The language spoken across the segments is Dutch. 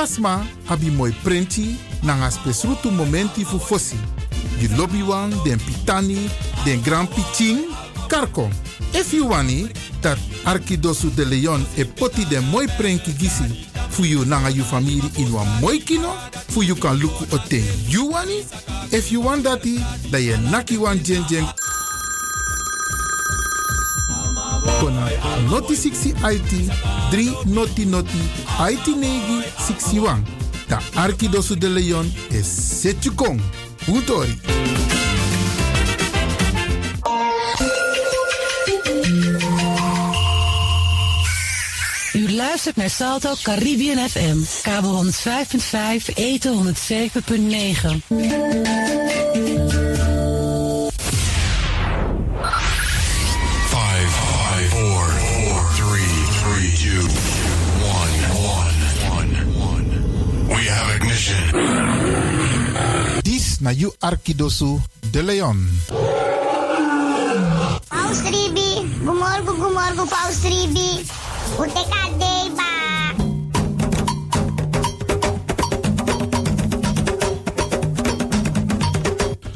Alasma abi moi prenti nanga spesrutu momenti fu fosi. Di lobby wan, den pitani, den grand pitin, karko. If you wani, dat Arkidosu de Leon e poti den moi prenki gisi fu you nanga you family in wan moi kino, fu you kan luku o ten you wani. If you want dati, da ye naki wan jen jen kona noti 60 IT 3 noti noti IT negi 61. Da Arkidosu de Leon is Setjukong. Utori. U luistert naar Salto Caribbean FM. Kabel 105.5, eten 107.9. na you Arkidosu de Leon. Paus Ribi, gumorgo gumorgo Paus Ribi. Uteka deba.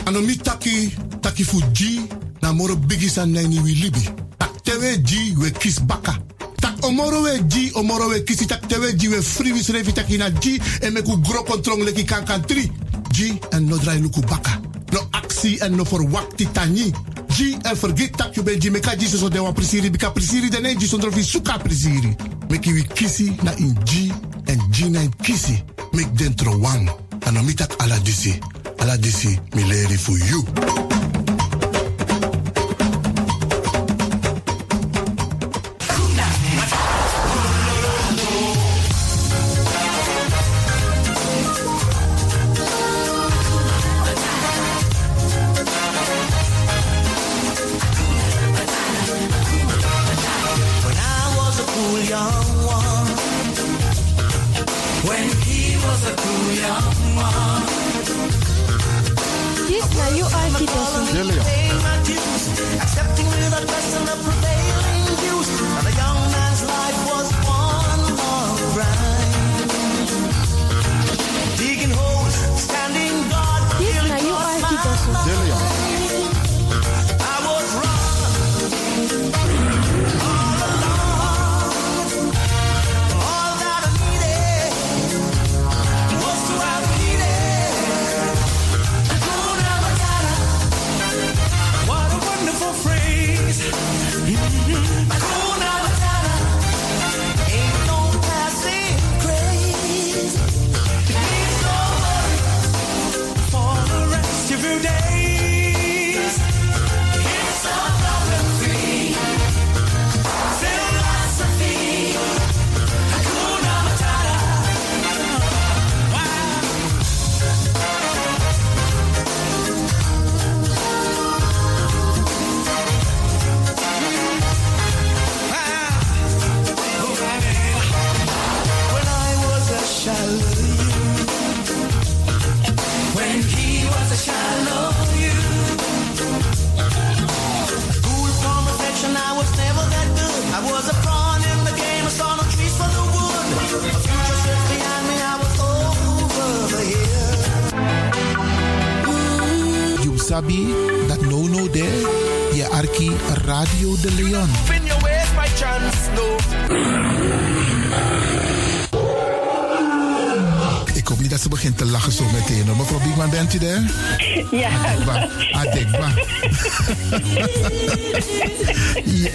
Anomi taki taki fuji na moro bigisan na ni wilibi. Tak tewe ji we kis baka. Tak omoro we ji omoro we kisi tak tewe ji we free wis revi taki na ji e meku gro kontrong leki kankan tri. G en no drai luku baka. No actie en no verwakti tani. G en vergeet dat je bent G meka G so de wan prisiri bika de ne G zonder vi suka prisiri. Meki wi kisi na in G en G na in kisi. Mek dentro wang. Anomitak ala disi. Ala disi mi leri for you. Hoop niet dat ze begint te lachen zo meteen. hoor. Mevrouw Biekman, bent u er? Ja. Adekba. Adekba. ja.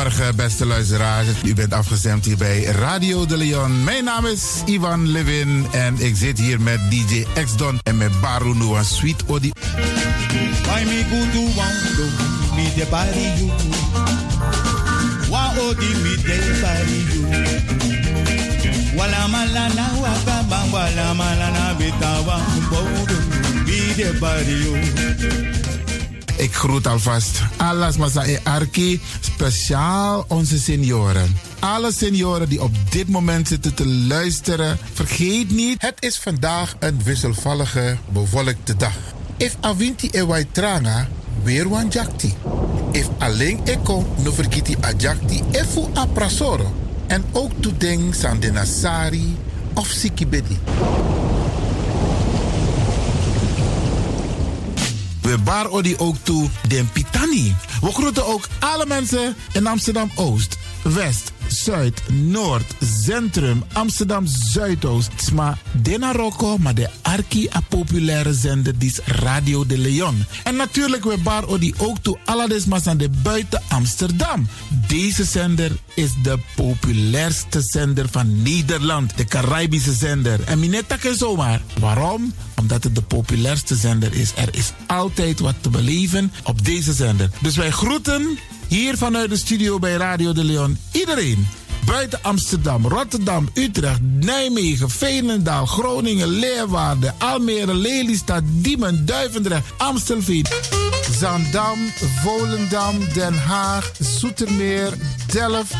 Goede morgen, beste luisteraars. U bent afgestemd hier bij Radio de Leon. Mijn naam is Ivan Levin en ik zit hier met DJ X-Don en met Baru Noah Sweet Odi. Wala malana waka bang wala malana bitawa bodo me de body you. Ik groet alvast alles Masa e Arki, speciaal onze senioren. Alle senioren die op dit moment zitten te luisteren, vergeet niet, het is vandaag een wisselvallige, bewolkte dag. If avinti e wai tranga, weer wan jakti. If alleen eko, no vergiti a jakti e fu a prasoro. En ook toedeng san de nasari of sikibedi. We odi ook toe den Pitani. We groeten ook alle mensen in Amsterdam Oost, West, Zuid, Noord, Centrum, Amsterdam Zuidoost. Sma Dena Rocco, maar de arki a populaire zender die is Radio de Leon. En natuurlijk we bar odi ook toe alle desmas aan de buiten Amsterdam. Deze zender is de populairste zender van Nederland, de Caribische zender. En minetta ken zomaar. Waarom? Omdat het de populairste zender is. Er is altijd wat te beleven op deze zender. Dus wij groeten hier vanuit de studio bij Radio de Leon iedereen. Buiten Amsterdam, Rotterdam, Utrecht, Nijmegen, Veenendaal, Groningen, Leeuwarden, Almere, Lelystad, Diemen, Duivendrecht, Amstelveen, Zandam, Volendam, Den Haag, Zoetermeer, Delft,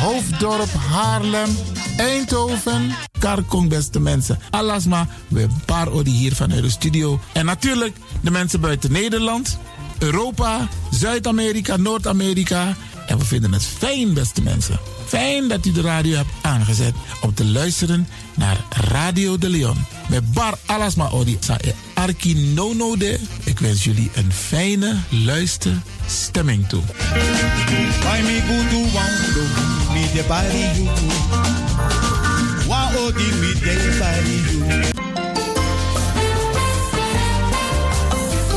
Hoofddorp, Haarlem, Eindhoven, Karkong, beste mensen. Alasma, we hebben een paar odi hier vanuit de studio. En natuurlijk de mensen buiten Nederland, Europa, Zuid-Amerika, Noord-Amerika. En we vinden het fijn, beste mensen. Fijn dat u de radio hebt aangezet om te luisteren naar Radio de Leon. Met Bar Alasma Odi sa e Arki Nono de. Ik wens jullie een fijne luisterstemming toe.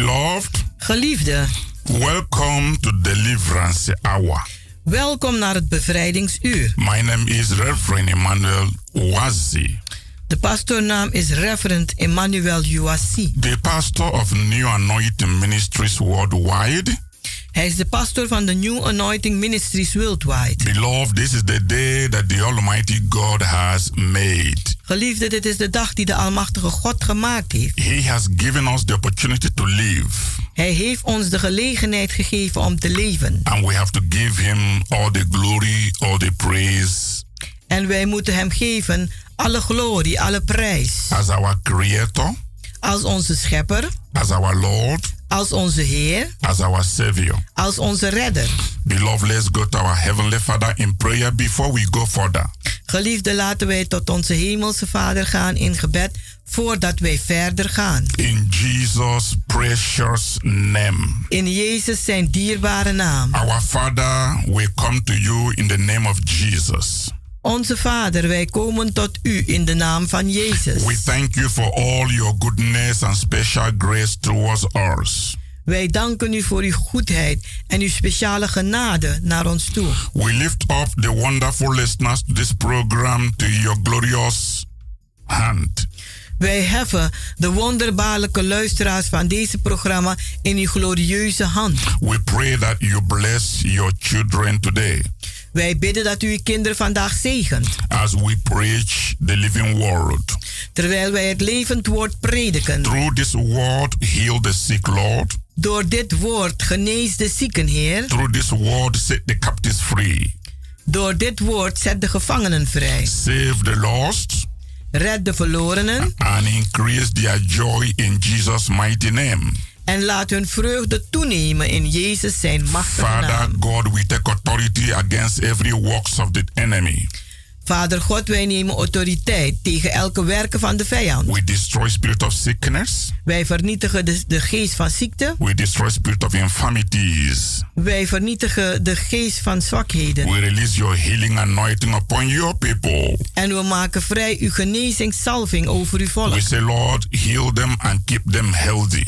Beloved, Geliefde, welcome to Deliverance Hour. welkom naar het bevrijdingsuur. My name is Reverend Emmanuel Wazi, De pastoornaam is Reverend Emmanuel Uwasi. the pastor of New Anointing Ministries Worldwide. Hij is de pastor van de New Anointing Ministries Worldwide. Beloved, this is the day that the Almighty God has made. Geliefde, dit is de dag die de Almachtige God gemaakt heeft. He has given us the opportunity to live. Hij heeft ons de gelegenheid gegeven om te leven. And we have to give him all the glory, all the praise. En wij moeten hem geven alle glorie, alle prijs. As our creator. Als onze schepper. As our Lord. Als onze Heer. As our Savior. Als onze redder. Beloved, let's go to our Heavenly Father in prayer before we go further. Geliefde, laten wij tot onze Hemelse Vader gaan in gebed voordat wij verder gaan. In Jesus precious name. In Jezus zijn dierbare naam. Our Father, we come to you in the name of Jesus. Onze Vader, wij komen tot u in de naam van Jezus. We thank you for all your goodness and special grace towards us. Wij danken u voor uw goedheid en uw speciale genade naar ons toe. We lift up the wonderful listeners to this program to your glorious hand. Wij heffen de wonderbaarlijke luisteraars van deze programma in uw glorieuze hand. We pray that you bless your children today. Wij bidden dat u uw kinderen vandaag zegent. As we preach the living word. Terwijl wij het levend woord prediken. Through this word heal the sick, Lord. Door dit woord genees de zieken, Heer. Through this word set the captives free. Door dit woord zet de gevangenen vrij. Save the lost. Red de verlorenen. And increase their joy in Jesus' mighty name. En laat hun vreugde toenemen in Jezus zijn machtige Father naam. God, we take authority against every works of the enemy. Vader God, wij nemen autoriteit tegen elke werken van de vijand. We destroy spirit of sickness. Wij vernietigen de, de geest van ziekte. We destroy spirit of infirmities. Wij vernietigen de geest van zwakheden. We release your healing anointing upon your people. En we maken vrij uw genezingssalving over uw volk. We say, Lord, heal them and keep them healthy.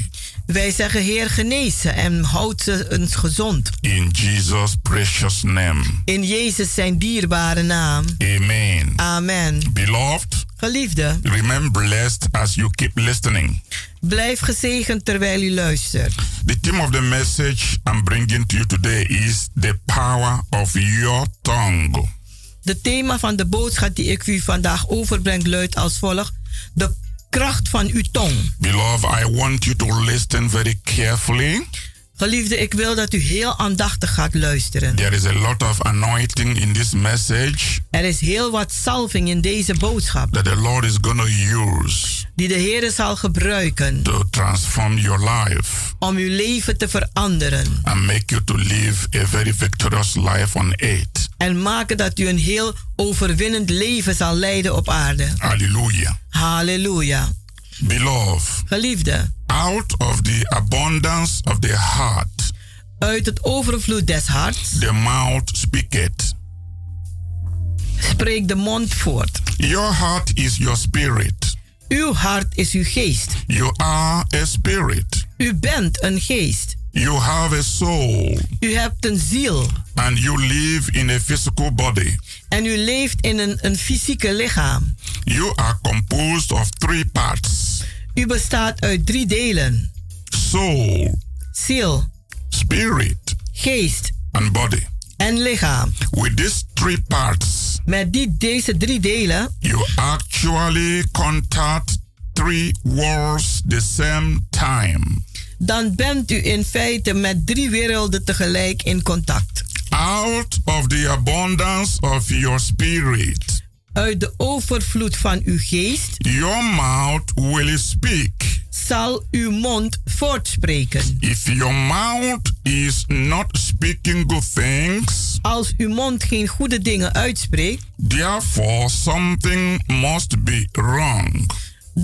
Wij zeggen, Heer, genees ze en houd ze eens gezond. In Jesus' precious name. In Jezus zijn dierbare naam. Amen. Amen. Beloved, Geliefde, remain blessed as you keep listening. blijf gezegend terwijl u luistert. The theme of the message I'm bringing to you today is the power of your tongue. De thema van de boodschap die ik u vandaag overbreng luidt als volgt: de kracht van uw tong. Beloved, I want you to listen very carefully. Geliefde, ik wil dat u heel aandachtig gaat luisteren. There is a lot of anointing in this message. Er is heel wat salving in deze boodschap. That the Lord is going to use. Die de Heer zal gebruiken. To transform your life. Om uw leven te veranderen. And make you to live a very victorious life on earth. En maken dat u een heel overwinnend leven zal leiden op aarde. Hallelujah. Halleluja. Beloved. Geliefde. Out of the abundance of the heart. Uit het overvloed des harts. The mouth speaketh. Spreek de mond voort. Your heart is your spirit. Uw hart is uw geest. You are a spirit. U bent een geest. You have a soul. U hebt een ziel. And you live in a physical body. En u leeft in een, een fysieke lichaam. You are composed of three parts. U bestaat uit drie delen. Soul. Ziel. Spirit. Geest. And body. En lichaam. With these three parts. Met die, deze drie delen. You actually contact three worlds the same time. Dan bent u in feite met drie werelden tegelijk in contact. Out of the abundance of your spirit. Uit de overvloed van uw geest. Your mouth will speak. Zal uw mond voortspreken. If your mouth is not speaking good things. Als uw mond geen goede dingen uitspreekt. Therefore something must be wrong.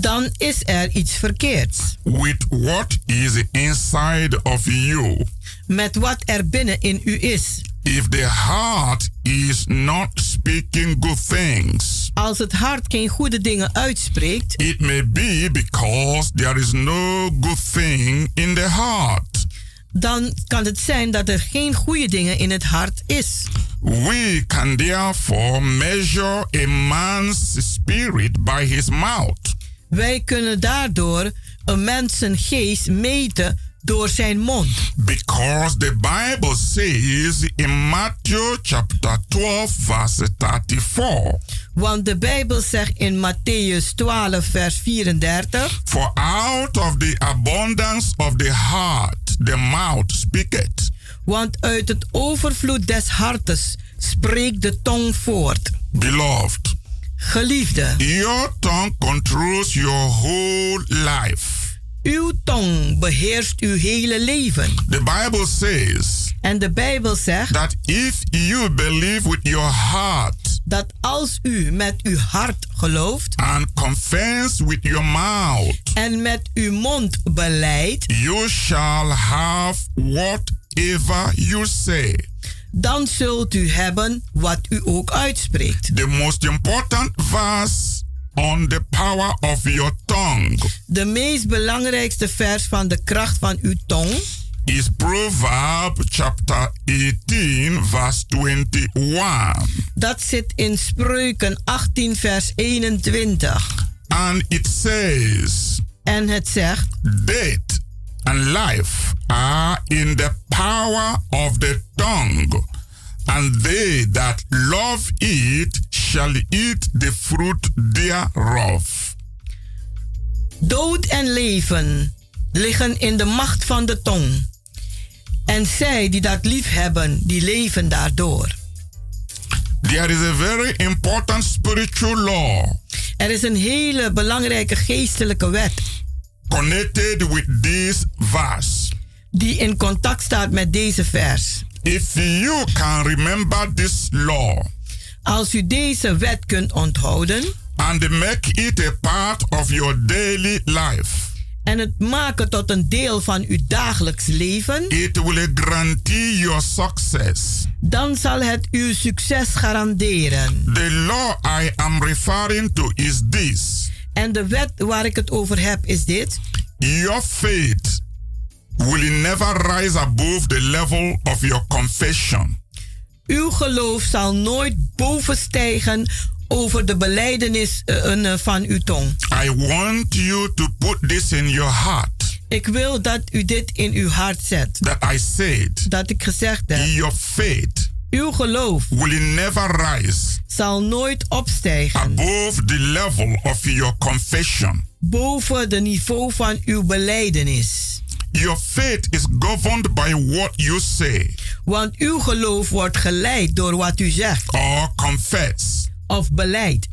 Dan is er iets verkeerds. With what is inside of you. Met wat er binnen in u is. If the heart is not speaking good things. Als het hart geen goede dingen uitspreekt. It may be because there is no good thing in the heart. Dan kan het zijn dat er geen goede dingen in het hart is. We can therefore measure a man's spirit by his mouth. Wij kunnen daardoor een mens geest meten door zijn mond. Because the Bible says in Matthew chapter 12 verse 34. Want de Bijbel zegt in Matthäus 12 vers 34. For out of the abundance of the heart the mouth speaketh. Want uit het overvloed des hartes spreekt de tong voort. Beloved. Geliefde. Your tongue controls your whole life. Uw tong beheerst uw hele leven. The Bible says. En de Bijbel zegt. That if you believe with your heart. Dat als u met uw hart gelooft. And confess with your mouth. En met uw mond beleidt. You shall have whatever you say dan zult u hebben wat u ook uitspreekt. The most important verse on the power of your tongue. De meest belangrijkste vers van de kracht van uw tong is Proverbs chapter 18 verse 21. Dat zit in Spreuken 18 vers 21. And it says En het zegt Death and life are in the power of the tongue, and they that love it shall eat the fruit thereof. Dood en leven liggen in de macht van de tong. En zij die dat lief hebben, die leven daardoor. There is a very important spiritual law. Er is een hele belangrijke geestelijke wet. Connected with this verse. Die in contact staat met deze vers. If you can remember this law. Als u deze wet kunt onthouden. And make it a part of your daily life. En het maken tot een deel van uw dagelijks leven. It will guarantee your success. Dan zal het uw succes garanderen. The law I am referring to is this. En de wet waar ik het over heb is dit. Your faith will never rise above the level of your confession. Uw geloof zal nooit bovenstijgen over de beleidenis uh, van uw tong. I want you to put this in your heart. Ik wil dat u dit in uw hart zet. That I said. Dat ik gezegd heb. Your faith. Uw geloof will never rise. Zal nooit opstijgen. Above the level of your confession. Boven de niveau van uw beleidenis. Your faith is governed by what you say. Want uw geloof wordt geleid door wat u zegt. Or confess. Of beleid.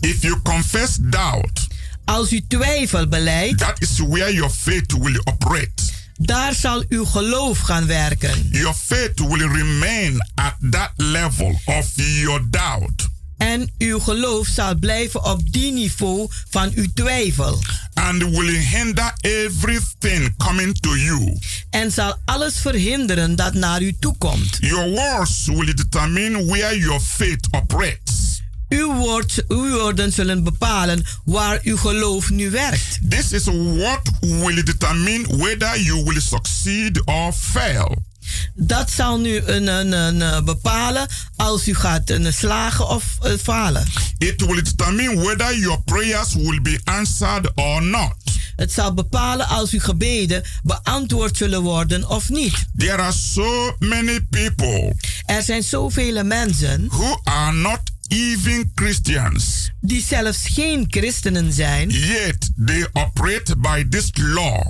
If you confess doubt. Als u twijfel beleidt. That is where your faith will operate. Daar zal uw geloof gaan werken. Your faith will remain at that level of your doubt. En uw geloof zal blijven op die niveau van uw twijfel. And will hinder everything coming to you. En zal alles verhinderen dat naar u toe komt. Your words will determine where your faith operates. Uw, woord, uw woorden zullen bepalen waar uw geloof nu werkt. This is what will determine whether you will succeed or fail. Dat zal nu een, een, een, bepalen als u gaat een slagen of uh, falen. It will determine whether your prayers will be answered or not. Het zal bepalen als uw gebeden beantwoord zullen worden of niet. There are so many people. Er zijn zoveel mensen. Who are not even Christians. Die zelfs geen christenen zijn. Yet they operate by this law.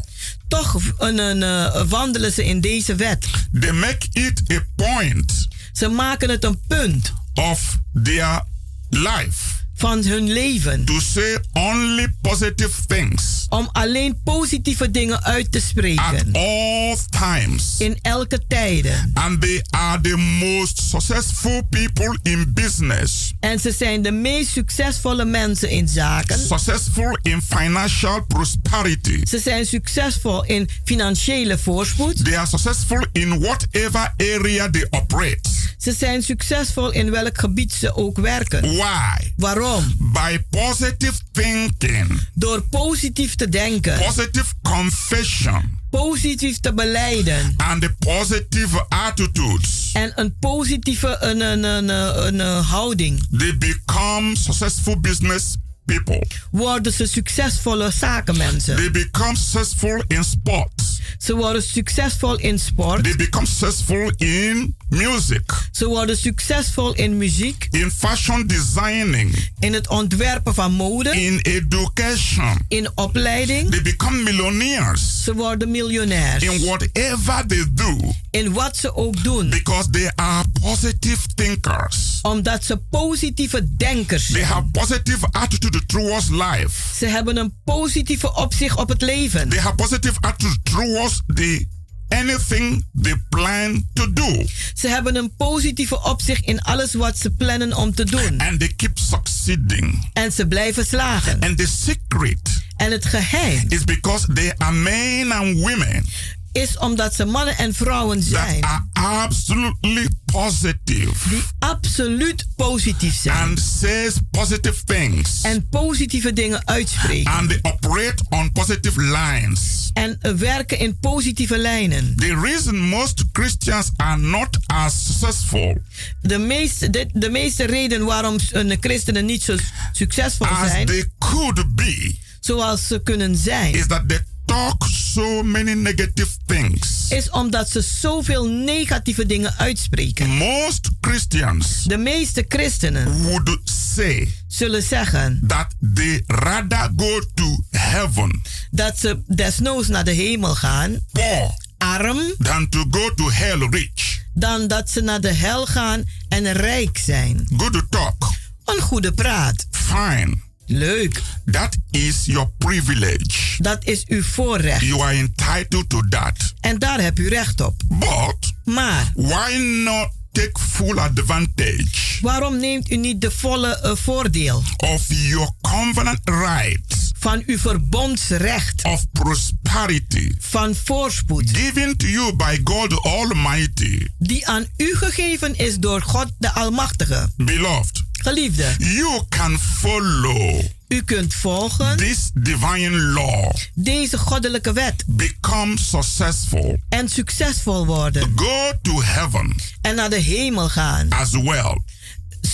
Toch een, een, uh, wandelen ze in deze wet. They make it a point. Ze maken het een punt. Of their life van hun leven. To say only positive things. Om alleen positieve dingen uit te spreken. At all times. In elke tijden. And they are the most successful people in business. En ze zijn de meest succesvolle mensen in zaken. Successful in financial prosperity. Ze zijn succesvol in financiële voorspoed. They are successful in whatever area they operate. Ze zijn succesvol in welk gebied ze ook werken. Why? Waarom? By positive thinking. Door positief te denken. Positive confession. Positief te beleiden. And the positive attitudes. En een positieve een, een, een, een, een houding. They become successful business people. Worden ze succesvolle zakenmensen. They become successful in sports. Ze worden succesvol in sport. They become successful in music. Ze worden succesvol in muziek. In fashion designing. In het ontwerpen van mode. In education. In opleiding. They become millionaires. Ze worden miljonairs. In whatever they do. In wat ze ook doen. Because they are positive thinkers. Omdat ze positieve denkers zijn. They have positive attitude towards life. Ze hebben een positieve opzicht op het leven. They have positive attitude towards the anything they plan to do. Ze hebben een positieve opzicht in alles wat ze plannen om te doen. And they keep succeeding. En ze blijven slagen. And the secret en het geheim is because they are men and women is omdat ze mannen en vrouwen zijn. That are absolutely positive. Die absoluut positief zijn. And says positive things. En positieve dingen uitspreken. And they operate on positive lines. En werken in positieve lijnen. The reason most Christians are not as successful. De meeste, de, de meeste reden waarom een christenen niet zo succesvol zijn. As they could be. Zoals ze kunnen zijn. Is that they talk so many negative things. Is omdat ze zoveel negatieve dingen uitspreken. Most Christians. De meeste christenen. Would say. Zullen zeggen. That they rather go to heaven. Dat ze desnoods naar de hemel gaan. Poor. Arm. Than to go to hell rich. Dan dat ze naar de hel gaan en rijk zijn. Good talk. Een goede praat. Fine. Leuk. That is your privilege. Dat is uw voorrecht. You are entitled to that. En daar heb u recht op. But. Maar. Why not take full advantage? Waarom neemt u niet de volle uh, voordeel? Of your covenant rights. Van uw verbondsrecht. Of prosperity. Van voorspoed. Given to you by God Almighty. Die aan u gegeven is door God de Almachtige. Beloved. Geliefde. You can follow. U kunt volgen. This divine law. Deze goddelijke wet. Become successful. En succesvol worden. Go to heaven. En naar de hemel gaan. As well.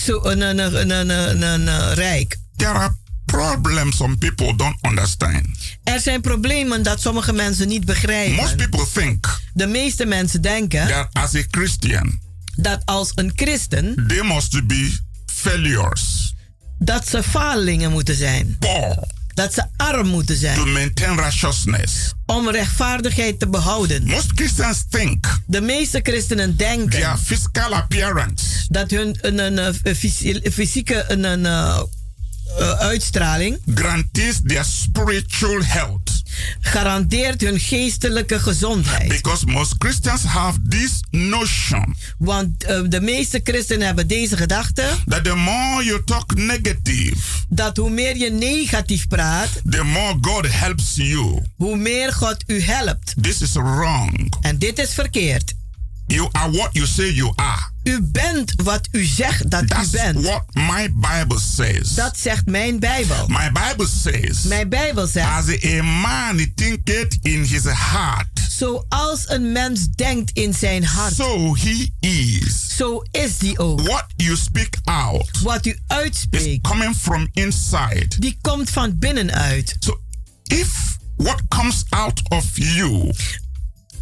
Zo een, een, een, een, een, een rijk. There are problems some people don't understand. Er zijn problemen dat sommige mensen niet begrijpen. Most people think. De meeste mensen denken. That as a Christian. Dat als een christen. They must be failures. Dat ze falingen moeten zijn. Poor. Dat ze arm moeten zijn. To maintain righteousness. Om rechtvaardigheid te behouden. Most Christians think. De meeste christenen denken. Their physical appearance. Dat hun een, een, een fysieke een, een, uh, uitstraling. Grantees their spiritual health. Garandeert hun geestelijke gezondheid. Because most Christians have this notion. Want uh, de meeste christenen hebben deze gedachte. That the more you talk negative. Dat hoe meer je negatief praat. The more God helps you. Hoe meer God u helpt. This is wrong. En dit is verkeerd. You are what you say you are. U bent wat u zegt dat That's u bent. what my Bible says. Dat zegt mijn Bijbel. My Bible says. Mijn Bijbel zegt. As a man thinketh in his heart. Zoals een mens denkt in zijn hart. So he is. Zo is die ook. What you speak out. Wat u uitspreekt. Is coming from inside. Die komt van binnenuit. So if what comes out of you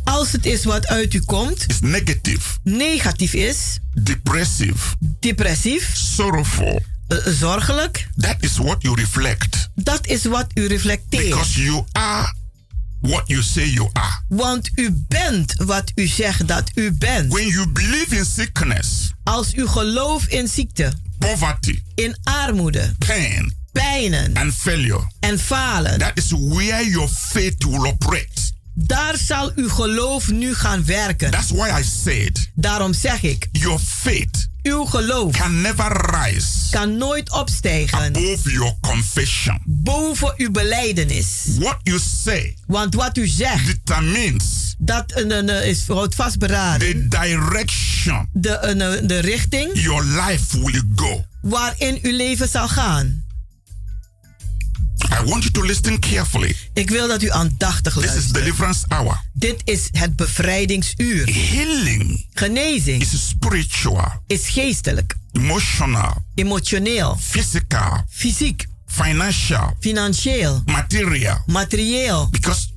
als het is wat uit u komt, is negative, negatief is, depressive, depressief, sorrowful, uh, zorgelijk, that is what you reflect. Dat is wat u reflecteert. Because you are what you say you are. Want u bent wat u zegt dat u bent. When you believe in sickness, als u gelooft in ziekte, poverty, in armoede, pain, pijnen and failure, en falen, that is where your faith will operate. Daar zal uw geloof nu gaan werken. That's why I said. Daarom zeg ik. Your faith. Uw geloof. Can never rise. Kan nooit opstijgen. Above your confession. Boven uw belijdenis. What you say. Want wat u zegt. Determines. Dat een, een, is houdt vastberaden. The direction. De, een, de richting. Your life will go. Waarin uw leven zal gaan. I want you to listen carefully. Ik wil dat u aandachtig luistert. This is deliverance hour. Dit is het bevrijdingsuur. Healing. Genezing. Is spiritual. Is geestelijk. Emotional. Emotioneel. Physical. Fysiek. Financial. Financieel. Material. Materieel. Because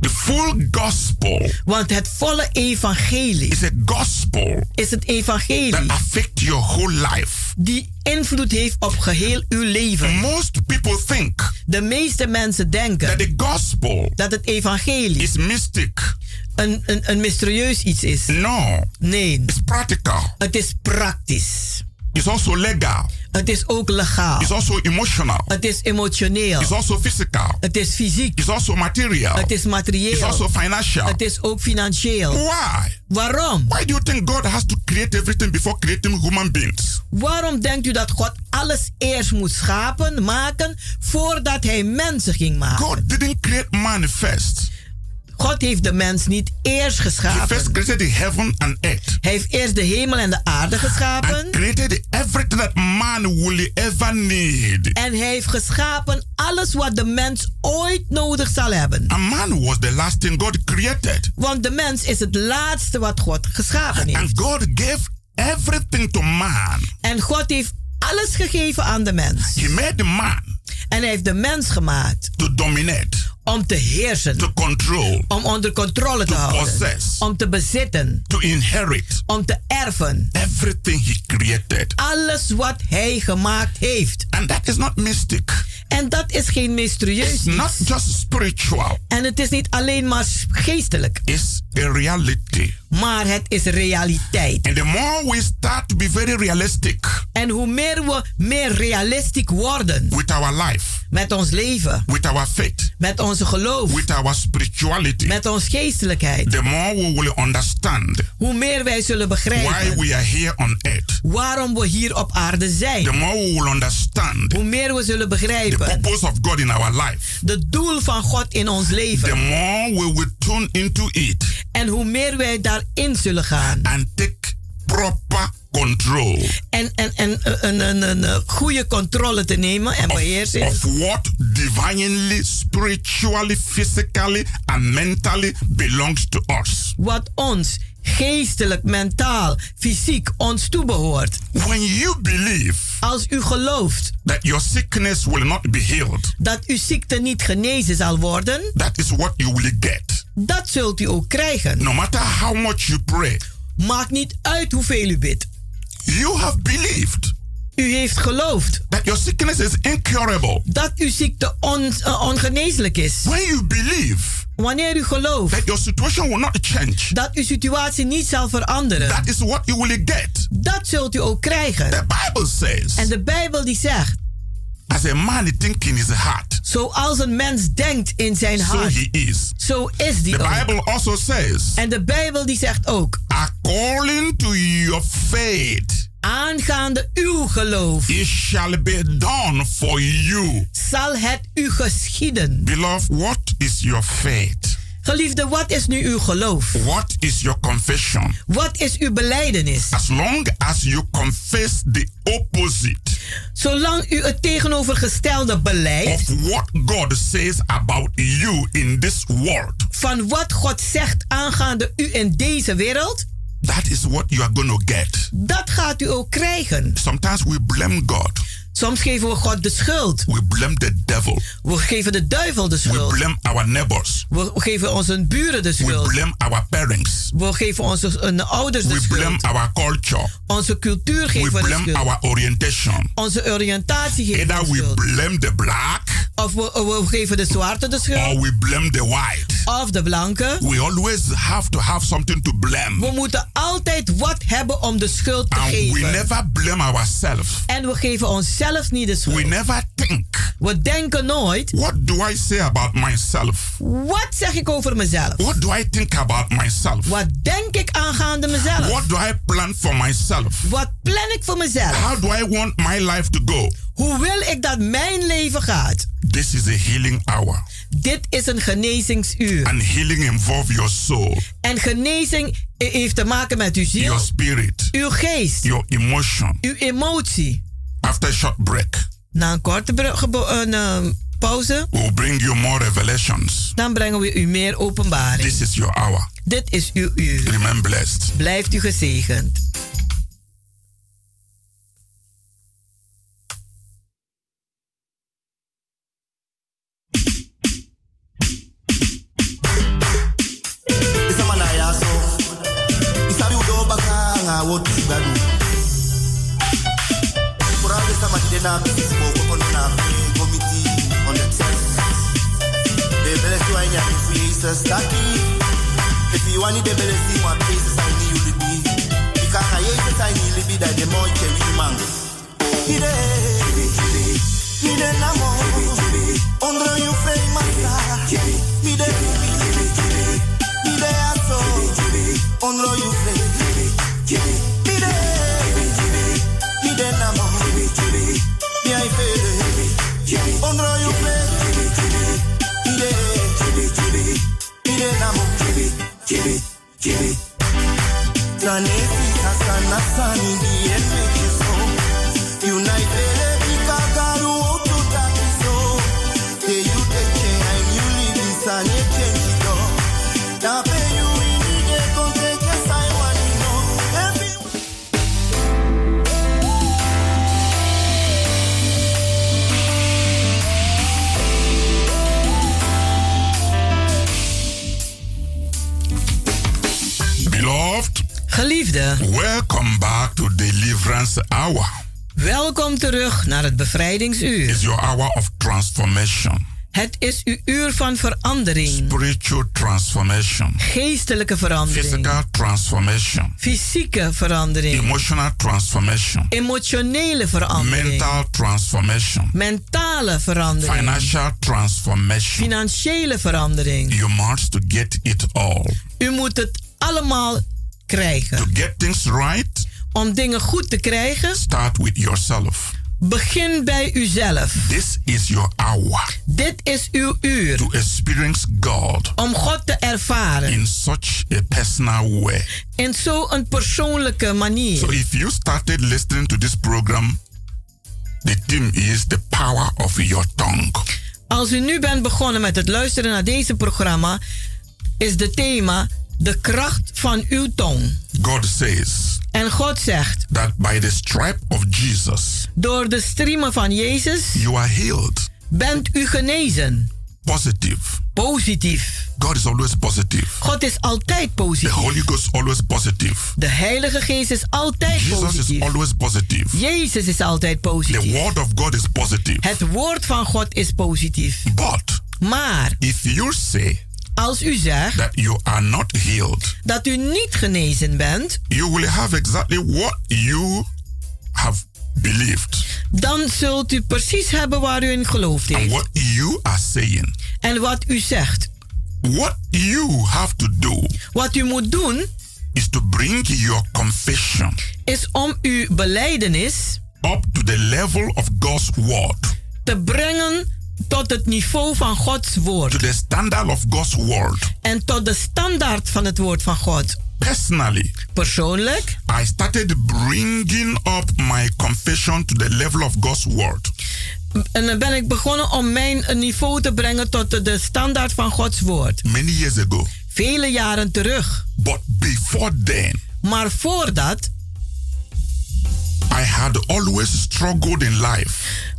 The full gospel Want het volle evangelie is a gospel is het evangelie that affect your whole life. die invloed heeft op geheel uw leven. Most people think De meeste mensen that denken the gospel dat het evangelie is mystic. een, een, een mysterieus iets is. No, Nee, it's practical. het is praktisch. It's also legal. Het is ook legaal. It's also emotional. Het is emotioneel. It's also physical. Het is fysiek. It's also material. Het is It's materieel. also financial. Het is ook financieel. Why? Waarom? Why do you think God has to create everything before creating human beings? Waarom denkt u dat God alles eerst moet schapen, maken, voordat hij mensen ging maken? God didn't create man first. God heeft de mens niet eerst He first geschapen. created the heaven and earth. Hij heeft eerst de hemel en de aarde geschapen. And created everything that man will ever need. En hij heeft geschapen alles wat de mens ooit nodig zal hebben. A man was the last thing God created. Want de mens is het laatste wat God geschapen heeft. And God gave everything to man. En God heeft alles gegeven aan de mens. He made the man En hij heeft de mens gemaakt to dominate, om te heersen. to control, Om onder controle te houden. possess, Om te bezitten. to inherit Om te erven. everything he created. Alles wat hij gemaakt heeft. And that is not mystic. En dat is geen mysterieus It's not just spiritual. En het is niet alleen maar geestelijk. It's a reality. Maar het is realiteit. And the more we start to be very realistic En hoe meer we meer realistisch worden with our life, met ons leven, with our faith, met onze geloof, with our spirituality, met onze geestelijkheid, the more we will understand hoe meer wij zullen why begrijpen we are here on earth. waarom we hier op aarde The zijn. more we will understand Hoe meer we zullen the begrijpen purpose of God in our life. de doel van God in ons The leven. more we will tune into it En hoe meer wij daarin zullen gaan. and take proper control En, en, en een, een, een, een goede controle te nemen en of, beheersing. of what divinely, spiritually, physically, and mentally belongs to us. Wat ons geestelijk, mentaal, fysiek ons toebehoort. When you believe Als u gelooft that your sickness will not be healed, dat uw ziekte niet genezen zal worden, that is what you will get. dat zult u ook krijgen. No matter how much you pray, Maakt niet uit hoeveel u bidt. You have believed U heeft geloofd that your sickness is incurable. dat uw ziekte on, uh, ongeneeslijk is. When you believe Wanneer u gelooft that your situation will not change, dat uw situatie niet zal veranderen, that is what you will get. dat zult u ook krijgen. The Bible says, En de Bijbel die zegt, as a man think in his heart, zoals een mens denkt in zijn so hart, he is. zo is die The ook. Bible also says, En de Bijbel die zegt ook, according to your faith, aangaande uw geloof it shall be done for you. zal het u geschieden. Beloved, what is your faith? Geliefde, wat is nu uw geloof? What is your confession? Wat is uw beleidenis? As long as you confess the opposite Zolang u het tegenovergestelde beleidt of what God says about you in this world, van wat God zegt aangaande u in deze wereld, that is what you are going to get. dat gaat u ook krijgen. Sometimes we blame God. Soms geven we God de schuld. We blame the devil. We geven de duivel de We schuld. blame our neighbors. We geven onze buren de We schuld. blame our parents. We geven onze ouders de We blame schuld. our culture. Onze cultuur We geven we de blame schuld. our orientation. Onze oriëntatie geven we Either we schuld. blame the black Of we, we geven de zwarte de schuld. or we blame the white. Of de blanke. We always have to have something to blame. We moeten altijd wat hebben om de schuld te And we geven. never blame ourselves. En we geven onszelf niet de We never think, We denken nooit, what do I say about myself? wat zeg ik over mezelf? What do I think about myself? Wat denk ik aangaande mezelf? What do I plan for myself? Wat plan ik voor mezelf? How do I want my life to go? Hoe wil ik dat mijn leven gaat? This is a healing hour. Dit is een genezingsuur. And healing involves your soul, En genezing heeft te maken met uw ziel, your spirit, uw geest, your emotion. uw emotie. After short break. Na een korte eh, een, pauze. We'll bring you more revelations. Dan brengen we u meer openbaring. This is your hour. Dit is uw uur. Remain blessed. Blijft u gezegend. I would tu badu. Kura de sama de na bi mo ko kono na bi komiti on the test. De bele si wa nya fu Jesus taki. If you want the bele si wa place sa ni you libi. Because I Jesus I ni libi that the more che wi man. Ide Ide na mo. Ondro you fei masa. Ide Ide aso. Ondro you fei. Ide Tanesi Hassan Hassani Geliefde, welcome back to Deliverance Hour. welkom terug naar het bevrijdingsuur. It's your hour of transformation, Het is uw uur van verandering. spiritual transformation, Geestelijke verandering. physical transformation, Fysieke verandering. emotional transformation, Emotionele verandering. mental transformation, Mentale verandering. financial transformation. Financiële verandering. You must to get it all. U moet het allemaal krijgen. To get things right, Om dingen goed te krijgen, start with yourself. begin bij uzelf. This is your hour Dit is uw uur. to experience God Om God te ervaren. in such a personal way. In zo'n persoonlijke manier. So if you started listening to this program, the theme is the power of your tongue. Als u nu bent begonnen met het luisteren naar deze programma, is de thema de kracht van uw tong. God says En God zegt, that by the stripe of Jesus, door de striemen van Jezus you are healed. bent u genezen. Positive. Positief. God is always positive. God is altijd The positief. Holy Ghost always. De Heilige Geest is altijd Jesus is positief. always positive. Jezus is altijd The positief. word of God is positive. Het woord van God is positief. But Maar if you say als u zegt that you are not healed, dat u niet genezen bent, you will have exactly what you have believed dan zult u precies hebben waar u in geloofd and heeft. what you are saying. En wat u zegt. What you have to do Wat u moet doen is to bring your confession is om uw beleidenis up to the level of God's word, te brengen tot het niveau van Gods woord. to the standard of God's word. En tot de standaard van het woord van God. Personally, Persoonlijk I started bringing up my confession to the level of God's word. en dan ben ik begonnen om mijn niveau te brengen tot de, standaard van Gods woord. Many years ago. Vele jaren terug. But before then, Maar voordat I had always struggled in life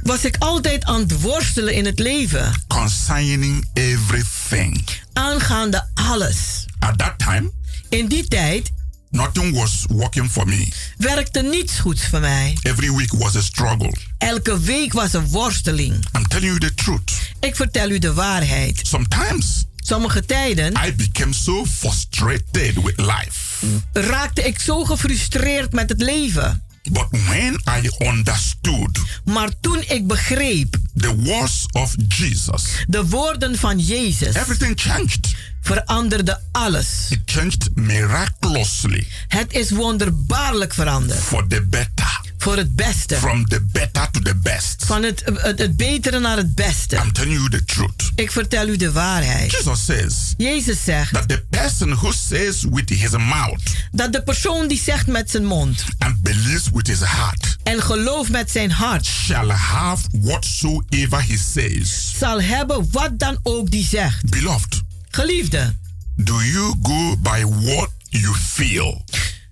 was ik altijd aan het worstelen in het leven. concerning everything. Aangaande alles. At that time, In die tijd nothing was working for me. werkte niets goeds voor mij. Every week was a struggle. Elke week was een worsteling. I'm telling you the truth. Ik vertel u de waarheid. Sometimes Sommige tijden I became so frustrated with life. raakte ik zo gefrustreerd met het leven. But when I understood Maar toen ik begreep the words of Jesus, de woorden van Jezus, everything changed. veranderde alles. It changed miraculously Het is wonderbaarlijk veranderd. for the better. Voor het beste. From the better to the best. Van het, het, het betere naar het beste. I'm telling you the truth. Ik vertel u de waarheid. Jesus says Jezus zegt that the person who says with his mouth dat de persoon die zegt met zijn mond and believes with his heart en gelooft met zijn hart shall have whatsoever he says. zal hebben wat dan ook die zegt. Beloved, Geliefde, do you go by what you feel,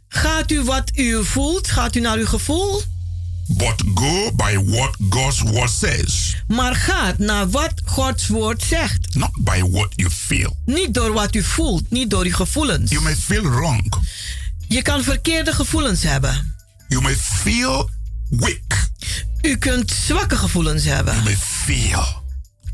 gaat u wat u voelt? Gaat u naar uw gevoel? but go by what God's word says, Maar gaat naar wat Gods woord zegt. not by what you feel? Niet door wat u voelt, niet door uw gevoelens. You may feel wrong, Je kan verkeerde gevoelens hebben. You may feel weak. U kunt zwakke gevoelens hebben. You may feel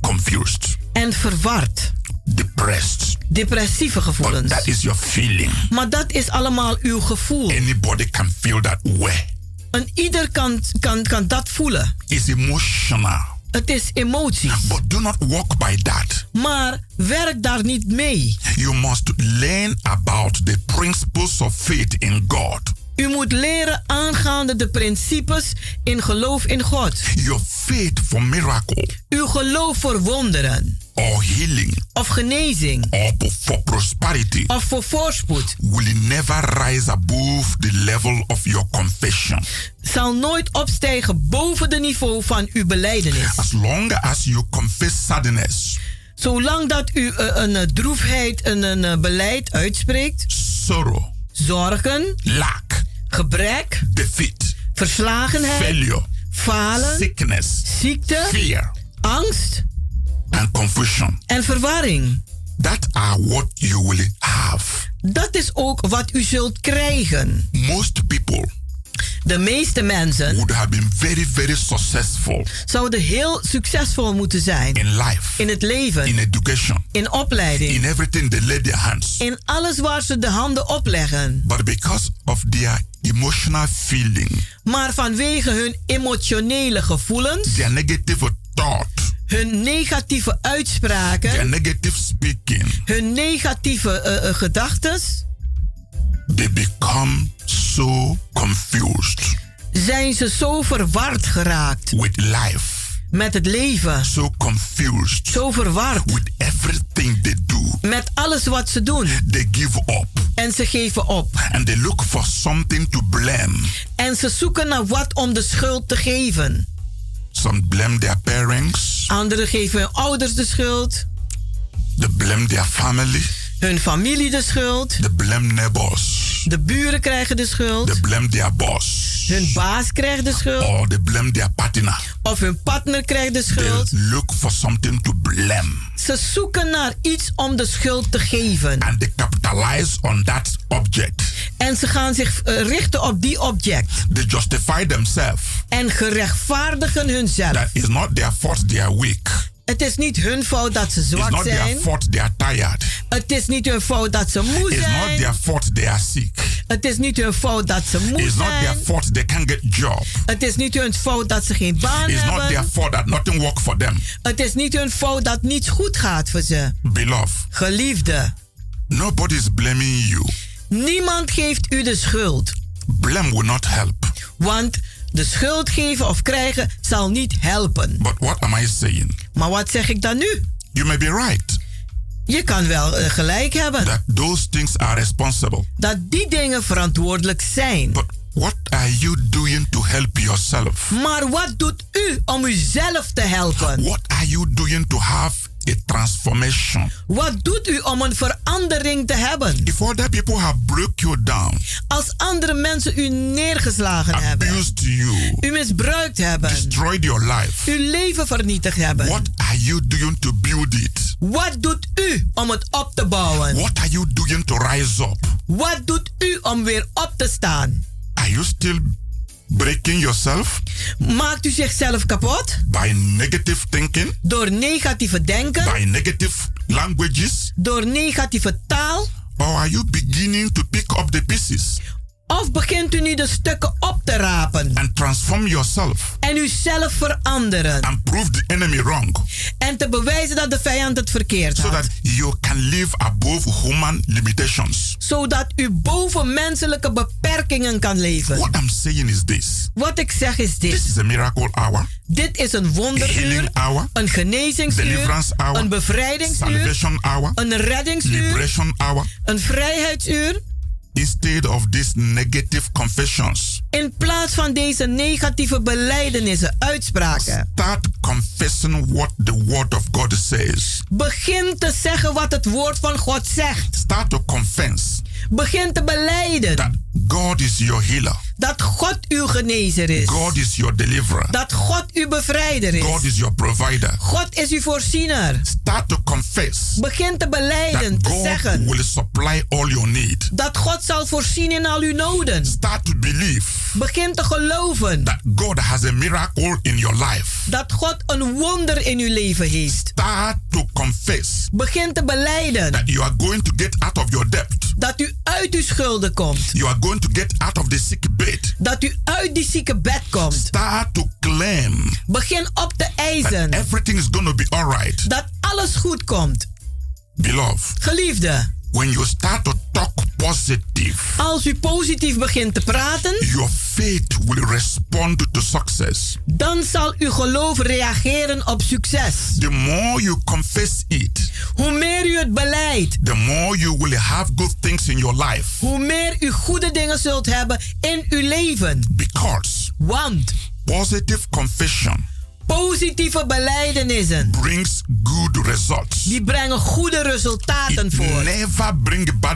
confused, En verward. Depressed. Depressieve gevoelens. That is your feeling. Maar dat is allemaal uw gevoel. Anybody can feel that way. En ieder kan, kan, kan dat voelen. It's emotional. Het is emoties. But do not walk by that. Maar werk daar niet mee. You must learn about the principles of faith in God. U moet leren aangaande de principes in geloof in God. Your faith for miracle Uw geloof voor wonderen. or healing Of genezing. or for prosperity Of voor voorspoed. will never rise above the level of your confession. Zal nooit opstijgen boven de niveau van uw beleidenis. As long as you confess sadness, Zolang dat u eh, een eh, droefheid, een, een eh, beleid uitspreekt. sorrow, Zorgen. lack, Gebrek. defeat, Verslagenheid. failure, Falen. sickness, Ziekte. fear, Angst. and confusion. En verwarring. That are what you will have. Dat is ook wat u zult krijgen. Most people De meeste mensen would have been very, very successful zouden heel succesvol moeten zijn. in life, In het leven. in education, In opleiding. in everything they lay their hands. In alles waar ze de handen opleggen. But because of their emotional feeling, Maar vanwege hun emotionele gevoelens, their negative thought, hun negatieve their uitspraken, negative speaking, hun negatieve eh, eh, gedachtes, they become so confused zijn ze zo verward geraakt with life, met het leven. so confused Zo verward with everything they do. met alles wat ze doen. They give up En ze geven op. and they look for something to blame. En ze zoeken naar wat om de schuld te geven. Some blame their parents, Anderen geven hun ouders de schuld, they blame their family, hun familie de schuld, they blame neighbors, de buren krijgen de schuld, they blame their boss, hun baas krijgt de schuld, or they blame their partner. of hun partner krijgt de They schuld. look for something to blame Ze zoeken naar iets om de schuld te geven. and they capitalize on that object. En ze gaan zich eh, richten op die object. They justify themselves. En gerechtvaardigen hunzelf. That is not their fault they are weak. Het is niet hun fout dat ze It's zwak not zijn. their fault they are tired. Het is niet hun fout dat ze moe It's not zijn. their fault they are sick. Het is niet hun fout dat ze moe It's not their zijn. fault they can't get job. Het is niet hun fout dat ze geen baan It's not their hebben. fault that nothing work for them. Het is niet hun fout dat niets goed gaat voor ze. Beloved, Geliefde, nobody is blaming you. niemand geeft u de schuld. Blame will not help. Want de schuld geven of krijgen zal niet helpen. But what am I saying? Maar wat zeg ik dan nu? You may be right Je kan wel eh, gelijk hebben that those things are responsible. dat die dingen verantwoordelijk zijn. But what are you doing to help yourself? Maar wat doet u om uzelf te helpen? What are you doing to have a transformation? Wat doet u om een verandering te hebben? If other people have broke you down, Als andere mensen u neergeslagen hebben, abused you, u misbruikt hebben, destroyed your life, uw leven vernietigd hebben. what are you doing to build it? Wat doet u om het op te bouwen? What are you doing to rise up? Wat doet u om weer op te staan? Are you still breaking yourself. Maakt u zichzelf kapot? By negative thinking, door negatieve denken, by negative languages? door negatieve taal? Or are you beginning to pick up the pieces Of begint u nu de stukken op te rapen and transform yourself en uzelf veranderen and prove the enemy wrong en te bewijzen dat de vijand het verkeerd so had? that you can live above human limitations? Zodat u boven menselijke beperkingen kan leven. What I'm saying is this Wat ik zeg is this dit. is a miracle hour, Dit is een wonderuur, hour, een genezingsuur, hour, een bevrijdingsuur, hour, een reddingsuur, hour, een vrijheidsuur. Instead of these negative confessions. In plaats van deze negatieve belijdenissen, uitspraken. Start confessing what the word of God says. Begin te zeggen wat het woord van God zegt. Start to confess Begin te beleiden that God is your healer. Dat God uw genezer is. God is your deliverer. Dat God uw bevrijder is. God is your provider. God is uw voorziener. Start to confess Begin te beleiden, te God zeggen will supply all your need. dat God zal voorzien in al uw noden. Start to believe Begin te geloven that God has a miracle in your life. dat God een wonder in uw leven heeft. Start to confess Begin te beleiden that you are going to get out of your debt. dat u uit uw schulden komt. You are going to get out of the sick bed. Dat u uit die zieke bed komt. Start to claim Begin op te that eisen everything is going to be all right. dat alles goed komt. Beloved, Geliefde, when you start to talk positive, als u positief begint te praten, your faith will respond to success. dan zal uw geloof reageren op succes. The more you confess it, Hoe meer u het beleidt, the more you will have good things in your life. hoe meer u goede dingen zult hebben in uw leven. Because Want positive confession positieve beleidenissen, brings good results. die brengen goede resultaten It voor. never bring bad.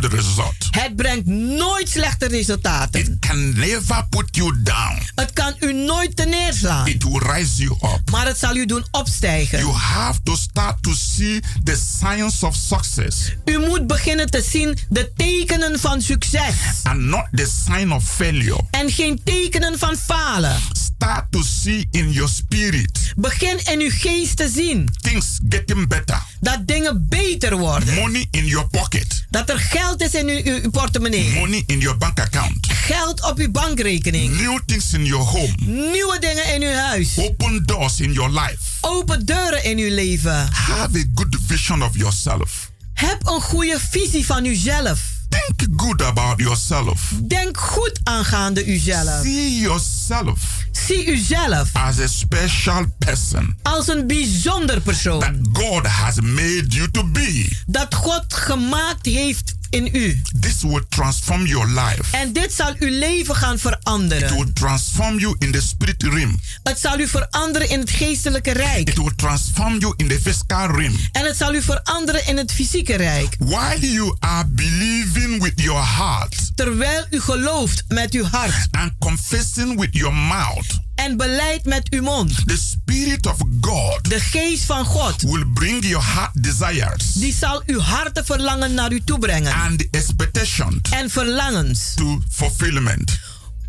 Het brengt nooit slechte resultaten. It can never put you down. Het kan u nooit te neerslaan, It will rise you up. maar het zal u doen opstijgen. You have to start to see the signs of success U moet beginnen te zien de tekenen van succes and not the sign of failure. en geen tekenen van falen. Start to see in your spirit Begin in uw geest te zien things getting better. dat dingen beter worden. Money in your pocket. Dat er geld is in uw, uw, portemonnee. Money in your bank account. Geld op uw bankrekening. New things in your home. Nieuwe dingen in uw huis. Open doors in your life. Open deuren in uw leven. Have a good vision of yourself. Heb een goede visie van uzelf. Think good about yourself. Denk goed aangaande uzelf. See yourself Zie uzelf as a special person als een bijzonder that persoon. God has made you to be. Dat God gemaakt heeft in u. This will transform your life. En dit zal uw leven gaan It veranderen. will transform you in the spirit realm. Het zal u veranderen in het geestelijke rijk. It will transform you in the physical realm. En het zal u veranderen in het fysieke rijk. While you are believing with your heart Terwijl u gelooft met uw hart and confessing with your mouth, en beleidt met uw mond. the Spirit of God De geest van God, will bring your heart desires die zal uw harten verlangen naar u toe brengen. and expectation En verlangens. to fulfillment.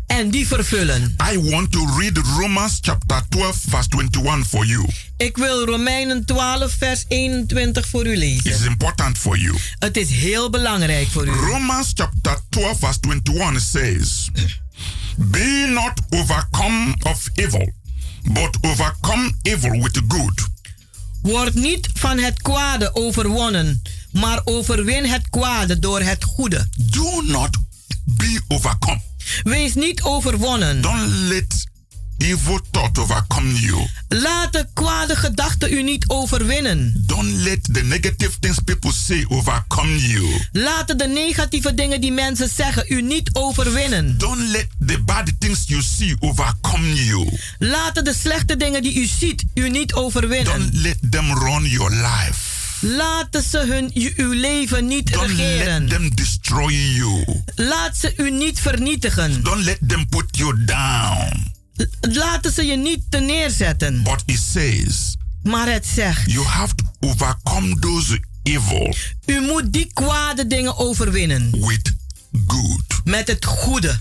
En die vervullen. I want to read Romans chapter 12 verse 21 for you. Ik wil Romeinen 12 vers 21 voor u lezen. is important for you. Het is heel belangrijk voor u. Romans chapter 12 verse 21 says, Be not overcome of evil, but overcome evil with good. Word niet van het kwade overwonnen, maar overwin het kwade door het goede. Do not be overcome. Wees niet overwonnen. Don't let evil thought overcome you. Laat de kwade gedachten u niet overwinnen. Don't let the negative things people say overcome you. Laten de negatieve dingen die mensen zeggen u niet overwinnen. Don't let the bad things you see overcome you. Laten de slechte dingen die u ziet u niet overwinnen. Don't let them run your life. Laten ze hun, uw leven niet Don't regeren. let them destroy you. Laat ze u niet vernietigen. Don't let them put you down. Laten ze je niet te neerzetten. But it says Maar het zegt, you have to overcome those evil u moet die kwade dingen overwinnen. with good. Met het goede.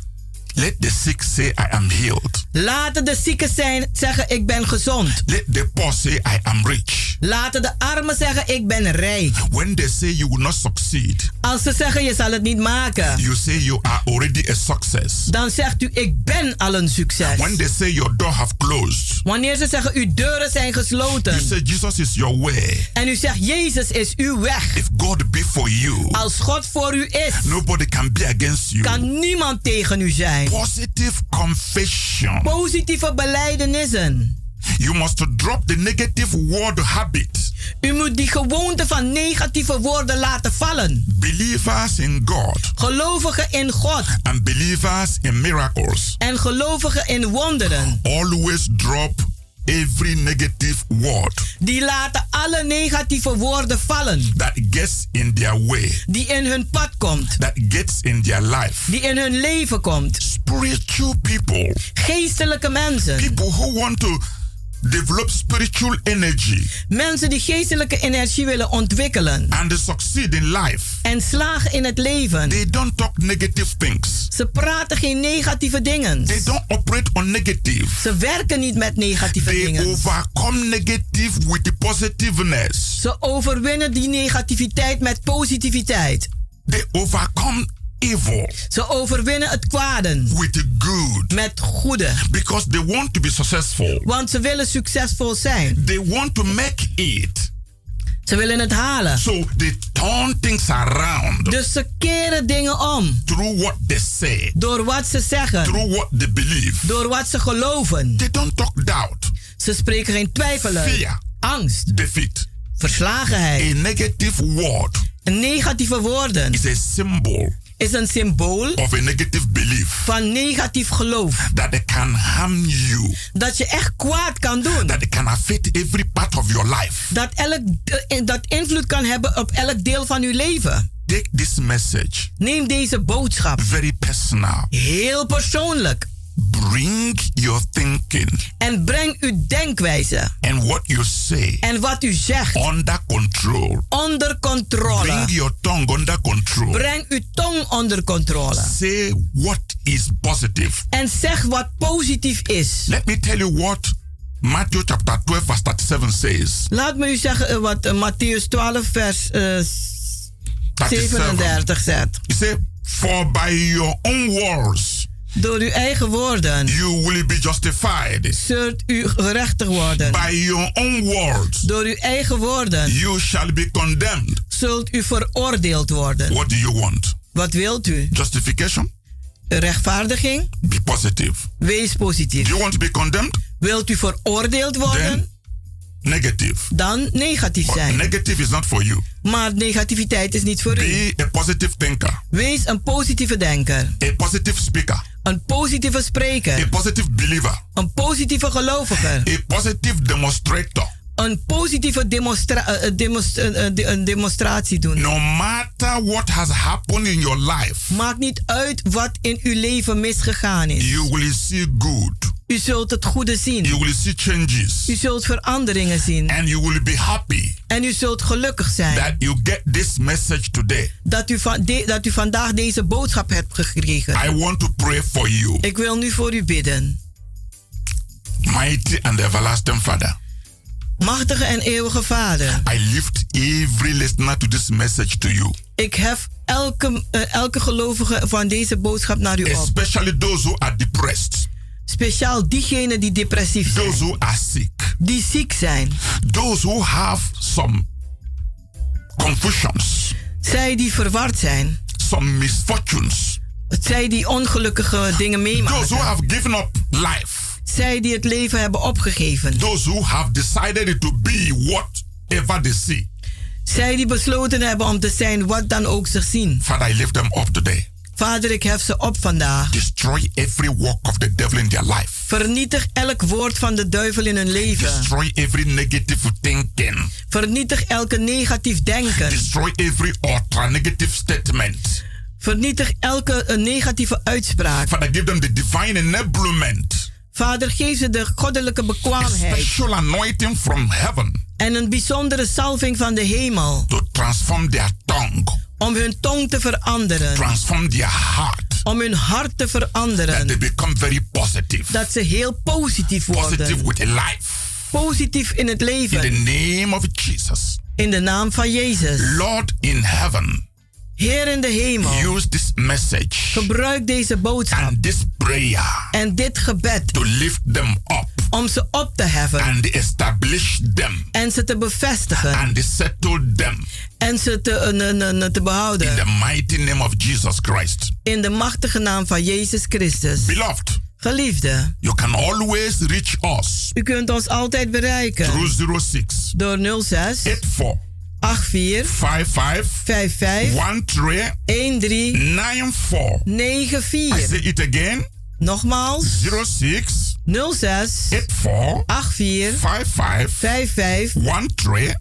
Let the sick say, I am healed. Laten de zieken zijn zeggen ik ben gezond. Let the poor say, I am rich. Laten de armen zeggen ik ben rijk. When they say you will not succeed, Als ze zeggen je zal het niet maken. you say you are already a success. Dan zegt u ik ben al een succes. When they say your door have closed, Wanneer ze zeggen uw deuren zijn you gesloten. say Jesus is your way. En u zegt Jezus is uw weg. If God be for you, Als God voor u is. nobody can be against you. Kan niemand tegen u zijn. Positive confession. Positieve beleidenissen. You must drop the negative word habit. U moet die gewoonte van negatieve woorden laten vallen. Believers in God Gelovigen in God and believers in miracles en gelovigen in wonderen. always drop every negative word Die laten alle negatieve woorden vallen. that gets in their way, Die in hun pad komt. that gets in their life. Die in hun leven komt. Spiritual people, Geestelijke mensen. people who want to develop spiritual energy Mensen die geestelijke energie willen ontwikkelen. and they succeed in life, En slagen in het leven. they don't talk negative things. Ze praten geen negatieve dingen. They don't operate on negative. Ze werken niet met negatieve They dingen. overcome negative with positiveness. Ze overwinnen die negativiteit met positiviteit. They overcome evil Ze overwinnen het kwaden with the good met goede. because they want to be successful. Want ze willen succesvol zijn. They want to make it. Ze willen het halen. So they turn things around Dus ze keren dingen om. through what they say, Door wat ze zeggen. through what they believe. Door wat ze geloven. They don't talk doubt, Ze spreken geen twijfel uit. fear, Angst. defeat. Verslagenheid. A negative word Negatieve woorden is a symbol is een symbool of a negative belief van negatief geloof. that they can harm you, Dat je echt kwaad kan doen. that they can affect every part of your life. Dat, elk, eh, dat invloed kan hebben op elk deel van uw leven. Take this message Neem deze boodschap very personal. heel persoonlijk. Bring your thinking En breng uw denkwijze and what you say en wat u zegt under control. onder controle. Bring your tongue under control. Breng uw tong onder controle. Say what is positive. En zeg wat positief is. Let me tell you what Matthew chapter 12 verse 37 says. Laat me u zeggen eh, wat eh, Matthäus 12 vers eh, 37 zegt. He said, For by your own words Door uw eigen woorden you will be justified. zult u gerechtig worden. By your own words Door uw eigen woorden you shall be condemned. zult u veroordeeld worden. What do you want? Wat wilt u? Justification? Rechtvaardiging? Be positive. Wees positief. Do you want to be condemned? Wilt u veroordeeld worden? Then negative. Dan negatief But zijn. negative is not for you. Maar negativiteit is niet voor u. Be a positive thinker, Wees een positieve denker. a positive speaker, Een positieve a spreker. positive believer, Een positieve gelovige. a positive demonstrator. Een positieve demonstra eh, eh, demonst- eh, eh, de- een demonstratie doen. No matter what has happened in your life, Maakt niet uit wat in uw leven misgegaan is. you will see good. U zult het goede zien. You will see changes. U zult veranderingen zien. And you will be happy En u zult gelukkig zijn that you get this message today. dat u, van de- dat u vandaag deze boodschap hebt gekregen. I want to pray for you, Ik wil nu voor u bidden. mighty and everlasting Father. Machtige en eeuwige Vader, I lift every listener to this message to you, ik hef elke, eh, elke gelovige van deze boodschap naar u op. especially those who are depressed, Speciaal diegenen die depressief those zijn, who are sick, die ziek zijn, those who have some confusions, zij die verward zijn, some misfortunes, zij die ongelukkige dingen those who meemaken, have given up life, zij die het leven hebben opgegeven, those who have decided to be whatever they see. zij die besloten hebben om te zijn wat dan ook ze zien. Father, I lift them up today. Vader, ik hef ze op vandaag. Destroy every work of the devil in their life. Vernietig elk woord van de duivel in hun leven. Destroy every negative thinking. Vernietig elke negatief denken. Destroy every ultra negative statement. Vernietig elke eh, negatieve uitspraak. Father, give them the divine enablement. Vader, geef ze de goddelijke A bekwaamheid special anointing from heaven en een bijzondere salving van de hemel to transform their tongue, om hun tong te veranderen, transform their heart, om hun hart te that they veranderen, become very positive. dat ze heel positief Positive worden. with life. Positief in het In the leven, name of Jesus. in de naam van Jezus. Lord in heaven, Heer in de hemel, use this message gebruik deze boodschap and this prayer en dit gebed to lift them up om ze op te heffen and establish them en ze te bevestigen and settle them en ze te, eh, te in behouden. the mighty name of Jesus Christ. In de machtige naam van Jezus Christus. Beloved, Geliefde, you can always reach us u kunt ons altijd bereiken through 06 door 06 84 84 55 55 13 13 94. I 94. say it again. Nogmaals. 06 06 84 84 55 55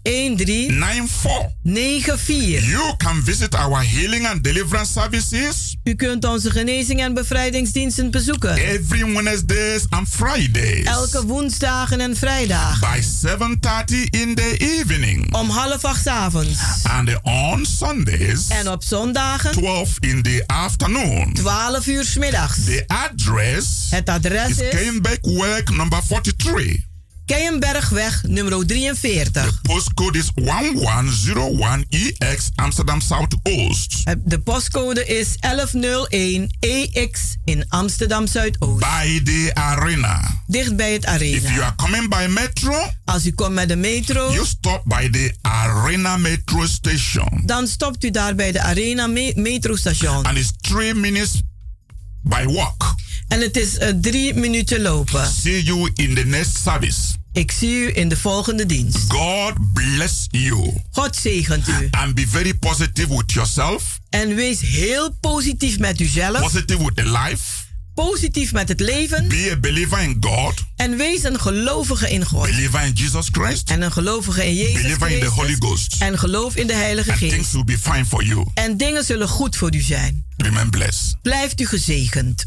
13 13 94. 94. You can visit our healing and deliverance services U kunt onze genezing en bevrijdingsdiensten bezoeken. every Wednesdays and Fridays Elke woensdagen en vrijdagen. by 7:30 in the evening Om half acht avonds. and on Sundays En op zondagen 12 in the afternoon. 12 uur 's middags. The address Het adres is is Keienbergweg number 43. Keienbergweg nummer 43. Postcode is 1101EX Amsterdam Zuidoost. De postcode is 1101EX in Amsterdam Zuidoost. By the arena. Dicht bij het If you arena. are coming by metro, Als u komt met de metro, you stop by the arena metro station. dan stopt u daar bij de arena me metrostation. And it's three minutes by walk. En het is eh, drie minuten lopen. See you in the next service. Ik zie u in de volgende dienst. God bless you. God zegent u. And be very positive with yourself, En wees heel positief met uzelf. positive with the life. Positief met het leven. Be a believer in God, En wees een gelovige in God. believer in Jesus Christ, En een gelovige in Jezus believer in the Holy Christus. Ghost. En geloof in de Heilige And Geest. things will be fine for you. En dingen zullen goed voor u zijn. Remain blessed. Blijft u gezegend.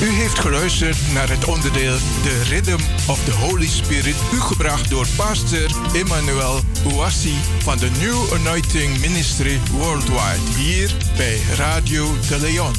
U heeft geluisterd naar het onderdeel The Rhythm of the Holy Spirit, u gebracht door pastor Emmanuel Ouassi van de New Anointing Ministry Worldwide, hier bij Radio de Leon.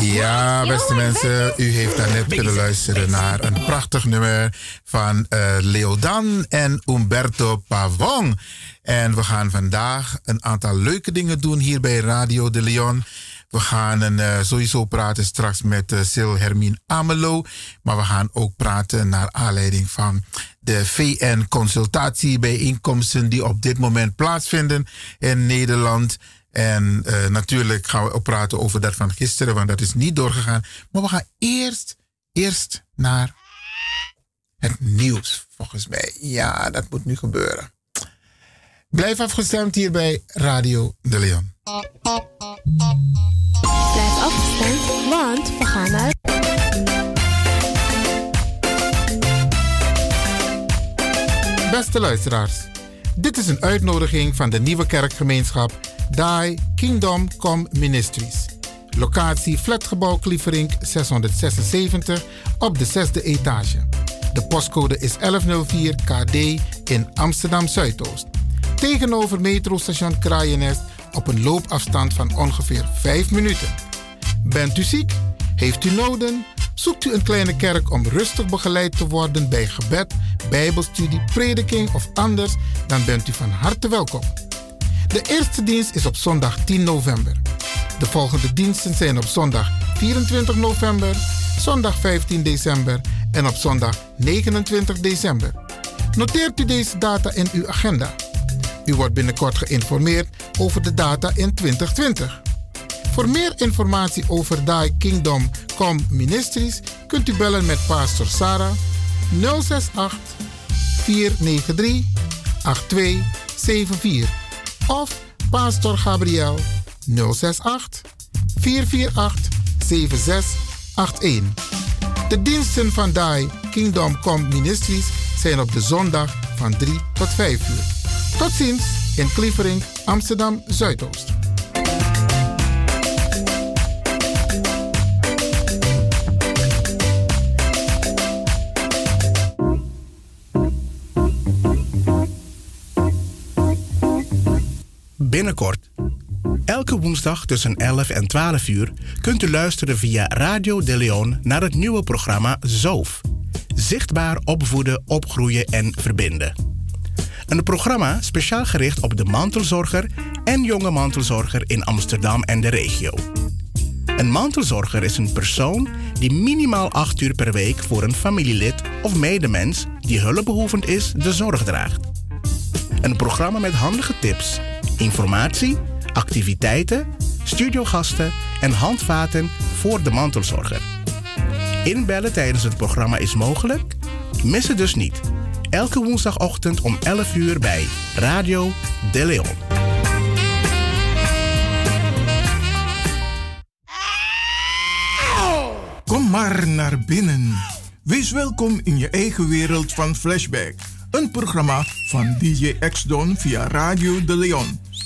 Ja, beste mensen, u heeft daarnet kunnen luisteren naar een prachtig nummer van eh, Leodan en Umberto Pavon. En we gaan vandaag een aantal leuke dingen doen hier bij Radio de Leon. We gaan een, eh, sowieso praten straks met uh, Sil Hermine Amelo. Maar we gaan ook praten naar aanleiding van de VN-consultatiebijeenkomsten die op dit moment plaatsvinden in Nederland. En uh, natuurlijk gaan we ook praten over dat van gisteren, want dat is niet doorgegaan. Maar we gaan eerst, eerst naar het nieuws, volgens mij. Ja, dat moet nu gebeuren. Blijf afgestemd hier bij Radio De Leon. Blijf afgestemd, want we gaan naar... Beste luisteraars, dit is een uitnodiging van de nieuwe kerkgemeenschap Die Kingdom Come Ministries. Locatie Flatgebouw Klieverink 676 op de zesde etage. De postcode is 1104 KD in Amsterdam Zuidoost. Tegenover metrostation Kraaienest op een loopafstand van ongeveer 5 minuten. Bent u ziek? Heeft u noden? Zoekt u een kleine kerk om rustig begeleid te worden bij gebed, bijbelstudie, prediking of anders, dan bent u van harte welkom. De eerste dienst is op zondag 10 november. De volgende diensten zijn op zondag 24 november, zondag 15 december en op zondag 29 december. Noteert u deze data in uw agenda. U wordt binnenkort geïnformeerd over de data in 2020. Voor meer informatie over Die Kingdom Come Ministries kunt u bellen met Pastor Sarah 068 493 8274 of Pastor Gabriel 068 448 7681. De diensten van Die Kingdom Come Ministries zijn op de zondag van 3 tot 5 uur. Tot ziens in Klievering, Amsterdam Zuidoost. Binnenkort. Elke woensdag tussen 11 en 12 uur kunt u luisteren via Radio De Leon naar het nieuwe programma ZOOF. Zichtbaar opvoeden, opgroeien en verbinden. Een programma speciaal gericht op de mantelzorger en jonge mantelzorger in Amsterdam en de regio. Een mantelzorger is een persoon die minimaal 8 uur per week voor een familielid of medemens die hulpbehoevend is de zorg draagt. Een programma met handige tips, informatie, activiteiten, studiogasten en handvaten voor de mantelzorger. Inbellen tijdens het programma is mogelijk? Mis het dus niet. Elke woensdagochtend om 11 uur bij Radio De Leon. Kom maar naar binnen. Wees welkom in je eigen wereld van Flashback. Een programma van DJ X-Don via Radio De Leon.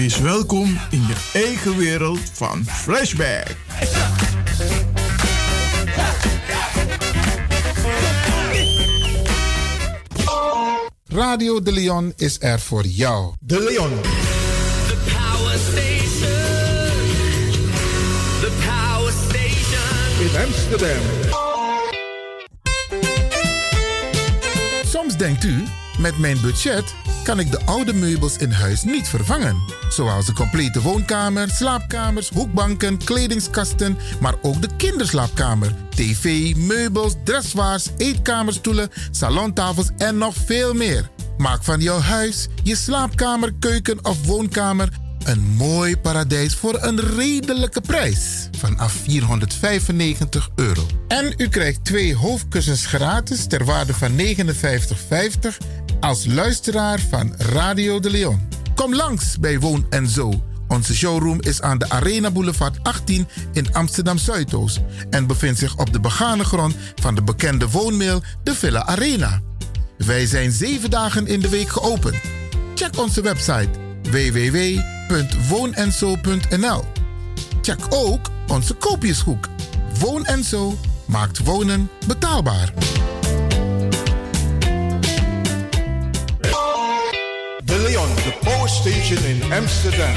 Welkom in je eigen wereld van Flashback. Radio De Leon is er voor jou. De Leon. The Power Station. The Power Station. In Amsterdam. Soms denkt u met mijn budget kan ik de oude meubels in huis niet vervangen. Zoals de complete woonkamer, slaapkamers, hoekbanken, kledingskasten, maar ook de kinderslaapkamer, tv, meubels, dressoirs, eetkamerstoelen, salontafels en nog veel meer. Maak van jouw huis, je slaapkamer, keuken of woonkamer een mooi paradijs voor een redelijke prijs. Vanaf 495 euro. En u krijgt twee hoofdkussens gratis ter waarde van 59,50 als luisteraar van Radio de Leon. Kom langs bij Woon en Zo. Onze showroom is aan de Arena Boulevard 18 in Amsterdam Zuidoost en bevindt zich op de begane grond van de bekende woonmail de Villa Arena. Wij zijn zeven dagen in de week geopend. Check onze website www.woonenzo.nl. Check ook onze koopjeshoek. Woon en Zo maakt wonen betaalbaar. De Leon, de Power Station in Amsterdam.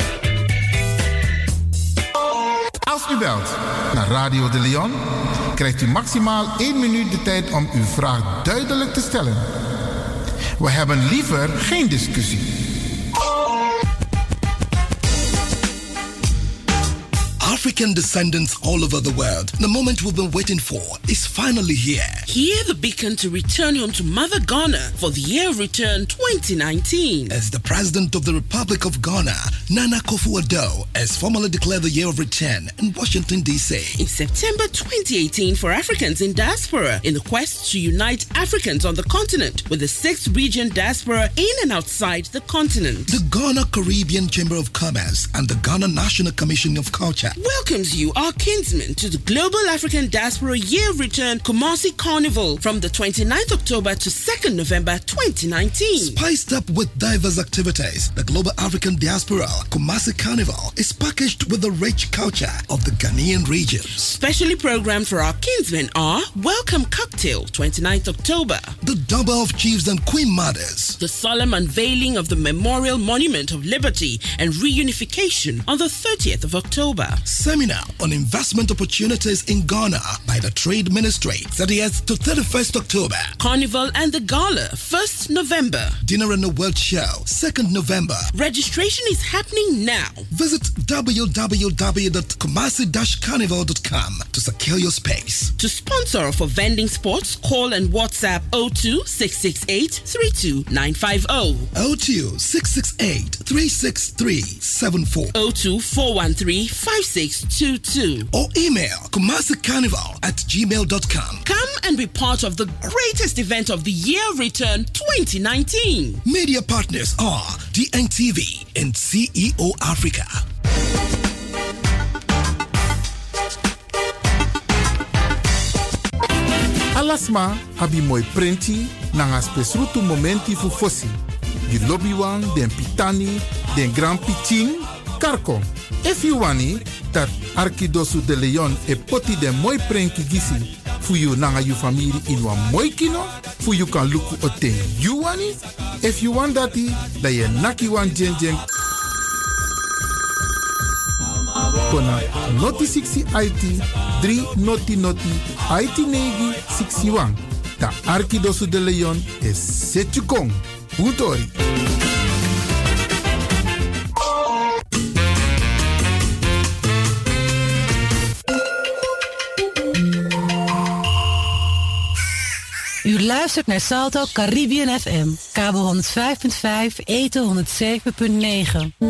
Als u belt naar Radio de Leon, krijgt u maximaal 1 minuut de tijd om uw vraag duidelijk te stellen. We hebben liever geen discussie. African descendants all over the world. The moment we've been waiting for is finally here. Hear the beacon to return home to Mother Ghana for the year of return 2019. As the President of the Republic of Ghana, Nana Akufo-Addo, has formally declared the year of return in Washington, D.C. In September 2018 for Africans in diaspora in the quest to unite Africans on the continent with the sixth region diaspora in and outside the continent. The Ghana Caribbean Chamber of Commerce and the Ghana National Commission of Culture welcomes you, our kinsmen, to the Global African Diaspora Year of Return Kumasi Carnival from the 29th October to 2nd November 2019. Spiced up with diverse activities, the Global African Diaspora Kumasi Carnival is packaged with the rich culture of the Ghanaian region. Specially programmed for our kinsmen are Welcome Cocktail, 29th October. The Double of Chiefs and Queen Mothers. The solemn unveiling of the Memorial Monument of Liberty and Reunification on the 30th of October. Seminar on investment opportunities in Ghana by the Trade Ministry, 30th to 31st October. Carnival and the Gala, 1st November. Dinner and the World Show, 2nd November. Registration is happening now. Visit www.kumasi-carnival.com to secure your space. To sponsor for vending spots, call and WhatsApp 02 668 32950. 02 668 363 74. 02 413 5622. Or email kumasicarnival at gmail.com. Come and be part of the greatest event of the year return 2019. Media partners are DNTV and CEO Africa. Alasma abi moi prenti nanga spesrutu momenti fu fosi. Di lobby wan, den pitani, den grand pitin, karko. If you wani, dat Arkidosu de Leon e poti den moi prenki gisi fu you nanga you family in wan moi kino, fu you kan luku o ten you wani. If you want dati, da ye naki wan jen jen kona noti 60 IT 3 noti noti IT negi 61. Ta Arkidosu de Leon is Setjukong. Hutori. U luistert naar Salto Caribbean FM, kabel 105.5, eten 107.9.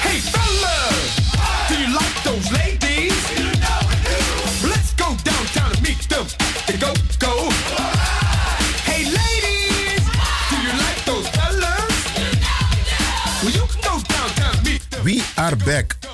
Hey fellas, do you like those ladies? Let's go downtown and meet them. Go, go. Hey ladies, do you like those fellas? Well, you can go downtown and meet them. We are back.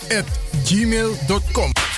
at gmail.com.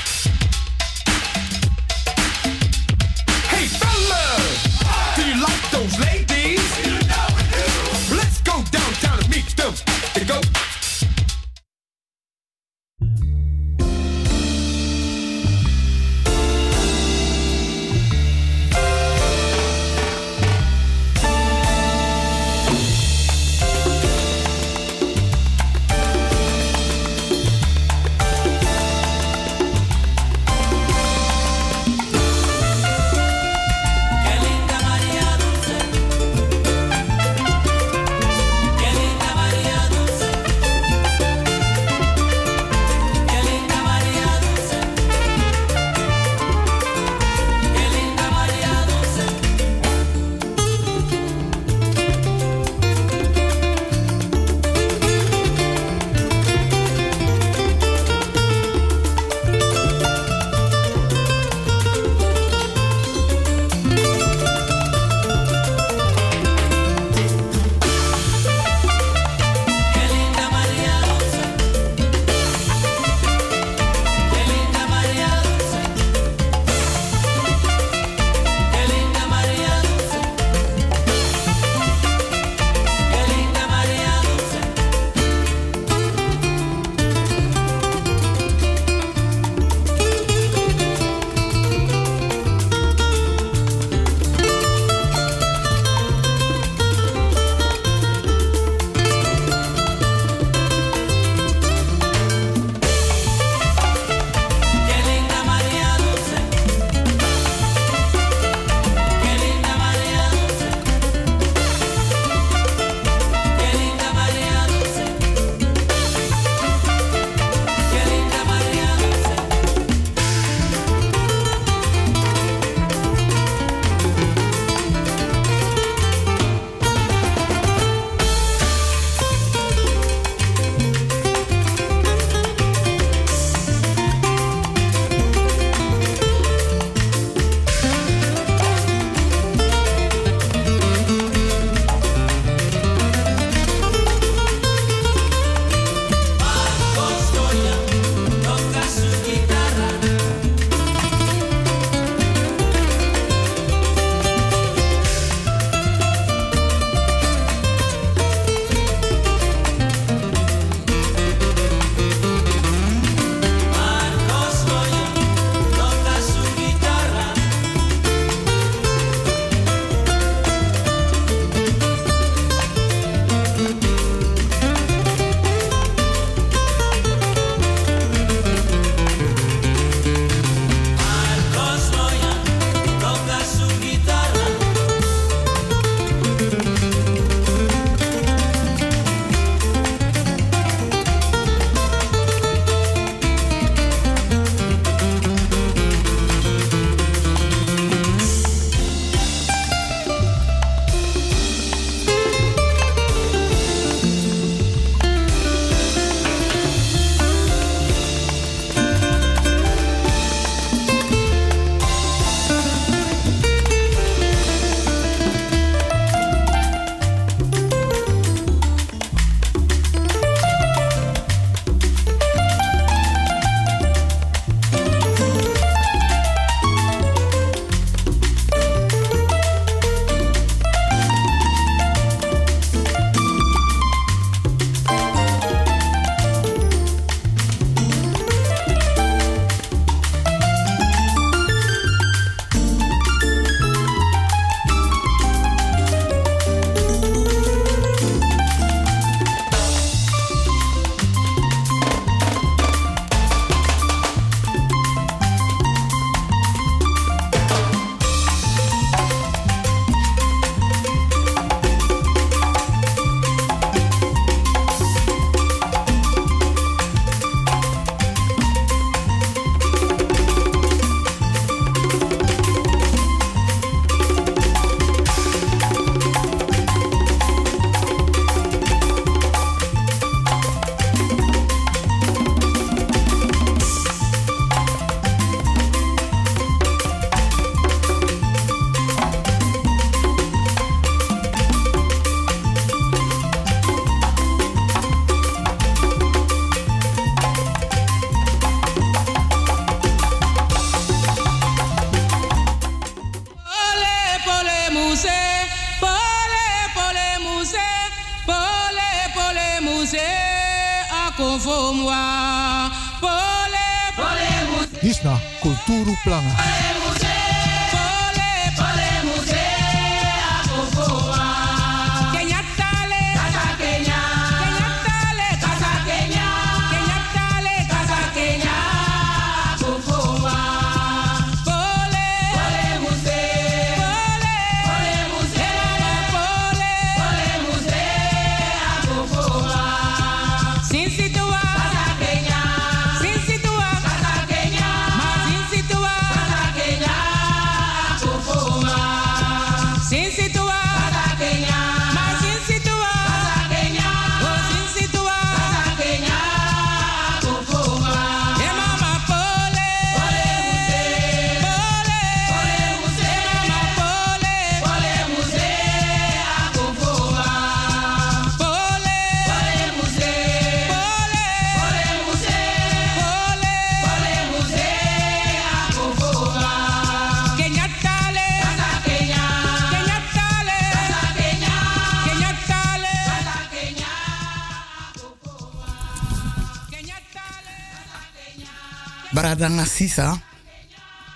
Baradanga Sisa,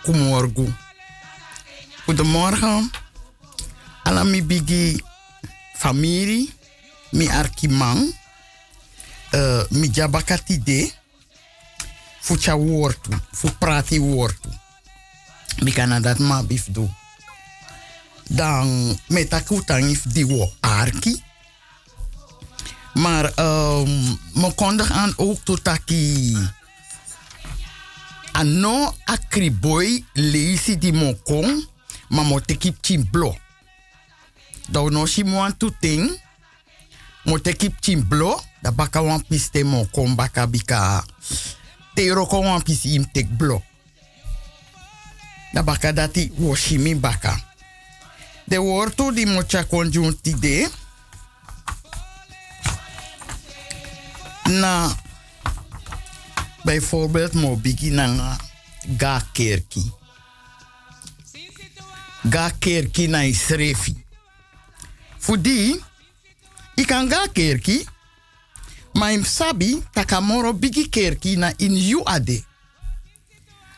kumorgu. Goedemorgen. Alla mi bigi familie, mi arkimang, uh, mi jabakati de, fucha wortu, fu prati wortu. Mi kana dat ma bif do. Dan metakutang if di wo arki. Maar um, me kondig aan ook totaki ano akriboy leisi di mokong ma mo teki chimblo. Da no si mo ting mo teki chimblo da baka wan piste mokong baka bika tero ko wan pisi im tek blo. Da baka dati woshimi baka. De wortu di mocha conjunti de na bijvoorbeeld mo bigi nanga ga kerki. Ga kerki na isrefi. Fudi, ikan ga kerki, ma im sabi takamoro bigi kerki na in yu ade.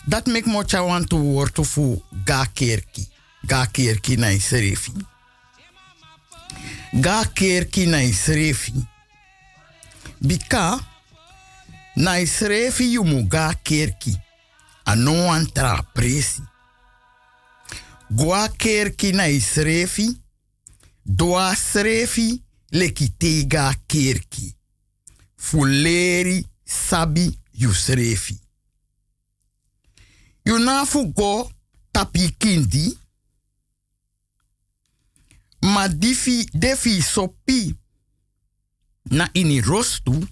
Dat mek mo chawan tu wortu fu ga kerki. Ga kerki na isrefi. Ga kerki na isrefi. Bika, na isrefi yumu ga kerki. Ano antra presi. Gwa kerki na isrefi. Doa srefi lekite ga kerki. Fuleri sabi yusrefi. Yunafu go tapi kindi. Ma difi defi sopi na ini rostu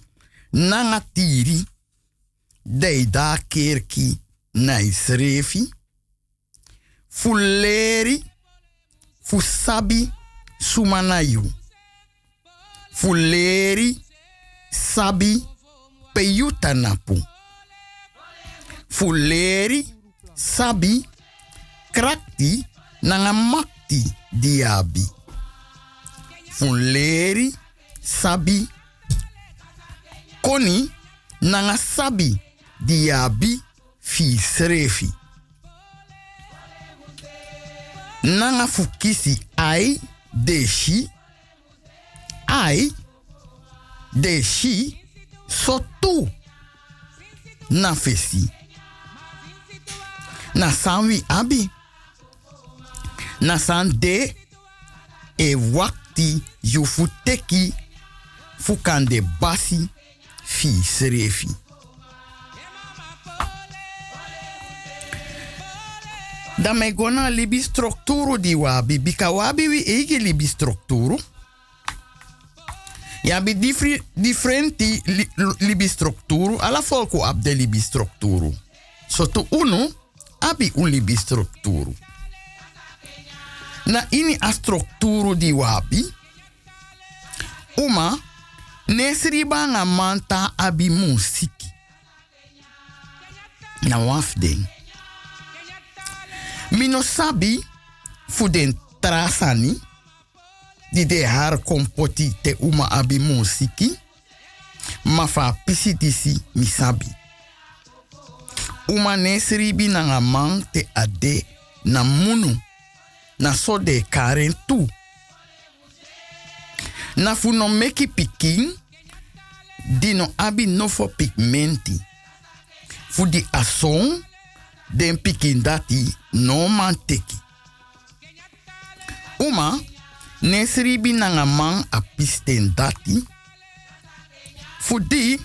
nanga tiri dei da kerki na isrefi fuleri fusabi sumanayu sabi fuleri sabi krakti nanga makti diabi. Fuleri sabi koni nanga sabi diabi fi srefi. Nanga fukisi ai deshi ai deshi sotu na fesi. Na abi. Na san de e wakti yu basi fi srefi. Dan me gona libi strukturu di wabi. Bika wabi wi ege libi strukturu. Ja bi differenti li, libi. Ala folku ab de libi. So tu uno abi un libi. Na ini a strukturu di wabi. Uma nesriba nga manta abi musiki. Na wafding. Mino sabi fu den trasani di de har kompoti te uma abi musiki. Ma fa pisi disi mi sabi. Uma nesri bi na nga man te ade na munu na so de karen tu. Na fu meki pikin di no abi no fo pigmenti. Fu di ason den pikin dati no man teki. Uma nesri bi na nga man a pisten dati. Fu di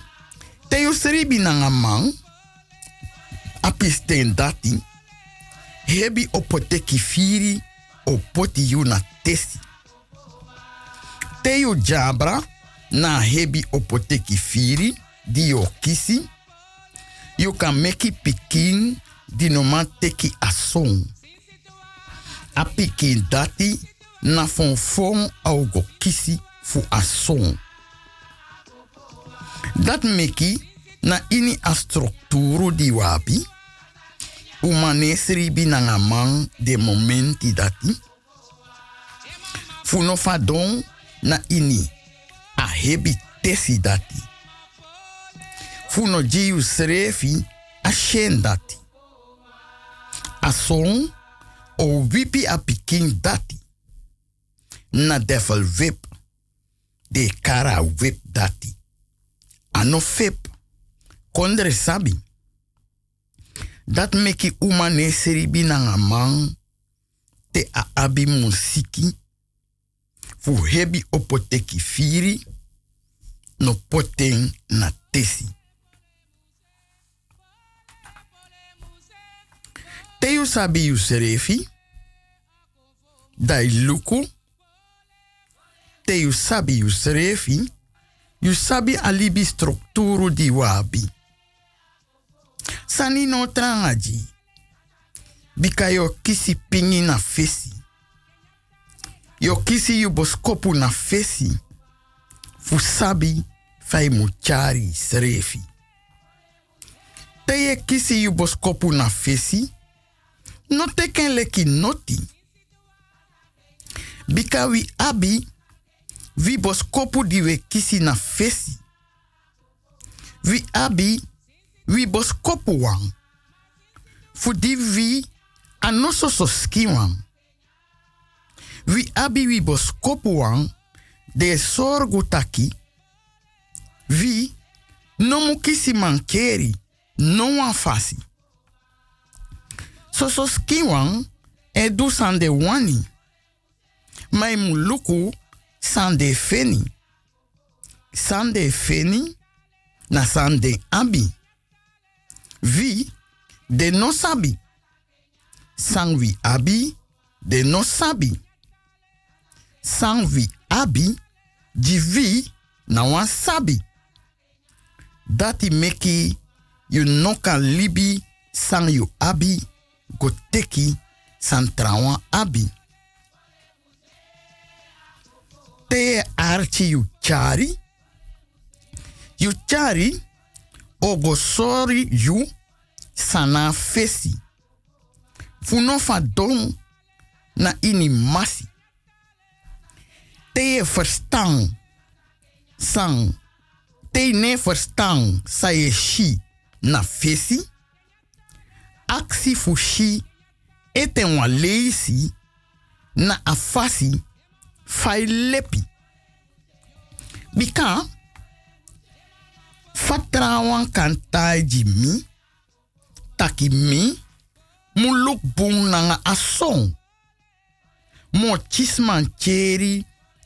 te yu sribi na nga man a pisten dati. Hebi opoteki firi opoti yu na tesi. Te yu jabra na hebi opoteki firi di yo kisi. You kan meki pikin di teki ason. A pikin dati na fon fon kisi fu ason. Dat meki na ini a di wabi. Umane sribi na nga man de momenti dati. Fu no na ini a hebi tesi dati. Fu no jiu srefi a shen dati. A son o wipi a pikin dati. Na devil whip. De kara whip dati. Ano fip. Kondre sabi. Dat meki uma ne seribi na. Te a abi musiki. Fu hebi opoteki firi. No poten na tesi. Te yu sabi yu serefi. Dai luku. Te yu sabi yu serefi. Sabi alibi strukturu di wabi. Sani no trangaji. Bika yo kisi pingi na fesi. Yo kisi yu boskopu na fesi. Fu sabi fai muchari serefi. Te ye kisi yu boskopu na fesi. No teken leki noti. Bika wi abi. Vi boskopu di we kisi na fesi. Vi abi. Wi boskopu wang. Fu di vi anoso so ski wang. Wi abi wi boskopu wang. De sorgu taki. Vi no mu mankeri. No wan fasi. So so ski wang. E du sande wani. Mai mu luku sande feni. Sande feni na sande abi. Vi de no sabi. Sang wi abi de no sabi. Sang wi abi di vi na wan sabi. Dati meki you no kan libi sang you abi go teki san trawan abi. Te archi you chari. You chari o go sorry you sana fesi. Funo fa don na ini masi. Te je verstaan sang. Te ne je shi. Na fesi. Aksi fu shi leisi. Na afasi. Lepi. Bika fatrawan kan taji mi. Taki mi. Mu look bung nanga chisman cheri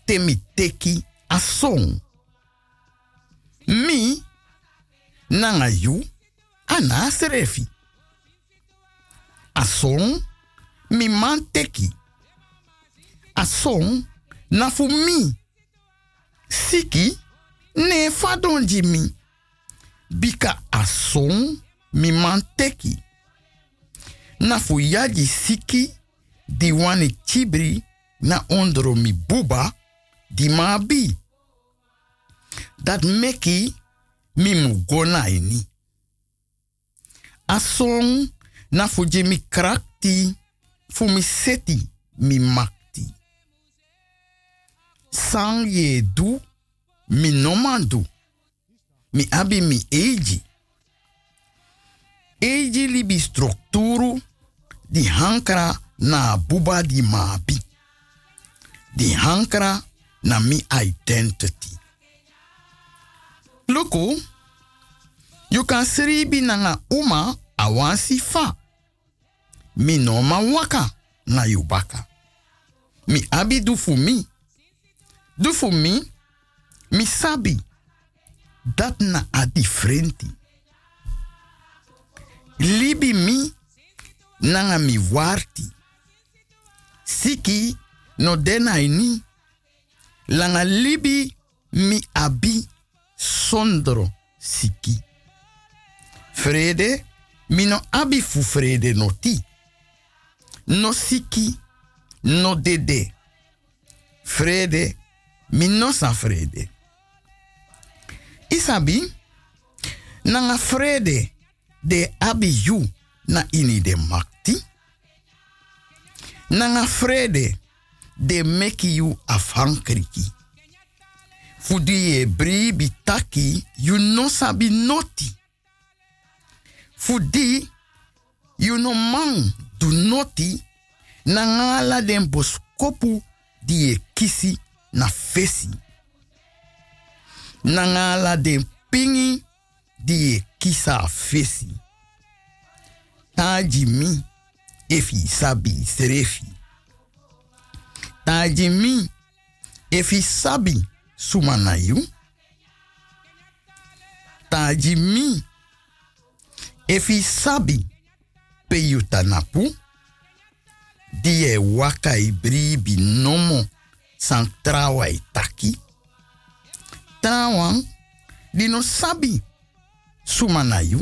temi teki asong. Mi nanga yu ana serefi. Asong mi man teki. Asong na fu. Siki ne fadonji mi. Bika asong mi man teki. Na fu yaji siki di wani chibri na ondro mi buba di mabi. Dat meki mi mu ini. Asong na fu je mi krakti fu mi seti mi makti. Sang ye du mi nomandu. mi abi mi eji. Eji libi strukturu di hankra na buba di mabi. Di hankra na mi identity. Loko, you can sribi nanga uma awansi fa. Mi no ma waka na yubaka. Mi abi du fu mi. Du fu mi, sabi. Dat na a differenti. Libi mi nanga mi warti. Siki no dena ini. Langa libi mi abi sondro siki. Vrede, mi no abi fu vrede no ti. No siki, no dede. Vrede, mi no sa vrede. Isabi, nanga vrede de abi yu na ini de makti. Nanga vrede de meki yu afhankriki. Fudi e bri bitaki you no sabi noti. Fudi you no man do noti na ngala den boskopu di e kisi na fesi. Na ngala den pingi di kisa fesi. Taji mi efi sabi serefi. Taji mi efi sabi sumana yu. Taji mi efi sabi pe yu tanapu. Die e waka ibri binomo san trawa i taki. Trawan di no sabi sumana yu.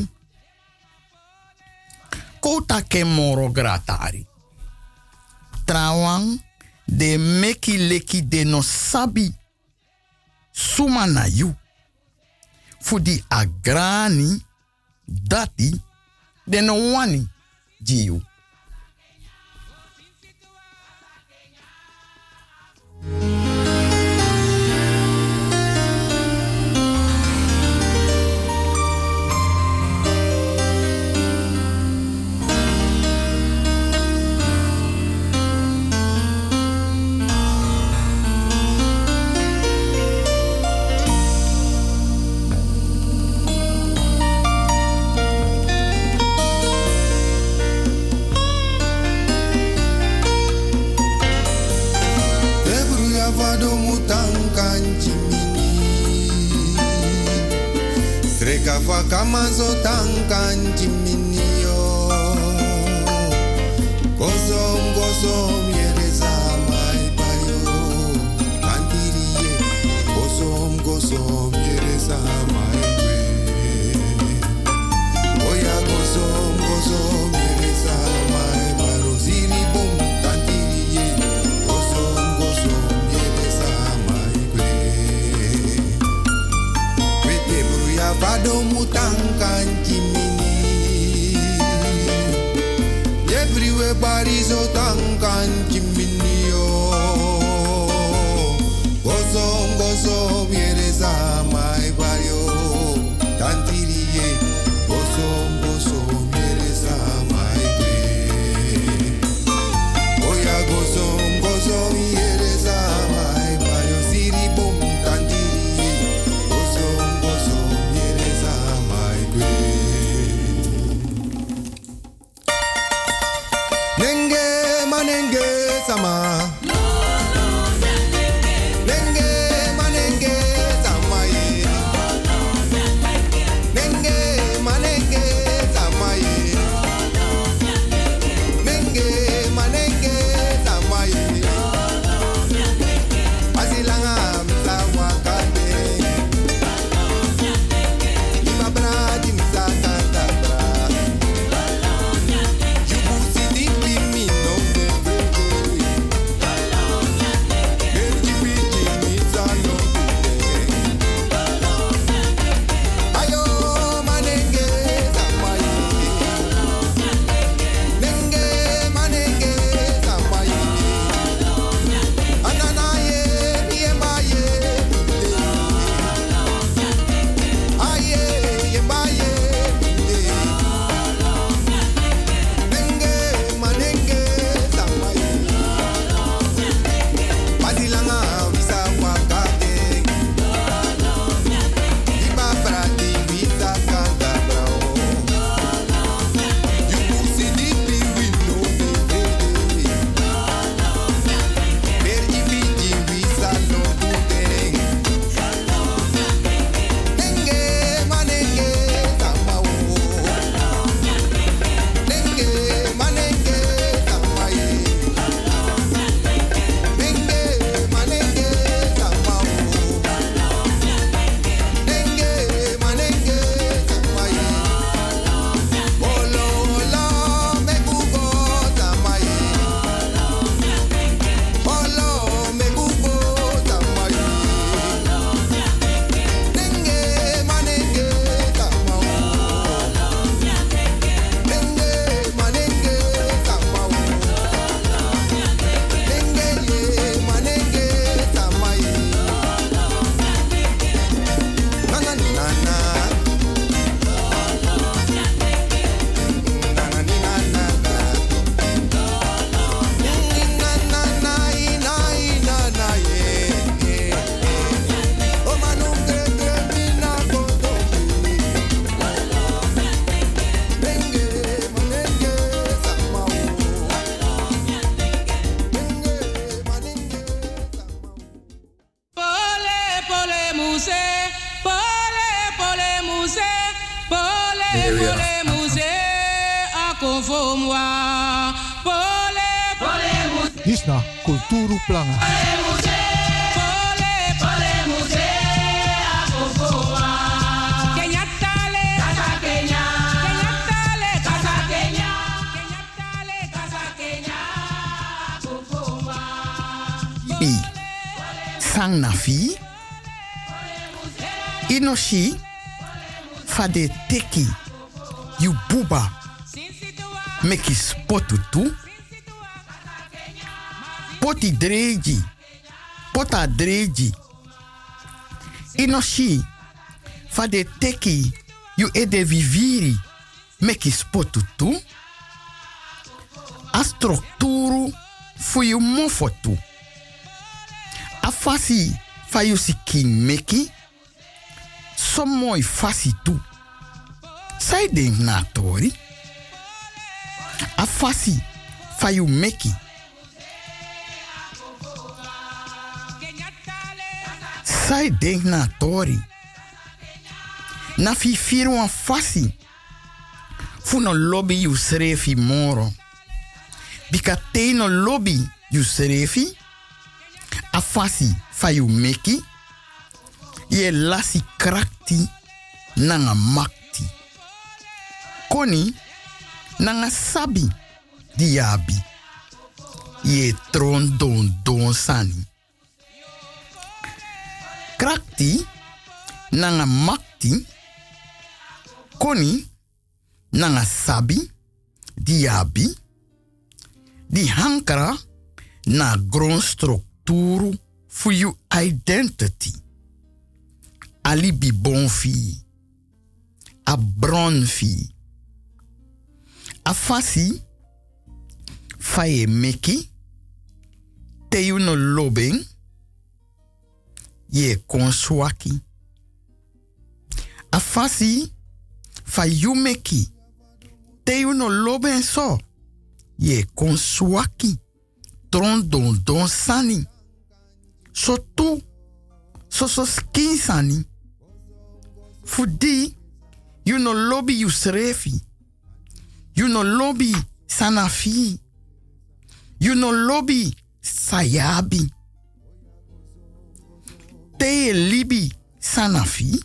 Kota ke de meki leki de no sabi suma na yu. Fu di agrani dati de no wani Streka fa kamazo tankan vado mutankan chimini Everywhere barizo tankan chimini Dreji. Inoshi. Fade teki. You ede viviri. Meki spotu tu. A strukturu. Fu you mofotu. A fasi. Fa you si king meki. So mooi fasi tu. Zij denk na. A fasi. Fa you meki. Zij denk na tori. Na fi firu an fasi. Fu lobby you srefi moro. Bika te lobby you srefi. A fasi fa you meki. Ye lasi krakti nanga makti. Koni nanga sabi diabi. Ye tron don don sani. Krakti nanga makti. Koni nanga sabi diabi. Di hankara na grondstructuru for you identity. alibi bon fi. A bron fi. A fasi. Faye meki. Te lobeng. Ye konswaki. A fasi. Fa you meki. Te you no loben so. Ye konswaki. Tron don don sani. So tu. So so skin sani. Fudi, you no lobby you srefi. No lobby sanafi. You no lobby sayabi. Te libi sanafi.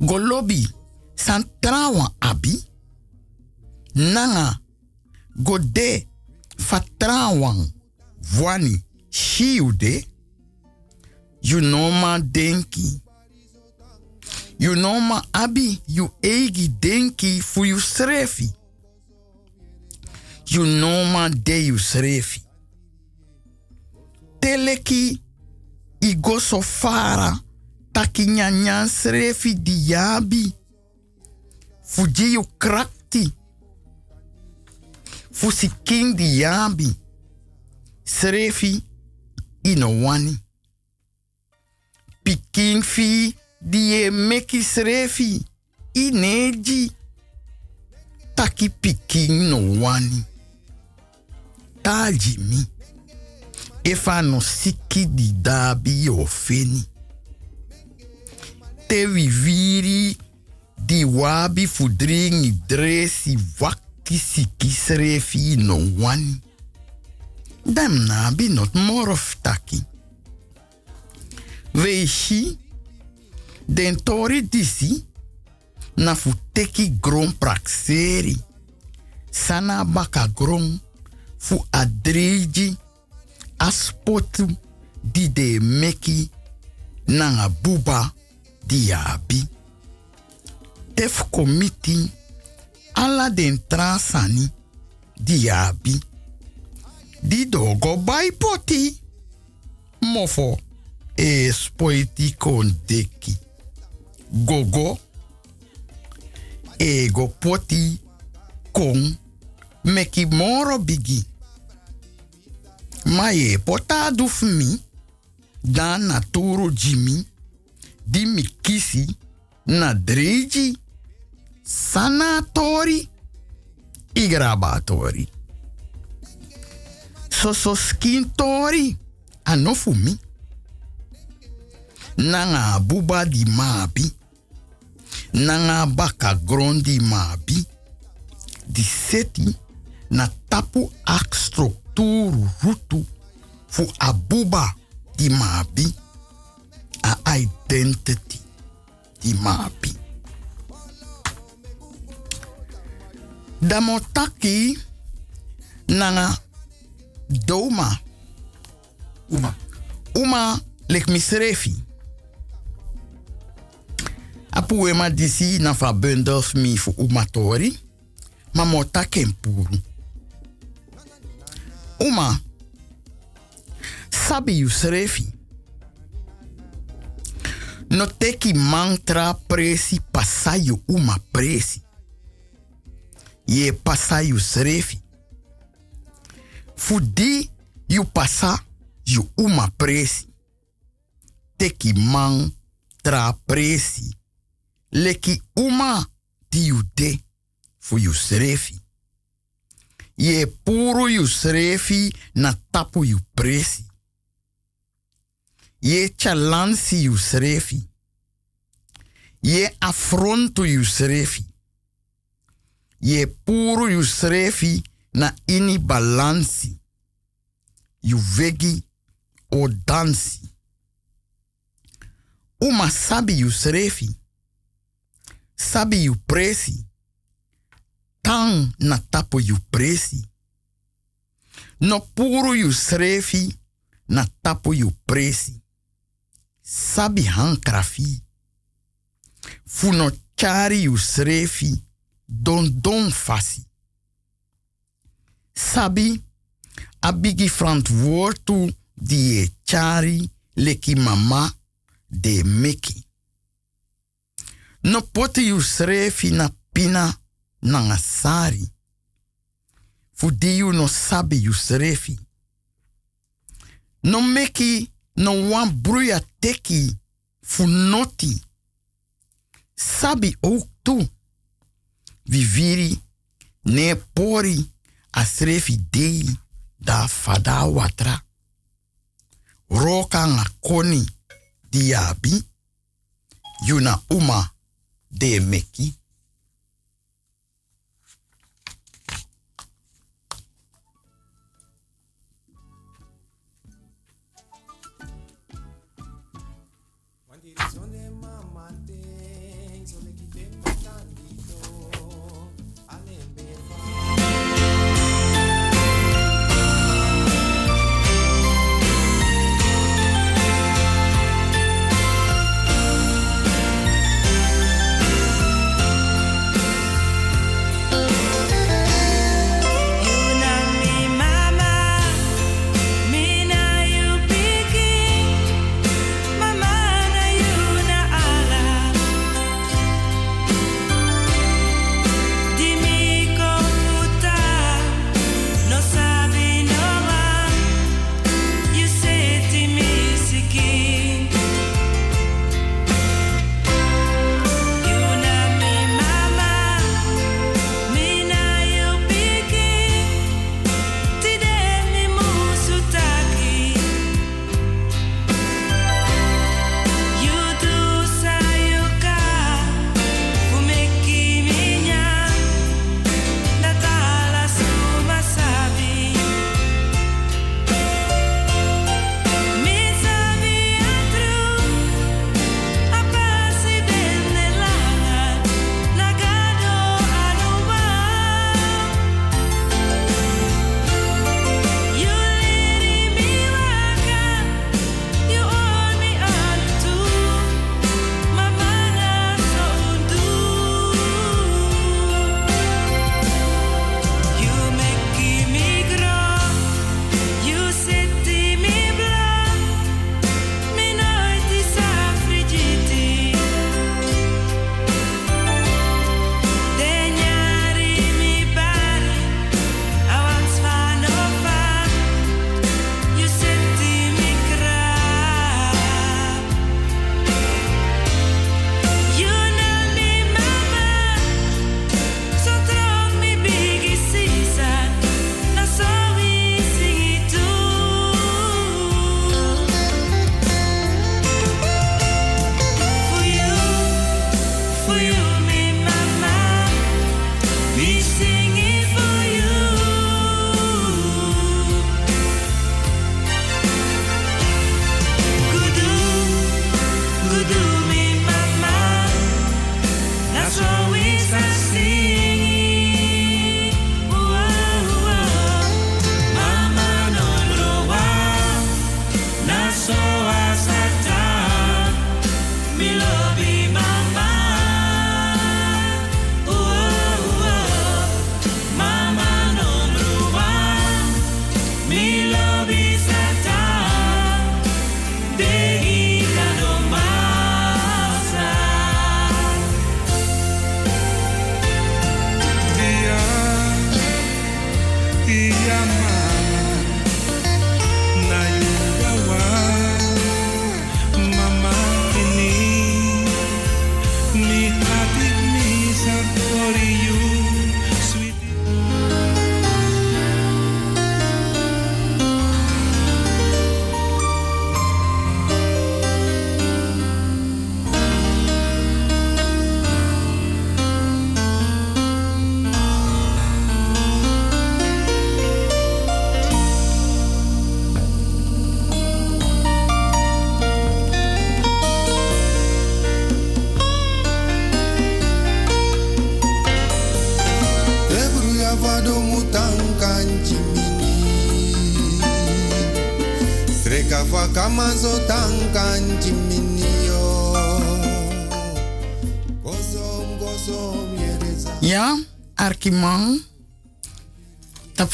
Go lobby santrawa abi. Nanga go de fatrawan vwani shiude. You know ma denki. You know ma abi, you egi denki fu you srefi. You de you srefi. Teleki igo so fara taki nyanyan srefi di yabi. Fuji you krakti. Fusi king di yabi. Srefi ino wani. Piking fi die meki srefi ineji taki pikin no wani taji mi efa no siki di dabi o feni te viviri di wabi fudringi dresi waki siki srefi no wani. Dem nabi not morof taki. Weishi, den tori disi, na fu teki gron prakseri. Sana baka gron fu adreji aspotu di de meki nanga buba di abi. Tef komiti ala den trasani di abi. Di dogo bai poti. Mofo e spoiti kon deki. Gogo ego poti kon meki moro bigi. Ma pota duf mi dan na toro jimi di mi kisi na dreji sanatori igrabatori. Soso skin tori anofu mi. Nanga buba di mabi. nanga baka grondi mabi di seti na tapu ak rutu fu abuba di mabi a identity di mabi damotaki nanga doma uma. Uma lek misrefi. Apu wema disi na fa bundles mi fu uma tori ma mota uma. Sabi you srefi no teki mantra presi pasayo uma presi. Ye pasayo srefi fudi you pasa you uma presi. Teki mantra presi. Leki uma di you de fu you srefi ye puro you srefi na tapu you presi. Ye chalansi you srefi. Ye afronto you srefi. Ye puro you srefi na ini balansi. You vegi o dansi. Uma sabi you srefi. Sabi you presi tang na tapo you presi. No puro you srefi na tapo you presi. Sabi hankrafi fu no chari you srefi don don fasi. Sabi a bigi verantwoord die chari leki mama de meki. No poti you srefi na pina nanga sari. Fu no sabi you srefi. No meki no wan bruya teki fu noti. Sabi ook tu. Viviri ne pori a srefi dei da fada watra. Roka nga koni diabi. Yuna uma de meki.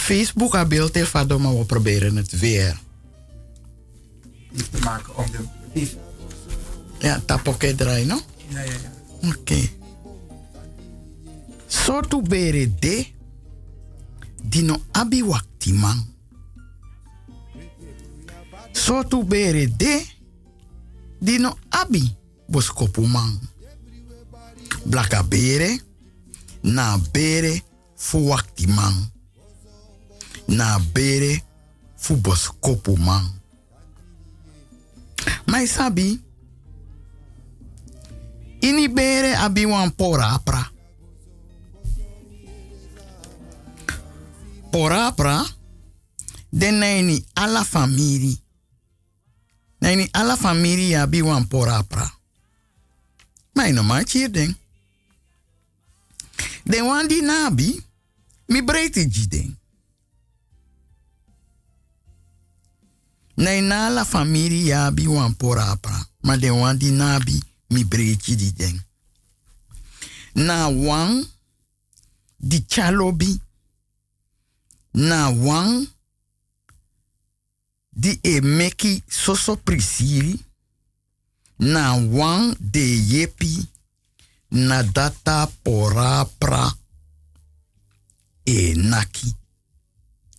Facebook een beeld heeft van maar we proberen het weer. Te maken om de. Ja, tapoke draai, no? Porapra. Den naini alla famiri. Naini alla famiri abi wan porapra. Maar no maar hier den. Den wan di nabi. Mi breiti ji den. Nee, na la familie ya bi wan porapra. Maar den wan di nabi mi breiti di den. Na wan di chalobi. Na wan di e meki soso prisiri. Na wan de yepi. Na data porapra. E naki.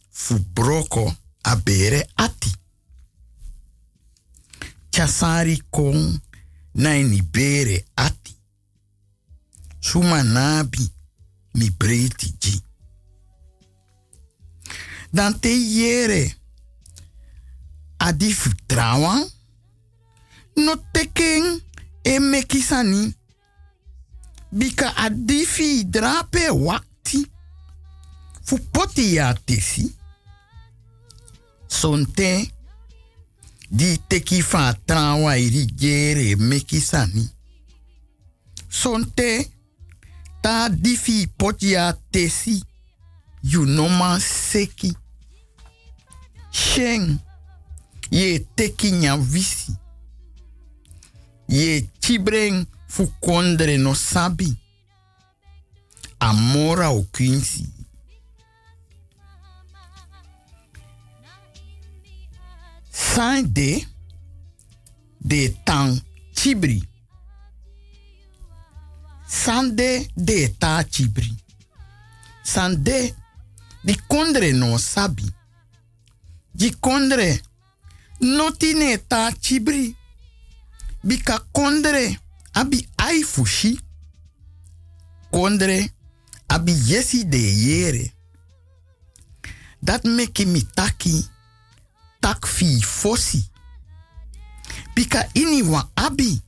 Fu broko abere ati. Chasari kon na ni bere ati. Suma nabi mi breti ji. Dan te yere adi futrawan no teken e mekisani. Bika adi fi drape wakti fu poti ya tesi. Sonte di teki fa trawa iri jere mekisani. Sonte ta difi poti ya tesi you no man seki shen ye teki nya visi ye chibren fu kondre no sabi amora o quincy Sande de tang chibri. Sande de ta chibri. Sande di kondre no sabi. Di kondre notine ta chibri. Bika kondre abi ai fushi. Kondre abi yesi de yere. Dat meki mi taki tak fi fosi. Pika ini wa abi.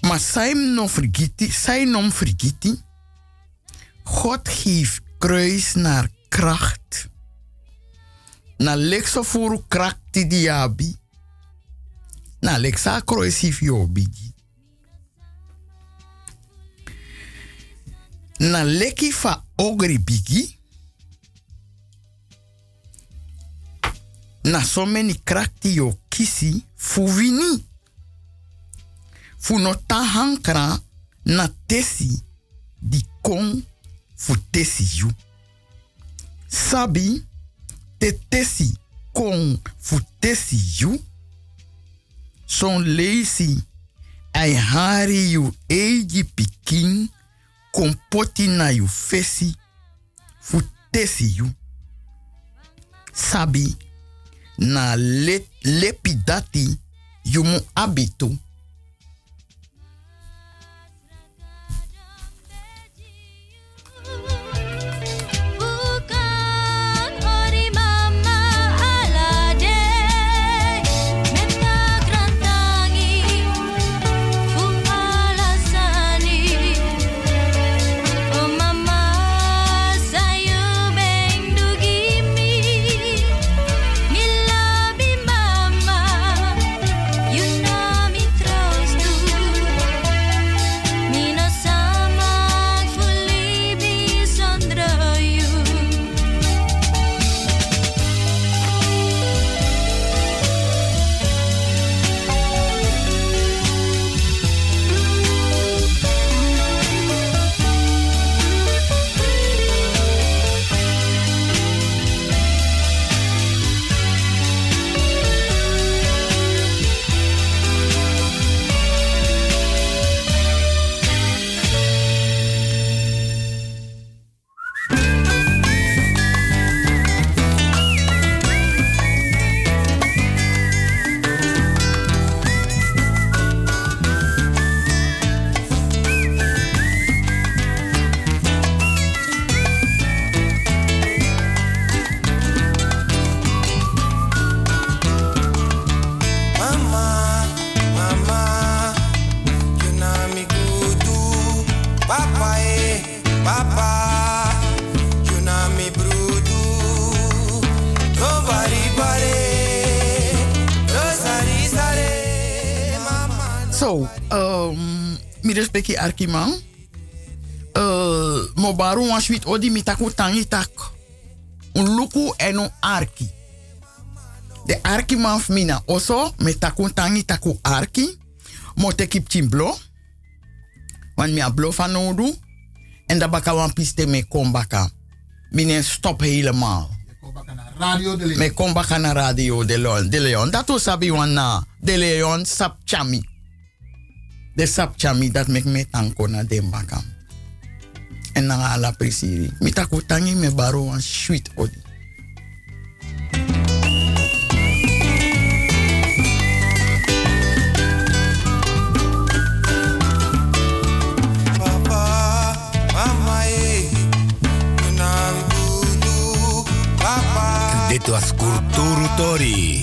Maar zij no vergiti, zij nom vergiti. God geeft kruis naar kracht. Na lekso furu krakti di abi. Na leksa kruis yo bigi. Na leki fa ogri bigi. Na so many krakti yo kisi fu vini. Fu no ta hankra na tesi di kon fu tesi yu. Sabi te tesi kon fu tesi yu. Son leisi ai hari yu eji pikin kompoti na yu fesi fu tesi yu. Sabi na le, lepi dati yu mu. Arki man. Uh, mo baru wan odi mi taku tangi tak. Un luku en un arki. De arki man fmina oso me taku tangi taku arki. Mo te kip blo. Wan mi a blo van nodu. En da baka wan piste me kom baka. Mine stop helemaal. Radio de Leon. Me kom baka na radio de Leon. De Leon. Dat was sabi wan na. De Leon sap chami. De sap chami dat mek me tanko na den baka. En na ala presiri. Mi taku tangi me baro wan sweet odi. Mama, eh, Dit was Kulturu Tori.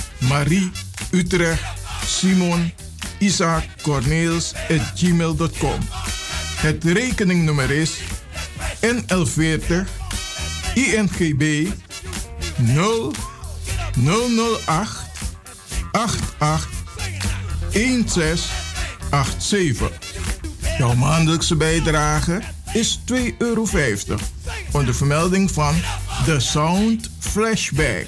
Marie, Utrecht, Simon, Isaac, Corneels at gmail.com. Het rekeningnummer is NL40 INGB 0 008 88 1687. Jouw maandelijkse bijdrage is 2,50 euro. Onder vermelding van The Sound Flashback.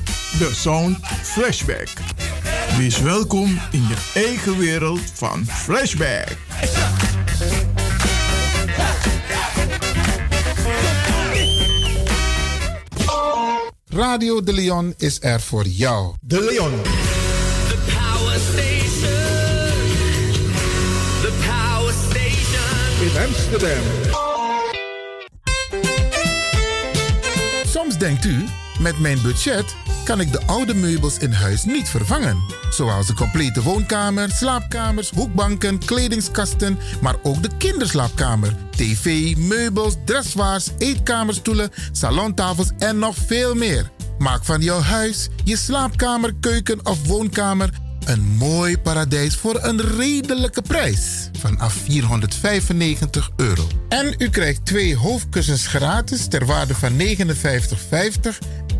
De Sound Flashback. Wees welkom in je eigen wereld van Flashback. Radio De Leon is er voor jou. De Leon. The Power Station. The Power Station. In Amsterdam. Soms denkt u, met mijn budget kan ik de oude meubels in huis niet vervangen. Zoals de complete woonkamer, slaapkamers, hoekbanken, kledingskasten, maar ook de kinderslaapkamer, tv, meubels, dressoirs, eetkamerstoelen, salontafels en nog veel meer. Maak van jouw huis, je slaapkamer, keuken of woonkamer Een mooi paradijs voor een redelijke prijs vanaf 495 euro. En u krijgt twee hoofdkussens gratis ter waarde van 59,50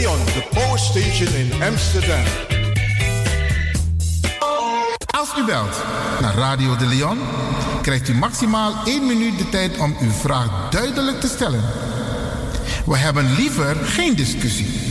De Leon, the power station in Amsterdam. Als u belt naar Radio de Leon, krijgt u maximaal 1 minuut de tijd om uw vraag duidelijk te stellen. We hebben liever geen discussie.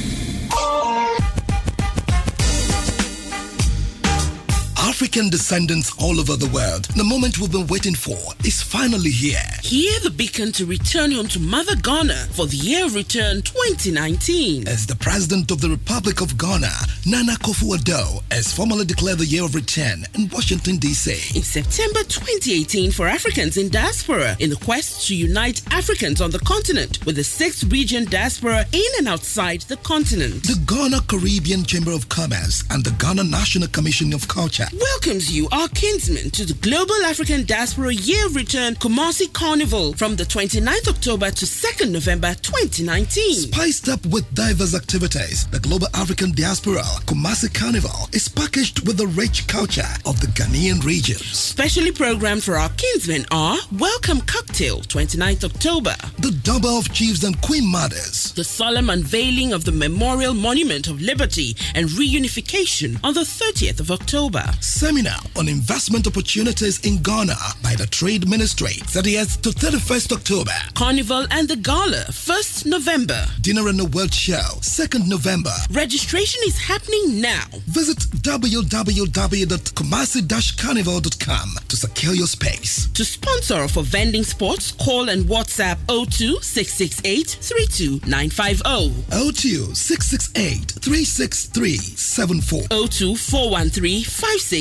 African descendants all over the world. The moment we've been waiting for is finally here. Hear the beacon to return home to Mother Ghana for the year of return 2019. As the President of the Republic of Ghana, Nana Akufo-Addo, has formally declared the year of return in Washington, D.C. In September 2018 for Africans in diaspora in the quest to unite Africans on the continent with the sixth region diaspora in and outside the continent. The Ghana Caribbean Chamber of Commerce and the Ghana National Commission of Culture welcomes you, our kinsmen, to the Global African Diaspora Year of Return Kumasi Carnival from the 29th October to 2nd November 2019. Spiced up with diverse activities, the Global African Diaspora Kumasi Carnival is packaged with the rich culture of the Ghanaian regions. Specially programmed for our kinsmen are Welcome Cocktail, 29th October. The Double of Chiefs and Queen Mothers. The solemn unveiling of the Memorial Monument of Liberty and Reunification on the 30th of October. Seminar on investment opportunities in Ghana by the Trade Ministry, 30th to 31st October. Carnival and the Gala, 1st November. Dinner and a World Show, 2nd November. Registration is happening now. Visit www.kumasi-carnival.com to secure your space. To sponsor for vending spots, call and WhatsApp 02 668 32950. 02 668 363 74. 02 413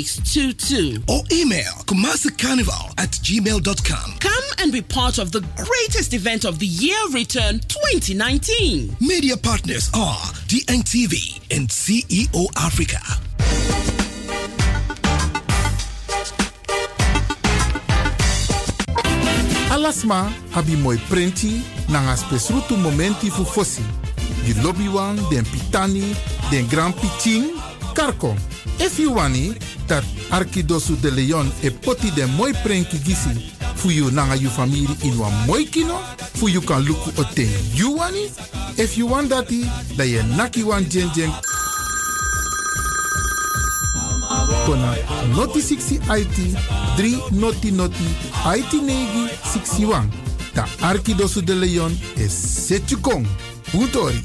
5622. Or email kumasicarnival at gmail.com. Come and be part of the greatest event of the year return 2019. Media partners are DNTV and CEO Africa. Alasma abi moi prenti nanga spesrutu momenti fu fosi. Di lobby wan, den pitani, den grand pitin, karko. If you wani, dat Arkidosu de Leon e poti den moi prenki gisi fu you nanga you family in wa moi kino, fu you kan luku o ten you wani. If you want dati, da ye naki wan jen jen kona noti 60 IT 3 noti noti IT negi 61. Ta Arkidosu de Leon is Setjukong. Utori.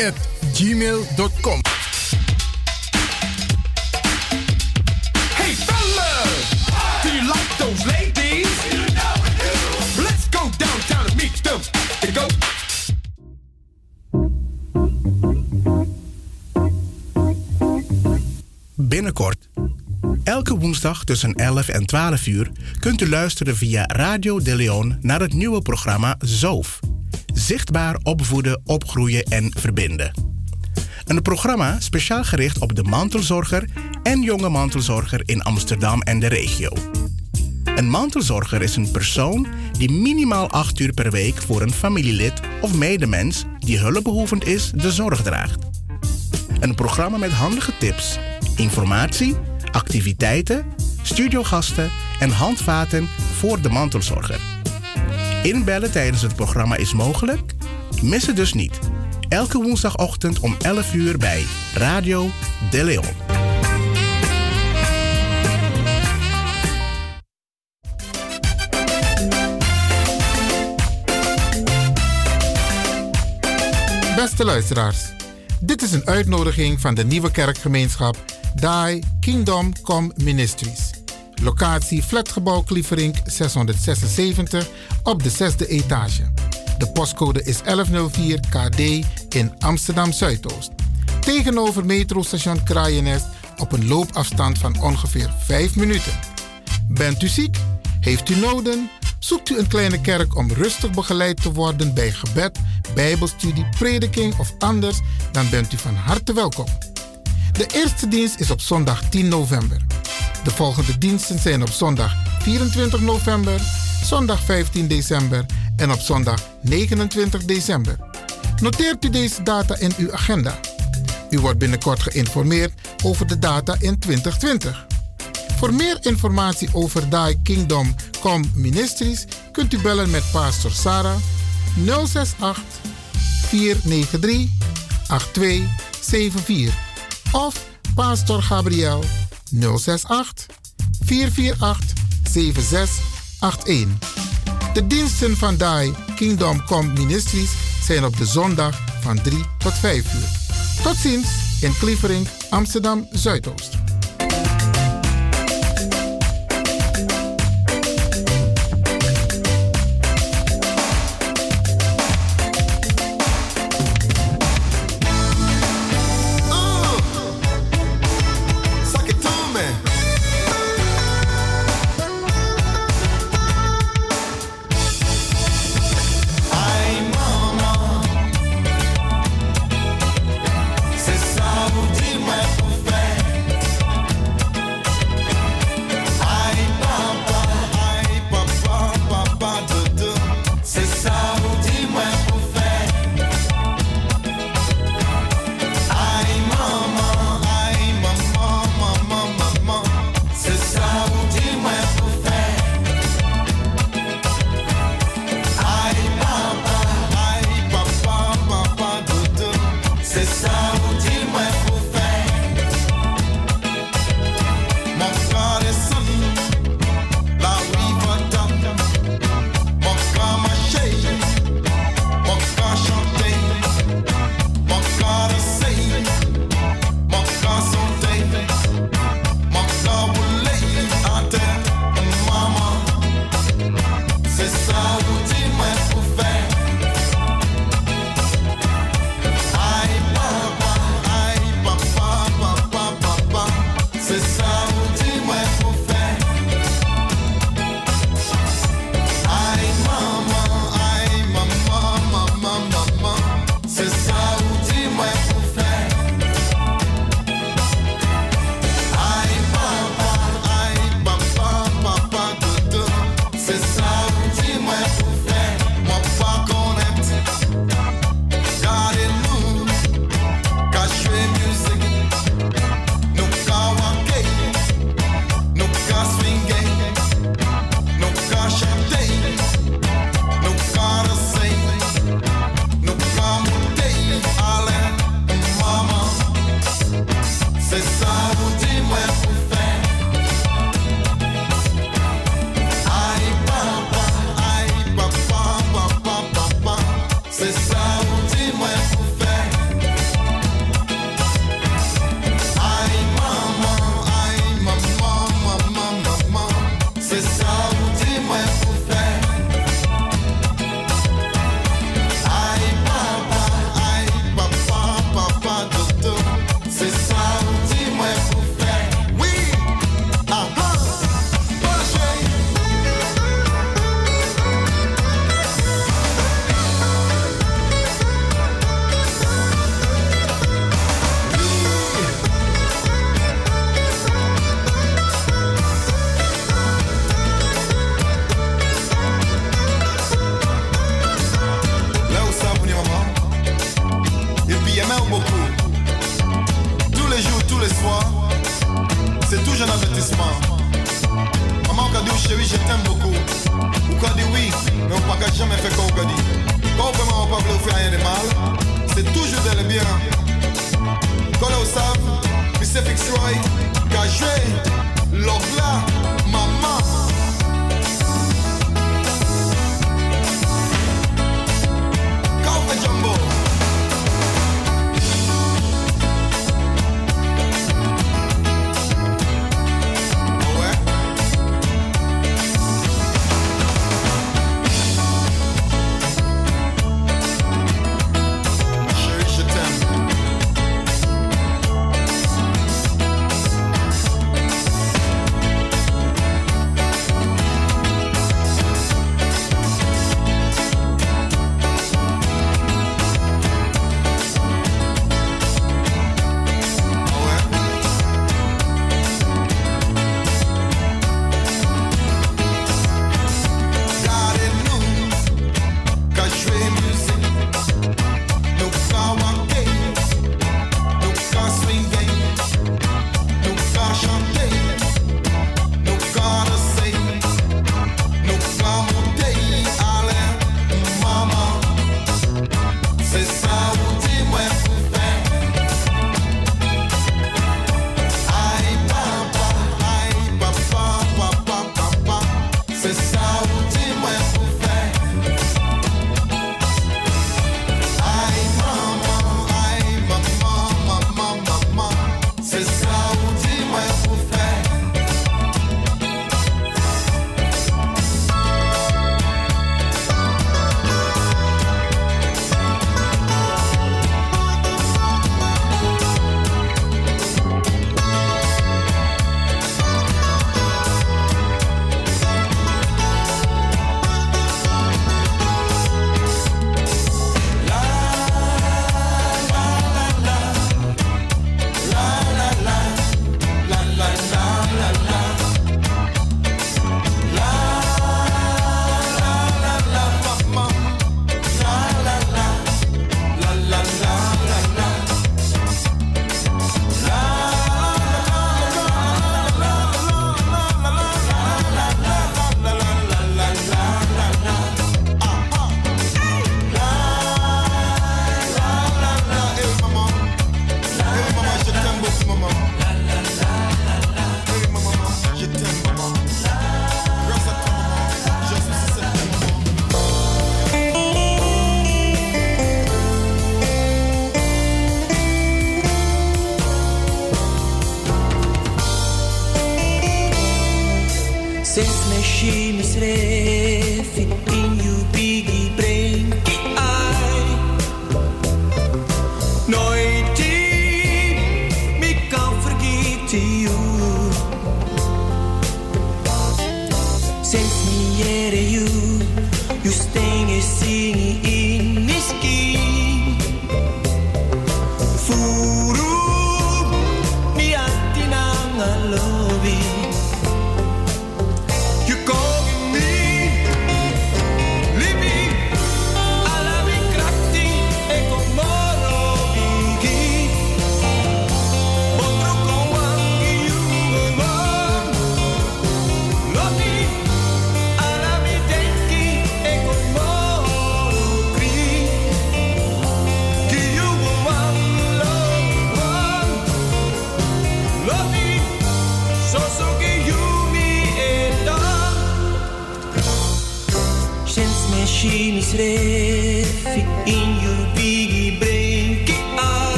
at gmail.com. Hey fellas, do you like those ladies? Let's go downtown and meet them. Go. Binnenkort Elke woensdag tussen 11 en 12 uur kunt u luisteren via Radio De Leon naar het nieuwe programma Zoof. Zichtbaar opvoeden, opgroeien en verbinden. Een programma speciaal gericht op de mantelzorger en jonge mantelzorger in Amsterdam en de regio. Een mantelzorger is een persoon die minimaal 8 uur per week voor een familielid of medemens die hulpbehoevend is de zorg draagt. Een programma met handige tips, informatie, activiteiten, studiogasten en handvaten voor de mantelzorger. Inbellen tijdens het programma is mogelijk? Mis het dus niet. Elke woensdagochtend om 11 uur bij Radio De Leon. Beste luisteraars, dit is een uitnodiging van de nieuwe kerkgemeenschap Die Kingdom Come Ministries. Locatie Flatgebouw Klieverink 676 op de zesde etage. De postcode is 1104 KD in Amsterdam Zuidoost. Tegenover metrostation Kraaienest op een loopafstand van ongeveer 5 minuten. Bent u ziek? Heeft u noden? Zoekt u een kleine kerk om rustig begeleid te worden bij gebed, bijbelstudie, prediking of anders, dan bent u van harte welkom. De eerste dienst is op zondag 10 november. De volgende diensten zijn op zondag 24 november, zondag 15 december en op zondag 29 december. Noteert u deze data in uw agenda. U wordt binnenkort geïnformeerd over de data in 2020. Voor meer informatie over Die Kingdom Come Ministries kunt u bellen met Pastor Sarah 068 493 8274 of Pastor Gabriel 068 448 7681. De diensten van Die Kingdom Come Ministries zijn op de zondag van 3 tot 5 uur. Tot ziens in Klievering, Amsterdam Zuidoost.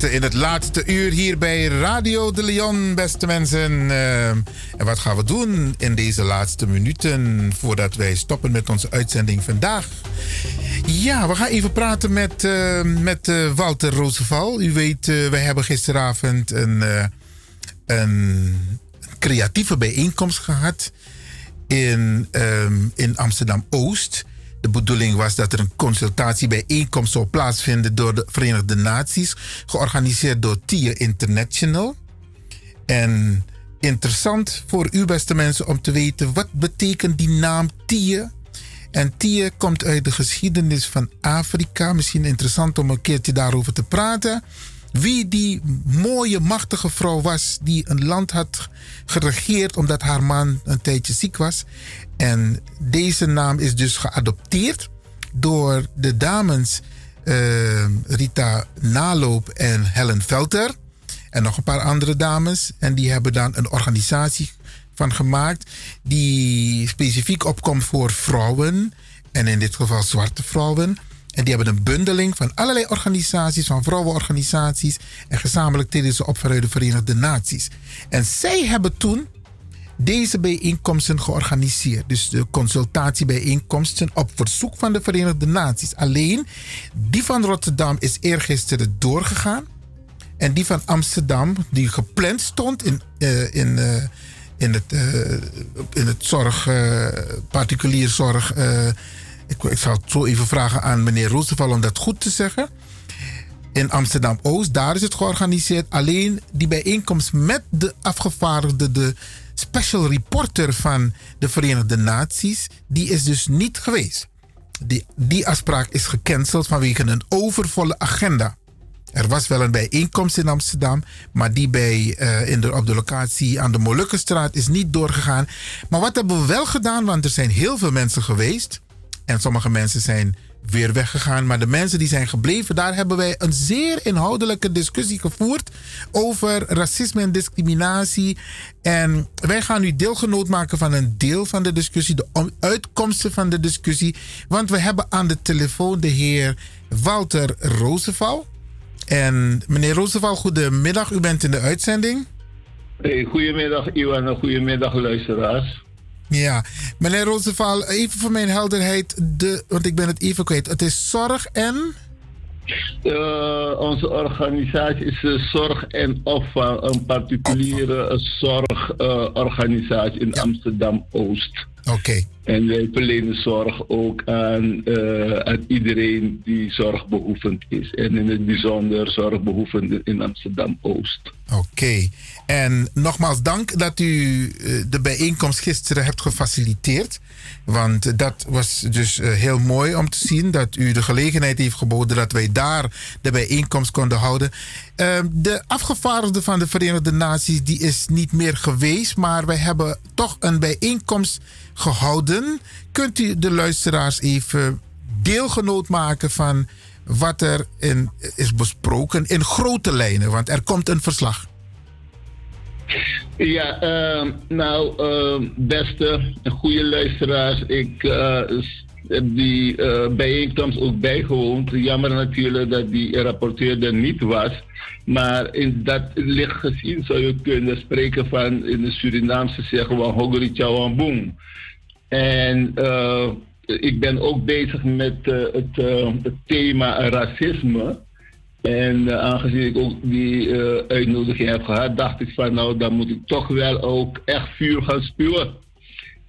Zitten in het laatste uur hier bij Radio de Leon, beste mensen. Eh, en wat gaan we doen in deze laatste minuten voordat wij stoppen met onze uitzending vandaag? Ja, we gaan even praten met, eh, met eh, Walter Roosevelt. U weet, wij hebben gisteravond een, een creatieve bijeenkomst gehad in, ehm, in Amsterdam Oost. De bedoeling was dat er een consultatiebijeenkomst zou plaatsvinden door de Verenigde Naties, georganiseerd door TIE International. En interessant voor u, beste mensen, om te weten wat betekent die naam TIE. En TIE komt uit de geschiedenis van Afrika. Misschien interessant om een keertje daarover te praten. Wie die mooie, machtige vrouw was die een land had geregeerd omdat haar man een tijdje ziek was. En deze naam is dus geadopteerd door de dames eh, Rita Naloop en Helen Velter. En nog een paar andere dames. En die hebben dan een organisatie van gemaakt die specifiek opkomt voor vrouwen. En in dit geval zwarte vrouwen. En die hebben een bundeling van allerlei organisaties, van vrouwenorganisaties. En gezamenlijk treden ze op de Verenigde Naties. En zij hebben toen deze bijeenkomsten georganiseerd. Dus de consultatiebijeenkomsten op verzoek van de Verenigde Naties. Alleen die van Rotterdam is eergisteren doorgegaan. En die van Amsterdam, die gepland stond in, uh, in, uh, in, het, uh, in het zorg, particulier zorg. Ik, zal het zo even vragen aan meneer Roosevelt om dat goed te zeggen. In Amsterdam Oost, daar is het georganiseerd. Alleen die bijeenkomst met de afgevaardigde, de special reporter van de Verenigde Naties, die is dus niet geweest. Die, die afspraak is gecanceld vanwege een overvolle agenda. Er was wel een bijeenkomst in Amsterdam, maar die bij, uh, in de, op de locatie aan de Molukkenstraat is niet doorgegaan. Maar wat hebben we wel gedaan, want er zijn heel veel mensen geweest. En sommige mensen zijn weer weggegaan. Maar de mensen die zijn gebleven, daar hebben wij een zeer inhoudelijke discussie gevoerd over racisme en discriminatie. En wij gaan u deelgenoot maken van een deel van de discussie, de uitkomsten van de discussie. Want we hebben aan de telefoon de heer Walter Roosevelt. En meneer Roosevelt, goedemiddag. U bent in de uitzending. Hey, goedemiddag, Iwan. Goedemiddag, luisteraars. Ja, meneer Roosevelt, even voor mijn helderheid, de, want ik ben het even kwijt. Het is zorg en. Uh, onze organisatie is uh, Zorg en Opvang, een particuliere uh, zorgorganisatie in ja. Amsterdam Oost. Oké. Okay. En wij verlenen zorg ook aan, aan iedereen die zorgbehoevend is. En in het bijzonder zorgbehoevenden in Amsterdam Oost. Oké. Okay. En nogmaals dank dat u de bijeenkomst gisteren hebt gefaciliteerd. Want dat was dus heel mooi om te zien dat u de gelegenheid heeft geboden dat wij daar de bijeenkomst konden houden. De afgevaardigde van de Verenigde Naties die is niet meer geweest, maar wij hebben toch een bijeenkomst gehouden. Kunt u de luisteraars even deelgenoot maken van wat er in, is besproken in grote lijnen? Want er komt een verslag. Ja, uh, nou, uh, beste goede luisteraars, ik uh, heb die uh, bijeenkomst ook bijgewoond. Jammer natuurlijk dat die rapporteur niet was. Maar in dat licht gezien zou je kunnen spreken van in de Surinaamse zeggen we Hogori Chawamboom. En uh, ik ben ook bezig met het, het, thema racisme. En aangezien ik ook die uitnodiging heb gehad, dacht ik van nou, dan moet ik toch wel ook echt vuur gaan spuwen.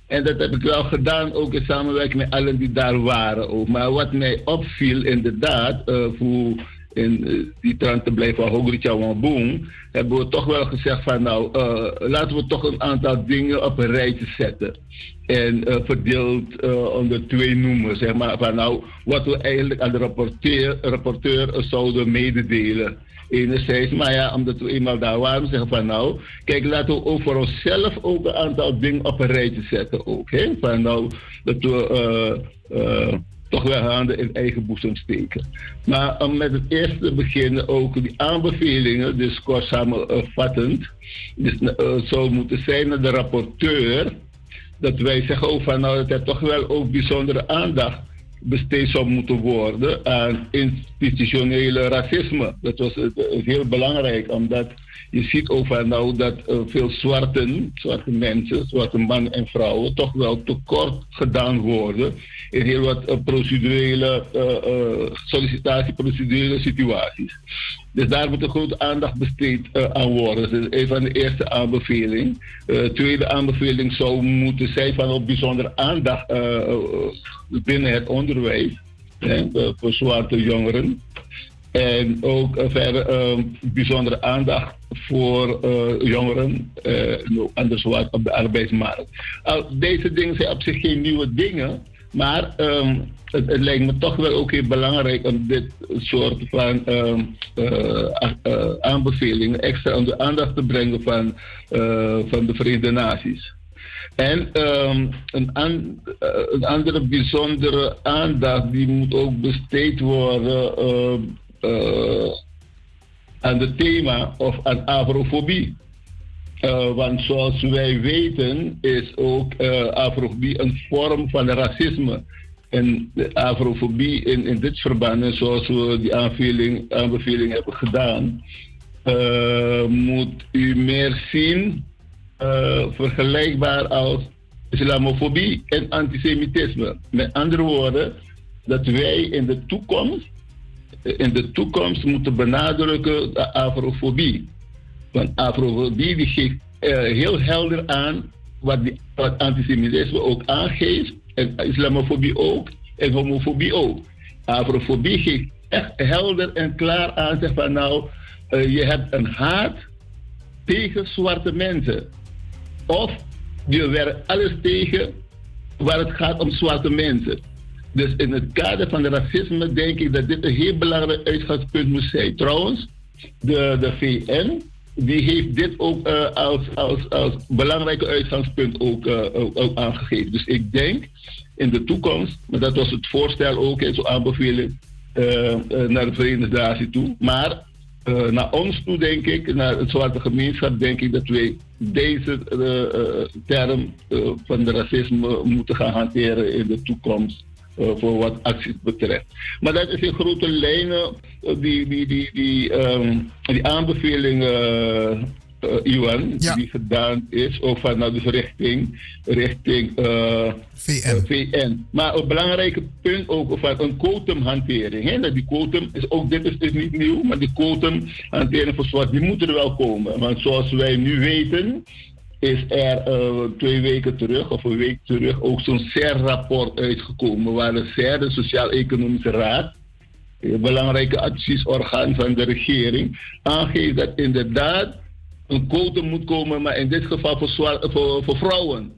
En dat heb ik wel gedaan, ook in samenwerking met allen die daar waren. Ook. Maar wat mij opviel, inderdaad, voor in uh, die trant te blijven Hogritja Boom, hebben we toch wel gezegd van nou, uh, laten we toch een aantal dingen op een rijtje zetten. En uh, verdeeld onder twee noemen, zeg maar, van nou, wat we eigenlijk aan de rapporteur, rapporteur zouden mededelen. Enerzijds, maar ja, omdat we eenmaal daar waren, zeggen van nou, kijk, laten we ook voor onszelf ook een aantal dingen op een rijtje zetten ook. Hè? Van nou, dat we toch wel handen in eigen boezem steken. Maar om met het eerste te beginnen, ook die aanbevelingen, dus kort samenvattend, dus, uh, zou moeten zijn naar de rapporteur, dat wij zeggen ook van nou dat er toch wel ook bijzondere aandacht besteed zou moeten worden aan institutionele racisme. Dat was eh, heel belangrijk, omdat je ziet van nou dat eh, veel zwarten, zwarte mensen, zwarte mannen en vrouwen, toch wel tekort gedaan worden in heel wat eh, procedurele, eh, eh, sollicitatieprocedurele situaties. Dus daar moet een grote aandacht besteed aan worden. Dat is een van de eerste aanbeveling. Eh, tweede aanbeveling zou moeten zijn van op bijzondere aandacht binnen het onderwijs voor zwarte jongeren. En ook verder eh, bijzondere aandacht voor eh, jongeren eh, aan de op de arbeidsmarkt. Deze dingen zijn op zich geen nieuwe dingen, maar ehm, het, het lijkt me toch wel ook heel belangrijk om dit soort van ehm, eh, eh, aanbevelingen extra onder aandacht te brengen van, van de Verenigde Naties. En ehm, een, een andere bijzondere aandacht die moet ook besteed worden ehm, aan het thema of aan afrofobie. Eh, want zoals wij weten is ook eh, afrofobie een vorm van racisme. En de afrofobie in, in dit verband, en zoals we die aanbeveling, aanbeveling hebben gedaan, eh, moet u meer zien eh, vergelijkbaar als islamofobie en antisemitisme. Met andere woorden, dat wij in de toekomst, in de toekomst moeten benadrukken de afrofobie. Want afrofobie die geeft eh, heel helder aan wat, antisemitisme ook aangeeft, en islamofobie ook, en homofobie ook. Afrofobie geeft echt helder en klaar aan, zeg van nou, eh, je hebt een haat tegen zwarte mensen. Of je werkt alles tegen waar het gaat om zwarte mensen. Dus in het kader van de racisme denk ik dat dit een heel belangrijk uitgangspunt moet zijn. Trouwens, de, de VN die heeft dit ook eh, als, als, als uitgangspunt ook, eh, ook, ook aangegeven. Dus ik denk in de toekomst, maar dat was het voorstel ook, en zo aanbeveling eh, eh, naar de Verenigde Naties toe. Maar naar ons toe denk ik, naar het zwarte gemeenschap, denk ik dat wij deze term van de racisme moeten gaan hanteren in de toekomst. Eh, voor wat acties betreft. Maar dat is in grote lijnen eh, die, die, die, die, ehm, die aanbeveling, eh, Iwan, die gedaan is, ook vanuit dus richting, richting VN. VN. Maar een belangrijk punt ook van een quotumhantering. Hè? Dat die quotum is ook, dit is, is niet nieuw, maar die quotumhantering voor zwart, die moet er wel komen. Want zoals wij nu weten, is er eh, twee weken terug, of een week terug, ook zo'n CER-rapport uitgekomen, waar de CER, de Sociaal-Economische Raad, een belangrijke adviesorgaan van de regering, aangeeft dat inderdaad een quotum moet komen, maar in dit geval voor, voor, voor vrouwen.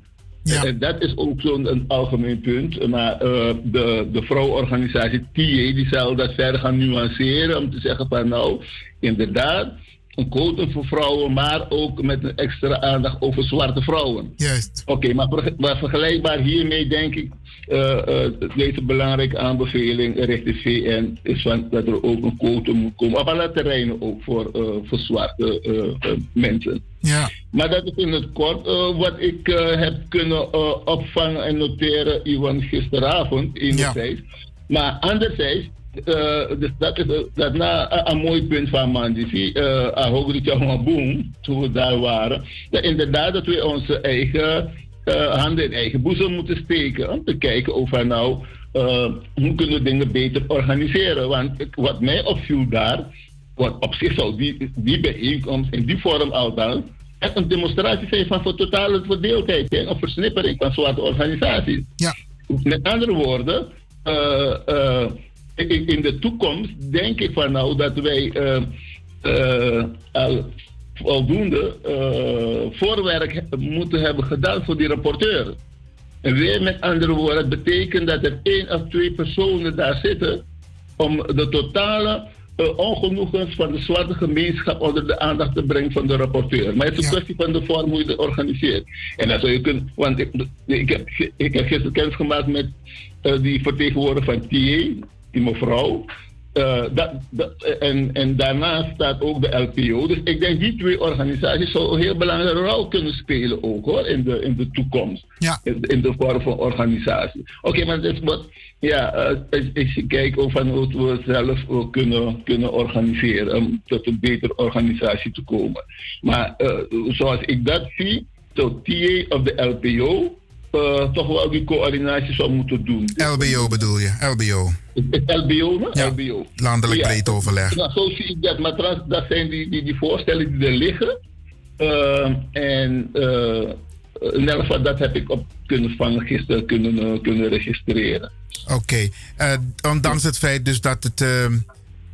En dat is ook zo'n een algemeen punt. Maar eh, de, de vrouwenorganisatie TA die zal dat verder gaan nuanceren om te zeggen van nou, inderdaad, een quotum voor vrouwen, maar ook met een extra aandacht over zwarte vrouwen. Juist. Oké, maar, ver- maar vergelijkbaar hiermee denk ik, eh, eh, deze belangrijke aanbeveling richting VN is van, dat er ook een quotum moet komen. Op alle terreinen ook voor, eh, voor zwarte mensen. Ja. Maar dat is in het kort wat ik heb kunnen opvangen en noteren, Iwan, gisteravond enerzijds. Maar anderzijds, dus dat is eh, dat na een- mooi punt van Mandisi, uh, Ahogri Boom, toen we daar waren. Dat inderdaad dat we onze eigen eh, handen in eigen boezem moeten steken. Om te kijken of we nou, eh, hoe kunnen we dingen beter organiseren. Want wat mij opviel daar, wat op zich zou die, die bijeenkomst in die vorm althans echt een demonstratie zijn van voor totale verdeeldheid hè, of versnippering van zwarte organisaties. Ja. Met andere woorden, eh, eh, in, in de toekomst denk ik van nou dat wij eh, eh, al voldoende eh, voorwerk moeten hebben gedaan voor die rapporteur. En weer met andere woorden, het betekent dat er één of twee personen daar zitten om de totale eh, ongenoegens van de zwarte gemeenschap onder de aandacht te brengen van de rapporteur. Maar het is een kwestie van de vorm hoe je het organiseert. En dat zou je kunnen, want ik, ik, heb, ik heb gisteren kennis gemaakt met die vertegenwoordiger van TA, die mevrouw. eh, dat, dat, en, en daarnaast staat ook de LPO. Dus ik denk die twee organisaties zouden een heel belangrijke rol kunnen spelen ook hoor, in de, in de toekomst. Ja. In, in de vorm van organisatie. Oké, maar dat is wat, ja, als je kijkt of van hoe we zelf ook kunnen, kunnen organiseren om tot een betere organisatie te komen. Maar eh, zoals ik dat zie, tot TA of de LPO eh, toch wel die coördinatie zou moeten doen. LBO bedoel je? LBO. LBO? Ja, LBO. Landelijk breed overleg. Ja, zo zie ik dat. Maar trans, dat zijn die, die, die voorstellen die er liggen. Eh, en uh, in elk geval, dat heb ik op kunnen van gisteren kunnen, kunnen registreren. Oké. Okay. ondanks het feit dus dat het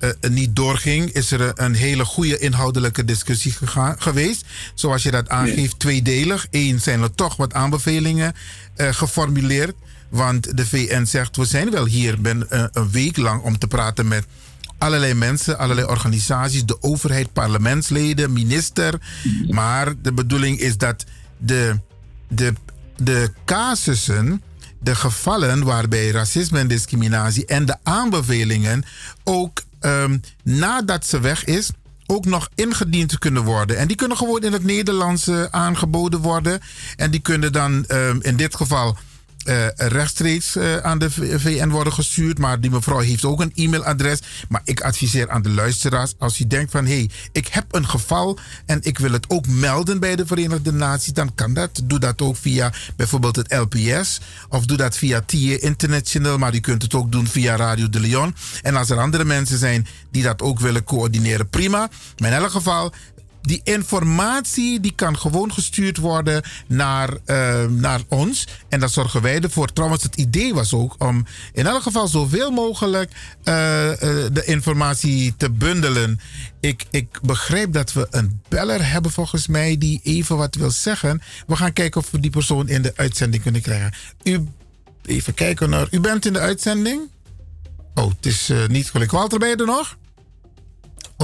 ehm, niet doorging, is er een hele goede inhoudelijke discussie gegaan, geweest. Zoals je dat aangeeft, nee. tweedelig. Eén zijn er toch wat aanbevelingen geformuleerd. Want de VN zegt, we zijn wel hier ben, een week lang om te praten met allerlei mensen, allerlei organisaties, de overheid, parlementsleden, minister. Maar de bedoeling is dat de, de, de casussen, de gevallen waarbij racisme en discriminatie en de aanbevelingen ook um, nadat ze weg is, ook nog ingediend kunnen worden. En die kunnen gewoon in het Nederlands aangeboden worden. En die kunnen dan um, in dit geval uh, rechtstreeks uh, aan de VN worden gestuurd. Maar die mevrouw heeft ook een e-mailadres. Maar ik adviseer aan de luisteraars, als u denkt van hé, hey, ik heb een geval en ik wil het ook melden bij de Verenigde Naties, dan kan dat. Doe dat ook via bijvoorbeeld het LPS of doe dat via TIE International, maar u kunt het ook doen via Radio de Leon. En als er andere mensen zijn die dat ook willen coördineren, prima. Maar in elk geval, die informatie die kan gewoon gestuurd worden naar, uh, naar ons. En daar zorgen wij ervoor. Trouwens, het idee was ook om in elk geval zoveel mogelijk uh, uh, de informatie te bundelen. Ik, ik begrijp dat we een beller hebben volgens mij die even wat wil zeggen. We gaan kijken of we die persoon in de uitzending kunnen krijgen. U, even kijken naar. U bent in de uitzending? Oh, het is niet gelukkig. Walter, ben je er nog?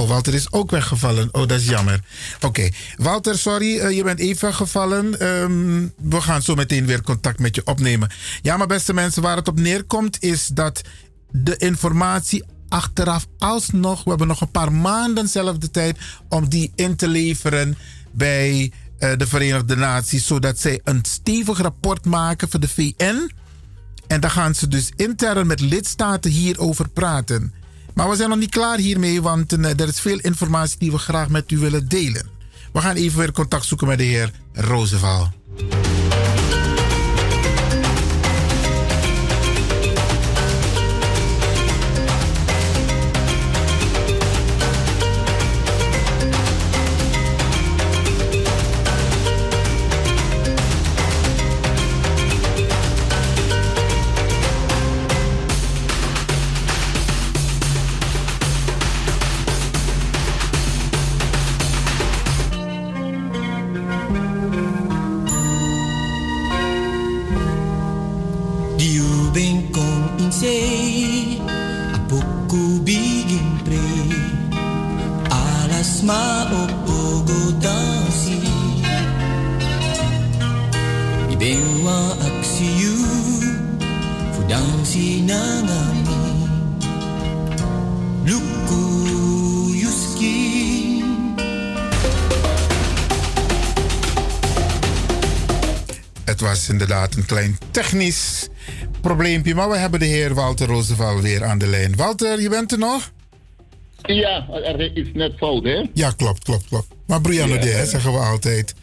Oh, Walter is ook weggevallen. Oh, dat is jammer. Oké. Walter, sorry, uh, je bent even weggevallen. Um, we gaan zo meteen weer contact met je opnemen. Ja, maar beste mensen, waar het op neerkomt is dat de informatie achteraf alsnog... We hebben nog een paar maanden zelf de tijd om die in te leveren bij uh, de Verenigde Naties... zodat zij een stevig rapport maken voor de VN... En dan gaan ze dus intern met lidstaten hierover praten. Maar we zijn nog niet klaar hiermee, want uh, er is veel informatie die we graag met u willen delen. We gaan even weer contact zoeken met de heer Roosevelt. Inderdaad een klein technisch probleempje, maar we hebben de heer Walter Roosevelt weer aan de lijn. Walter, je bent er nog? Ja, er is net fout, hè? Ja, klopt, klopt, klopt. Maar Brianna ja, zeggen we altijd.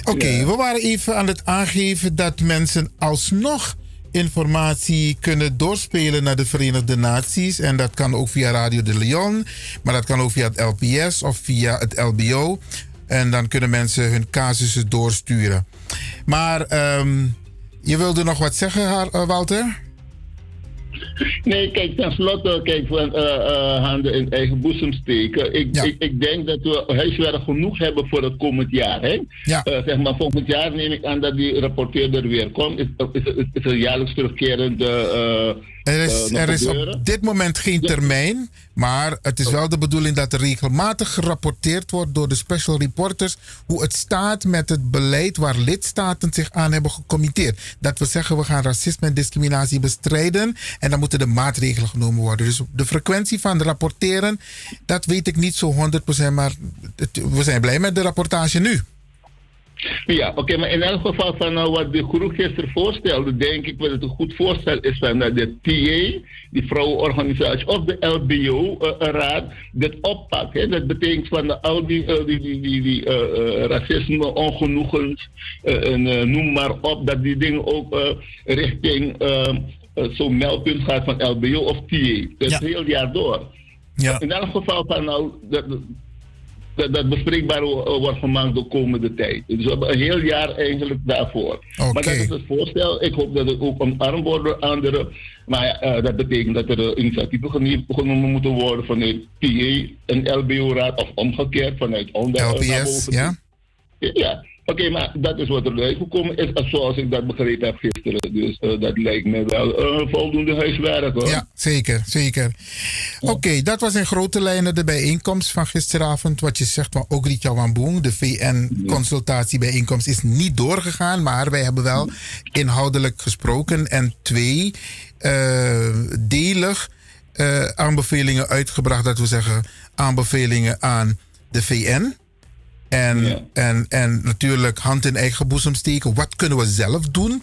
Oké, okay, ja. we waren even aan het aangeven dat mensen alsnog informatie kunnen doorspelen naar de Verenigde Naties. En dat kan ook via Radio de Leon, maar dat kan ook via het LPS of via het LBO. En dan kunnen mensen hun casussen doorsturen. Maar um, je wilde nog wat zeggen, Walter? Nee, kijk, tenslotte, kijk, van uh, uh, handen in eigen boezem steken. Ik, ja. ik, ik, denk dat we huiswerk genoeg hebben voor het komend jaar. Hè? Ja. Uh, zeg maar, volgend jaar neem ik aan dat die rapporteur er weer komt. Is, is, is, is een jaarlijks terugkerende Er eh, is, nog er is op dit moment geen termijn, maar het is wel de bedoeling dat er regelmatig gerapporteerd wordt door de special reporters hoe het staat met het beleid waar lidstaten zich aan hebben gecommitteerd. Dat we zeggen we gaan racisme en discriminatie bestrijden en dan moeten de maatregelen genomen worden. Dus de frequentie van rapporteren, dat weet ik niet zo 100%, maar het- we zijn blij met de rapportage nu. Ja, oké, maar in elk geval van nou, wat de groep gisteren voorstelde, denk ik dat het een goed voorstel is van dat de TA, die vrouwenorganisatie, of de LBO-raad, dit oppakt. Hè. Dat betekent van de, al die, eh, die, die, die, die eh, eh, racisme, ongenoegens, eh, en, eh, noem maar op, dat die dingen ook eh, richting eh, eh, zo'n meldpunt gaat van LBO of TA. Het hele jaar door. Ja. In elk geval van nou, dat, bespreekbaar wo- wordt gemaakt de komende tijd. Dus we hebben een heel jaar eigenlijk daarvoor. Maar dat is het voorstel. Ik hoop dat het ook omarmd wordt door anderen. Maar eh, dat betekent dat er eh, initiatieven genomen moeten worden vanuit PA en LBO-raad of omgekeerd vanuit onder. naar LPS, boven. ja? Ja, oké, maar dat is wat er uitgekomen is, zoals ik dat begrepen heb gisteren. Dus eh, dat lijkt me wel eh, voldoende huiswerk hoor. Ja, zeker, zeker. Oké, dat was in grote lijnen de bijeenkomst van gisteravond. Wat je zegt van Ogricha Wamboeng, de VN-consultatiebijeenkomst is niet doorgegaan, maar wij hebben wel inhoudelijk gesproken en twee eh, delig aanbevelingen uitgebracht. Dat we zeggen aanbevelingen aan de VN. En, en, en natuurlijk hand in eigen boezem steken. Wat kunnen we zelf doen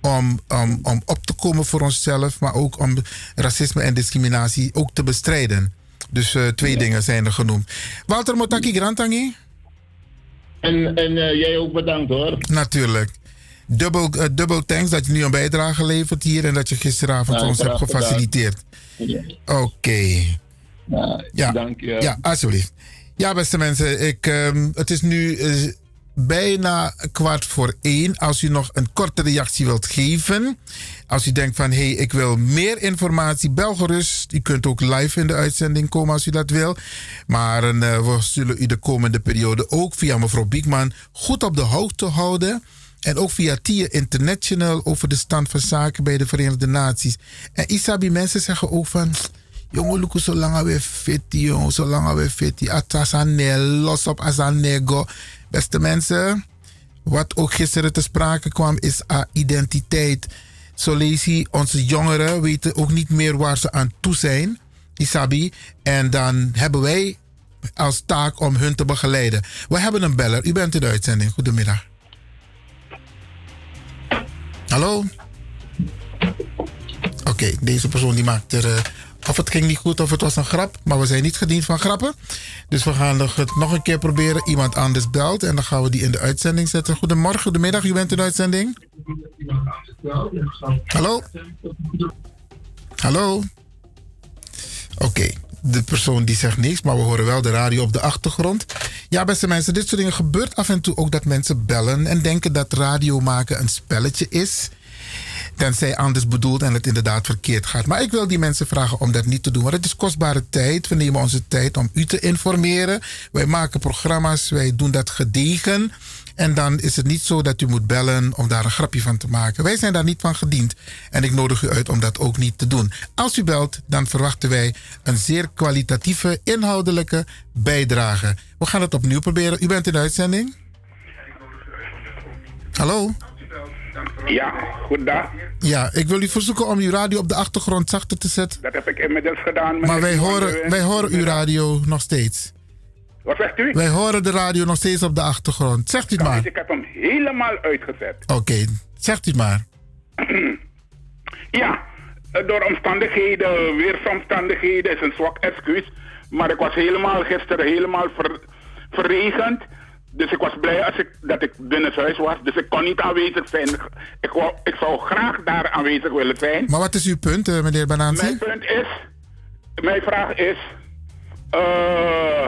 om, om, om op te komen voor onszelf, maar ook om racisme en discriminatie ook te bestrijden? Dus eh, twee dingen zijn er genoemd. Walter Motaki Grantangi? En, en eh, jij ook bedankt hoor. Natuurlijk. Dubbel, eh, dubbel thanks dat je nu een bijdrage levert hier en dat je gisteravond ons hebt gefaciliteerd. Ja. Oké. Ja, dank je. Ja, alsjeblieft. Ja, beste mensen, ik, ehm, het is nu eh, bijna kwart voor één. Als u nog een korte reactie wilt geven, als u denkt van hé, hey, ik wil meer informatie, bel gerust. U kunt ook live in de uitzending komen als u dat wil. Maar eh, we zullen u de komende periode ook via mevrouw Biekman goed op de hoogte houden. En ook via TIA International over de stand van zaken bij de Verenigde Naties. En Isabi, mensen zeggen ook van... Jongen, look zolang we fit, jongen. Zolang we los op asanego. Beste mensen, wat ook gisteren te sprake kwam, is a identiteit. Zo lees je, onze jongeren weten ook niet meer waar ze aan toe zijn. Isabi. En dan hebben wij als taak om hun te begeleiden. We hebben een beller. U bent in de uitzending. Goedemiddag. Hallo? Oké, deze persoon die maakt er... eh, of het ging niet goed of het was een grap. Maar we zijn niet gediend van grappen. Dus we gaan het nog een keer proberen. Iemand anders belt en dan gaan we die in de uitzending zetten. Goedemorgen, goedemiddag. U bent in de uitzending. Hallo? Hallo? Oké, de persoon die zegt niks, maar we horen wel de radio op de achtergrond. Ja, beste mensen, dit soort dingen gebeurt af en toe ook dat mensen bellen en denken dat radio maken een spelletje is. Tenzij anders bedoeld en het inderdaad verkeerd gaat. Maar ik wil die mensen vragen om dat niet te doen. Want het is kostbare tijd. We nemen onze tijd om u te informeren. Wij maken programma's. Wij doen dat gedegen. En dan is het niet zo dat u moet bellen om daar een grapje van te maken. Wij zijn daar niet van gediend. En ik nodig u uit om dat ook niet te doen. Als u belt, dan verwachten wij een zeer kwalitatieve, inhoudelijke bijdrage. We gaan het opnieuw proberen. U bent in de uitzending. Hallo? Ja, goedendag. Ja, ik wil u verzoeken om uw radio op de achtergrond zachter te zetten. Dat heb ik inmiddels gedaan. Maar wij horen, wij horen uw radio nog steeds. Wat zegt u? Wij horen de radio nog steeds op de achtergrond. Zegt u het maar. Ik heb hem helemaal uitgezet. Oké, zegt u het maar. Ja, door omstandigheden, weersomstandigheden is een zwak excuus. Maar ik was helemaal gisteren helemaal ver, verregend. Dus ik was blij als ik, dat ik binnenshuis was. Dus ik kon niet aanwezig zijn. Ik, wou, ik zou graag daar aanwezig willen zijn. Maar wat is uw punt, eh, meneer Banansi? Mijn punt is, mijn vraag is, eh,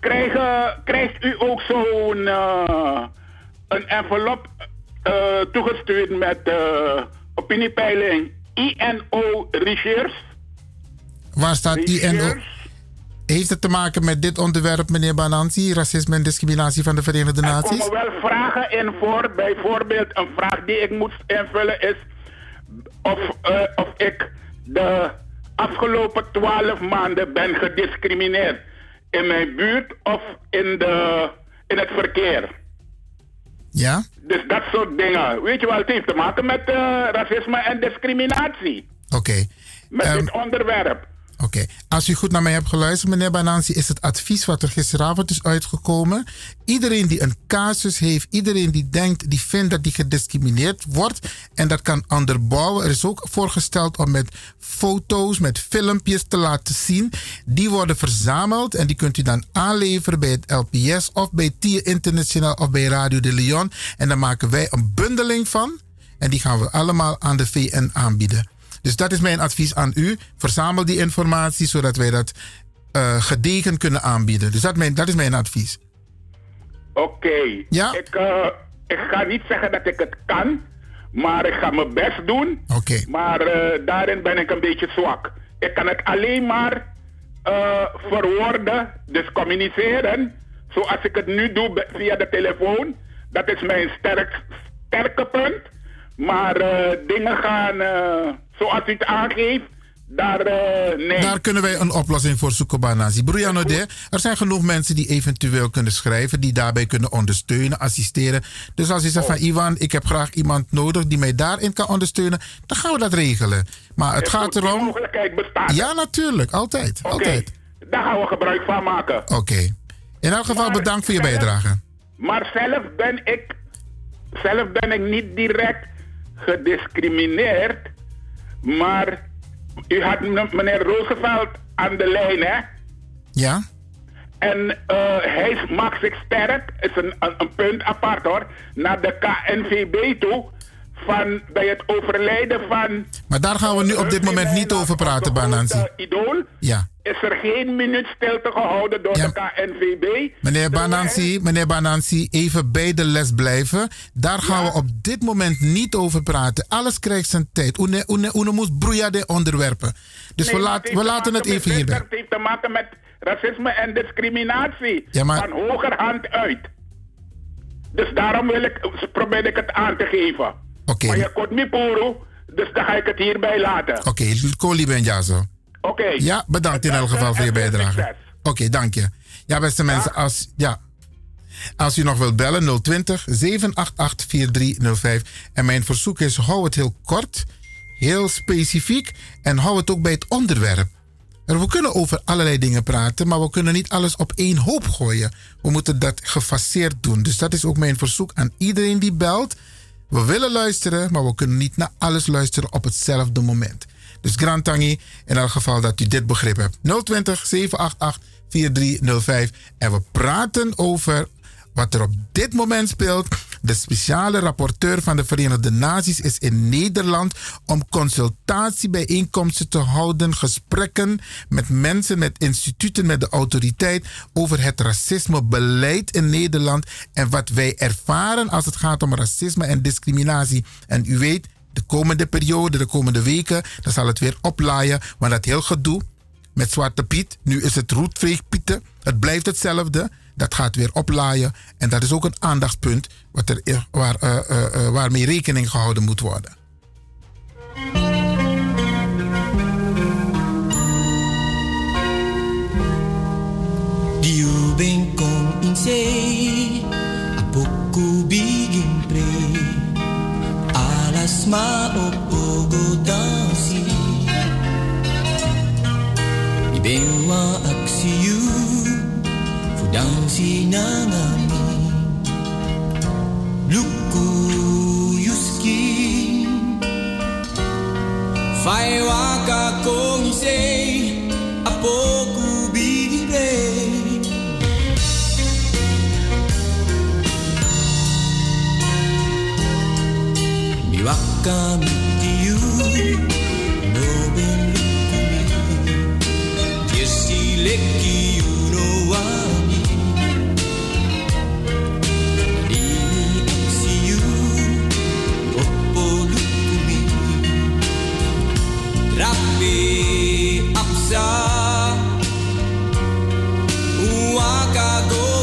krijgen, krijgt u ook zo'n eh, een envelop toegestuurd met opiniepeiling INO Research? Waar staat INO? Heeft het te maken met dit onderwerp, meneer Banansi? Racisme en discriminatie van de Verenigde Er Naties? komen wel vragen in voor. Bijvoorbeeld een vraag die ik moet invullen is of, eh, of ik de afgelopen twaalf maanden ben gediscrimineerd. In mijn buurt of in, de, in het verkeer. Ja? Dus dat soort dingen. Weet je wel, het heeft te maken met eh, racisme en discriminatie. Oké. Met Ehm, dit onderwerp. Oké, als u goed naar mij hebt geluisterd, meneer Banansi, is het advies wat er gisteravond is uitgekomen. Iedereen die een casus heeft, iedereen die denkt, die vindt dat die gediscrimineerd wordt en dat kan onderbouwen. Er is ook voorgesteld om met foto's, met filmpjes te laten zien. Die worden verzameld en die kunt u dan aanleveren bij het LPS of bij TIA International of bij Radio de Leon. En dan maken wij een bundeling van en die gaan we allemaal aan de VN aanbieden. Dus dat is mijn advies aan u. Verzamel die informatie zodat wij dat eh, gedegen kunnen aanbieden. Dus dat, mijn, dat is mijn advies. Oké. Ja? Ik, eh, ik ga niet zeggen dat ik het kan, maar ik ga mijn best doen. Oké. Maar eh, daarin ben ik een beetje zwak. Ik kan het alleen maar verwoorden, dus communiceren. Zoals ik het nu doe via de telefoon. Dat is mijn sterk, sterke punt. Maar dingen gaan, zoals u het aangeeft, daar eh, nee. Daar kunnen wij een oplossing voor zoeken, Banasi. Brianna de, er zijn genoeg mensen die eventueel kunnen schrijven, die daarbij kunnen ondersteunen, assisteren. Dus als je zegt van Ivan, ik heb graag iemand nodig die mij daarin kan ondersteunen, dan gaan we dat regelen. Maar het gaat die erom. mogelijkheid bestaat. Ja, natuurlijk, altijd. Altijd. daar gaan we gebruik van maken. Oké. In elk geval bedankt voor je bijdrage. Maar zelf ben ik, zelf ben ik niet direct gediscrimineerd. Maar u had meneer Roosevelt aan de lijn, hè? Ja? En eh, hij maakt zich sterk, is een, een, een punt apart hoor, naar de KNVB toe. Van bij het overlijden van Maar daar gaan we nu op dit moment niet over praten, Banansi. idool. Ja. Is er geen minuut stilte gehouden door de KNVB? Meneer Banansi, meneer Banansi, even bij de les blijven. Daar gaan we op dit moment niet over praten. Alles krijgt zijn tijd. Une, une, une moest broeien de onderwerpen. Dus Nee, we, laat, we te laten het even hierbij. Het heeft te maken met racisme en discriminatie. Ja, maar- Van hogerhand uit. Dus daarom wil ik, probeer ik het aan te geven. Oké. Maar je komt niet poro, dus dan ga ik het hierbij laten. Oké, Koli Benjazo. Oké. Ja, bedankt in elk geval voor je bijdrage. Oké, dank je. Ja, beste mensen, als, ja, als u nog wilt bellen, 020 788 4305. En mijn verzoek is, hou het heel kort, heel specifiek en hou het ook bij het onderwerp. Er, We kunnen over allerlei dingen praten, maar we kunnen niet alles op één hoop gooien. We moeten dat gefaseerd doen. Dus dat is ook mijn verzoek aan iedereen die belt. We willen luisteren, maar we kunnen niet naar alles luisteren op hetzelfde moment. Dus Grand Tangi, in elk geval dat u dit begrip hebt. 020 788 4305. En we praten over wat er op dit moment speelt. De speciale rapporteur van de Verenigde Naties is in Nederland om consultatiebijeenkomsten te houden, gesprekken met mensen, met instituten, met de autoriteit over het racismebeleid in Nederland en wat wij ervaren als het gaat om racisme en discriminatie. En u weet, de komende periode, de komende weken, dan zal het weer oplaaien, want dat heel gedoe met Zwarte Piet. Nu is het roetveegpieten. Het blijft hetzelfde. Dat gaat weer oplaaien. En dat is ook een aandachtspunt wat er, waar, eh, eh, eh, waarmee rekening gehouden moet worden. Ma o pogo dansi I bem wa aksiu Fu dansi nangami Luku yuski Fai waka kong pre Mi O acador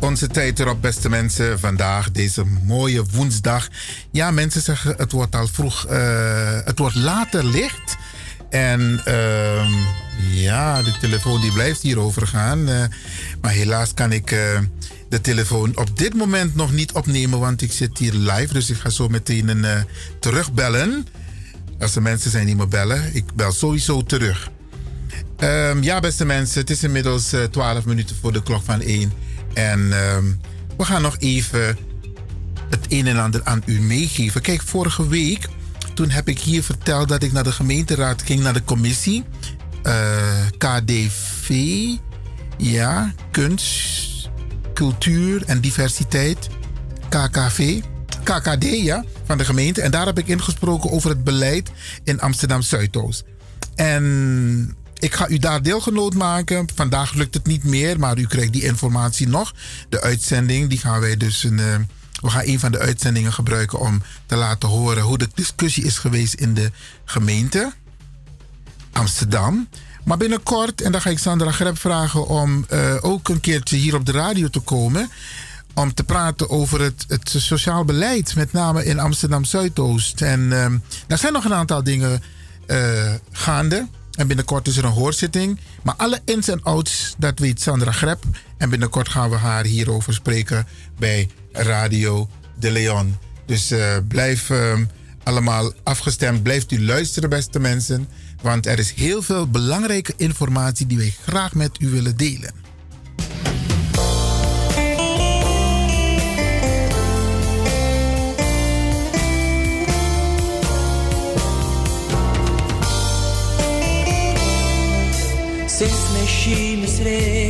onze tijd erop, beste mensen. Vandaag, deze mooie woensdag. Ja, mensen zeggen het wordt al vroeg, eh, het wordt later licht. En ehm, ja, de telefoon die blijft hierover gaan. eh, maar helaas kan ik eh, de telefoon op dit moment nog niet opnemen, want ik zit hier live. Dus ik ga zo meteen een, terugbellen. Als er mensen zijn die me bellen, ik bel sowieso terug. Ehm, ja, beste mensen, het is inmiddels eh 12 minuten voor de klok van 1. En ehm, we gaan nog even het een en ander aan u meegeven. Kijk, vorige week, toen heb ik hier verteld dat ik naar de gemeenteraad ging, naar de commissie. eh, KDV, ja, kunst, cultuur en diversiteit. KKV, KKD, ja, van de gemeente. En daar heb ik ingesproken over het beleid in Amsterdam Zuidoost. En ik ga u daar deelgenoot maken. Vandaag lukt het niet meer, maar u krijgt die informatie nog. De uitzending, die gaan wij dus een. eh, we gaan een van de uitzendingen gebruiken om te laten horen hoe de discussie is geweest in de gemeente Amsterdam. Maar binnenkort, en dan ga ik Sandra Greb vragen om eh, ook een keertje hier op de radio te komen. Om te praten over het, het sociaal beleid, met name in Amsterdam Zuidoost. En ehm er zijn nog een aantal dingen eh, gaande. En binnenkort is er een hoorzitting. Maar alle ins en outs, dat weet Sandra Greb. En binnenkort gaan we haar hierover spreken bij Radio de Leon. Dus eh, blijf ehm, allemaal afgestemd. Blijft u luisteren, beste mensen. Want er is heel veel belangrijke informatie die wij graag met u willen delen. Sinds mijn shame is ref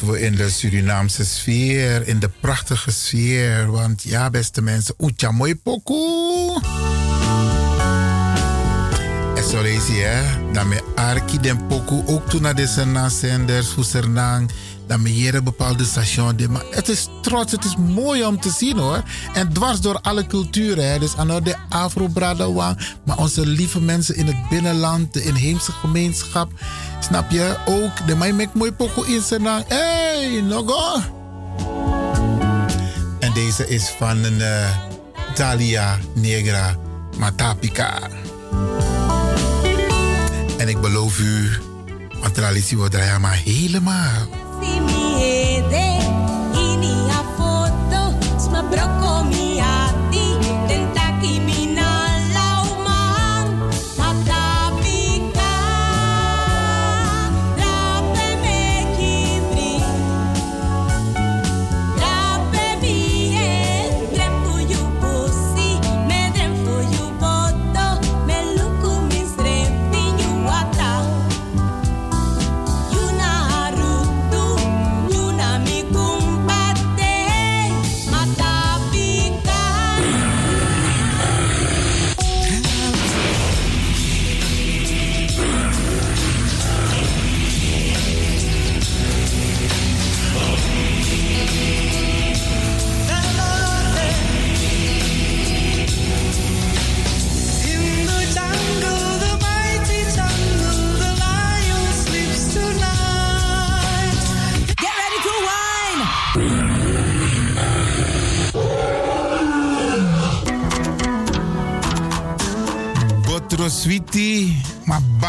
we in de Surinaamse sfeer, in de prachtige sfeer. Want ja, beste mensen, oetja mooi pokoe. En zo lees je, hè, dat me arki den pokoe ook toen naar de Sernang-zenders, hoe Me hier een bepaalde station de, Maar het is trots, het is mooi om te zien hoor. En dwars door alle culturen, hè. dus aan de Afro-Bradawang, maar onze lieve mensen in het binnenland, de inheemse gemeenschap. Snap je? Ook de mij mooi pokoe in Sernang. Hey, nogo! En deze is van een Dalia Negra Matapika. En ik beloof u, want traditie wordt maar helemaal. Si mi ede,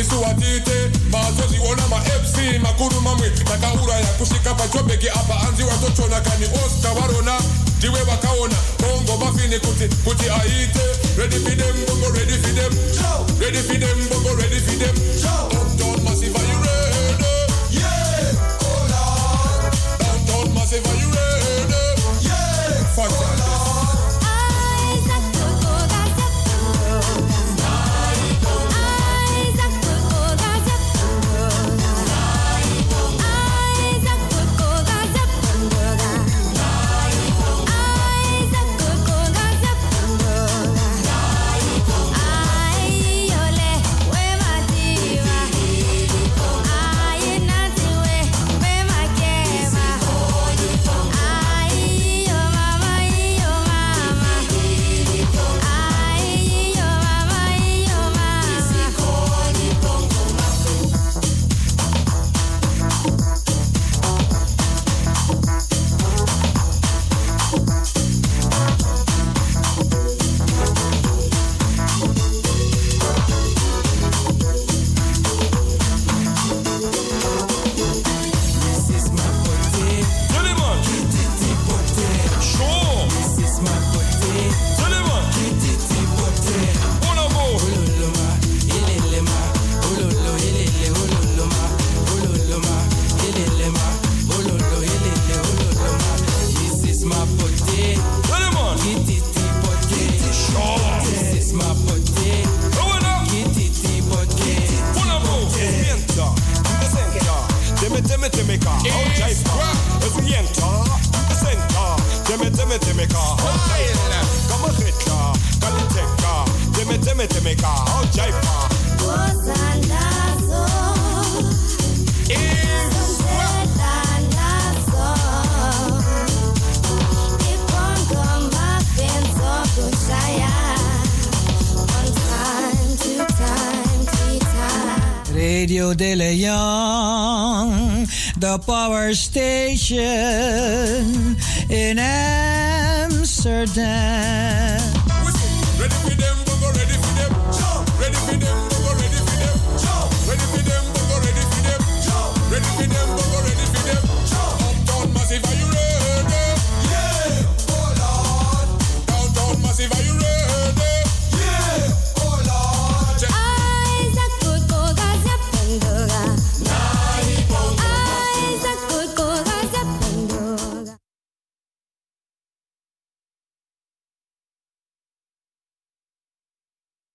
nisiwatite mazoziona mafc makuru mamwe takauraya kusvika pajobheki apa hanzi watotona kani osta varona ndiwe vakaona bongo mafini kuti kuti aite. Redifidem bongo redifidem redifidem bongo redifidem station in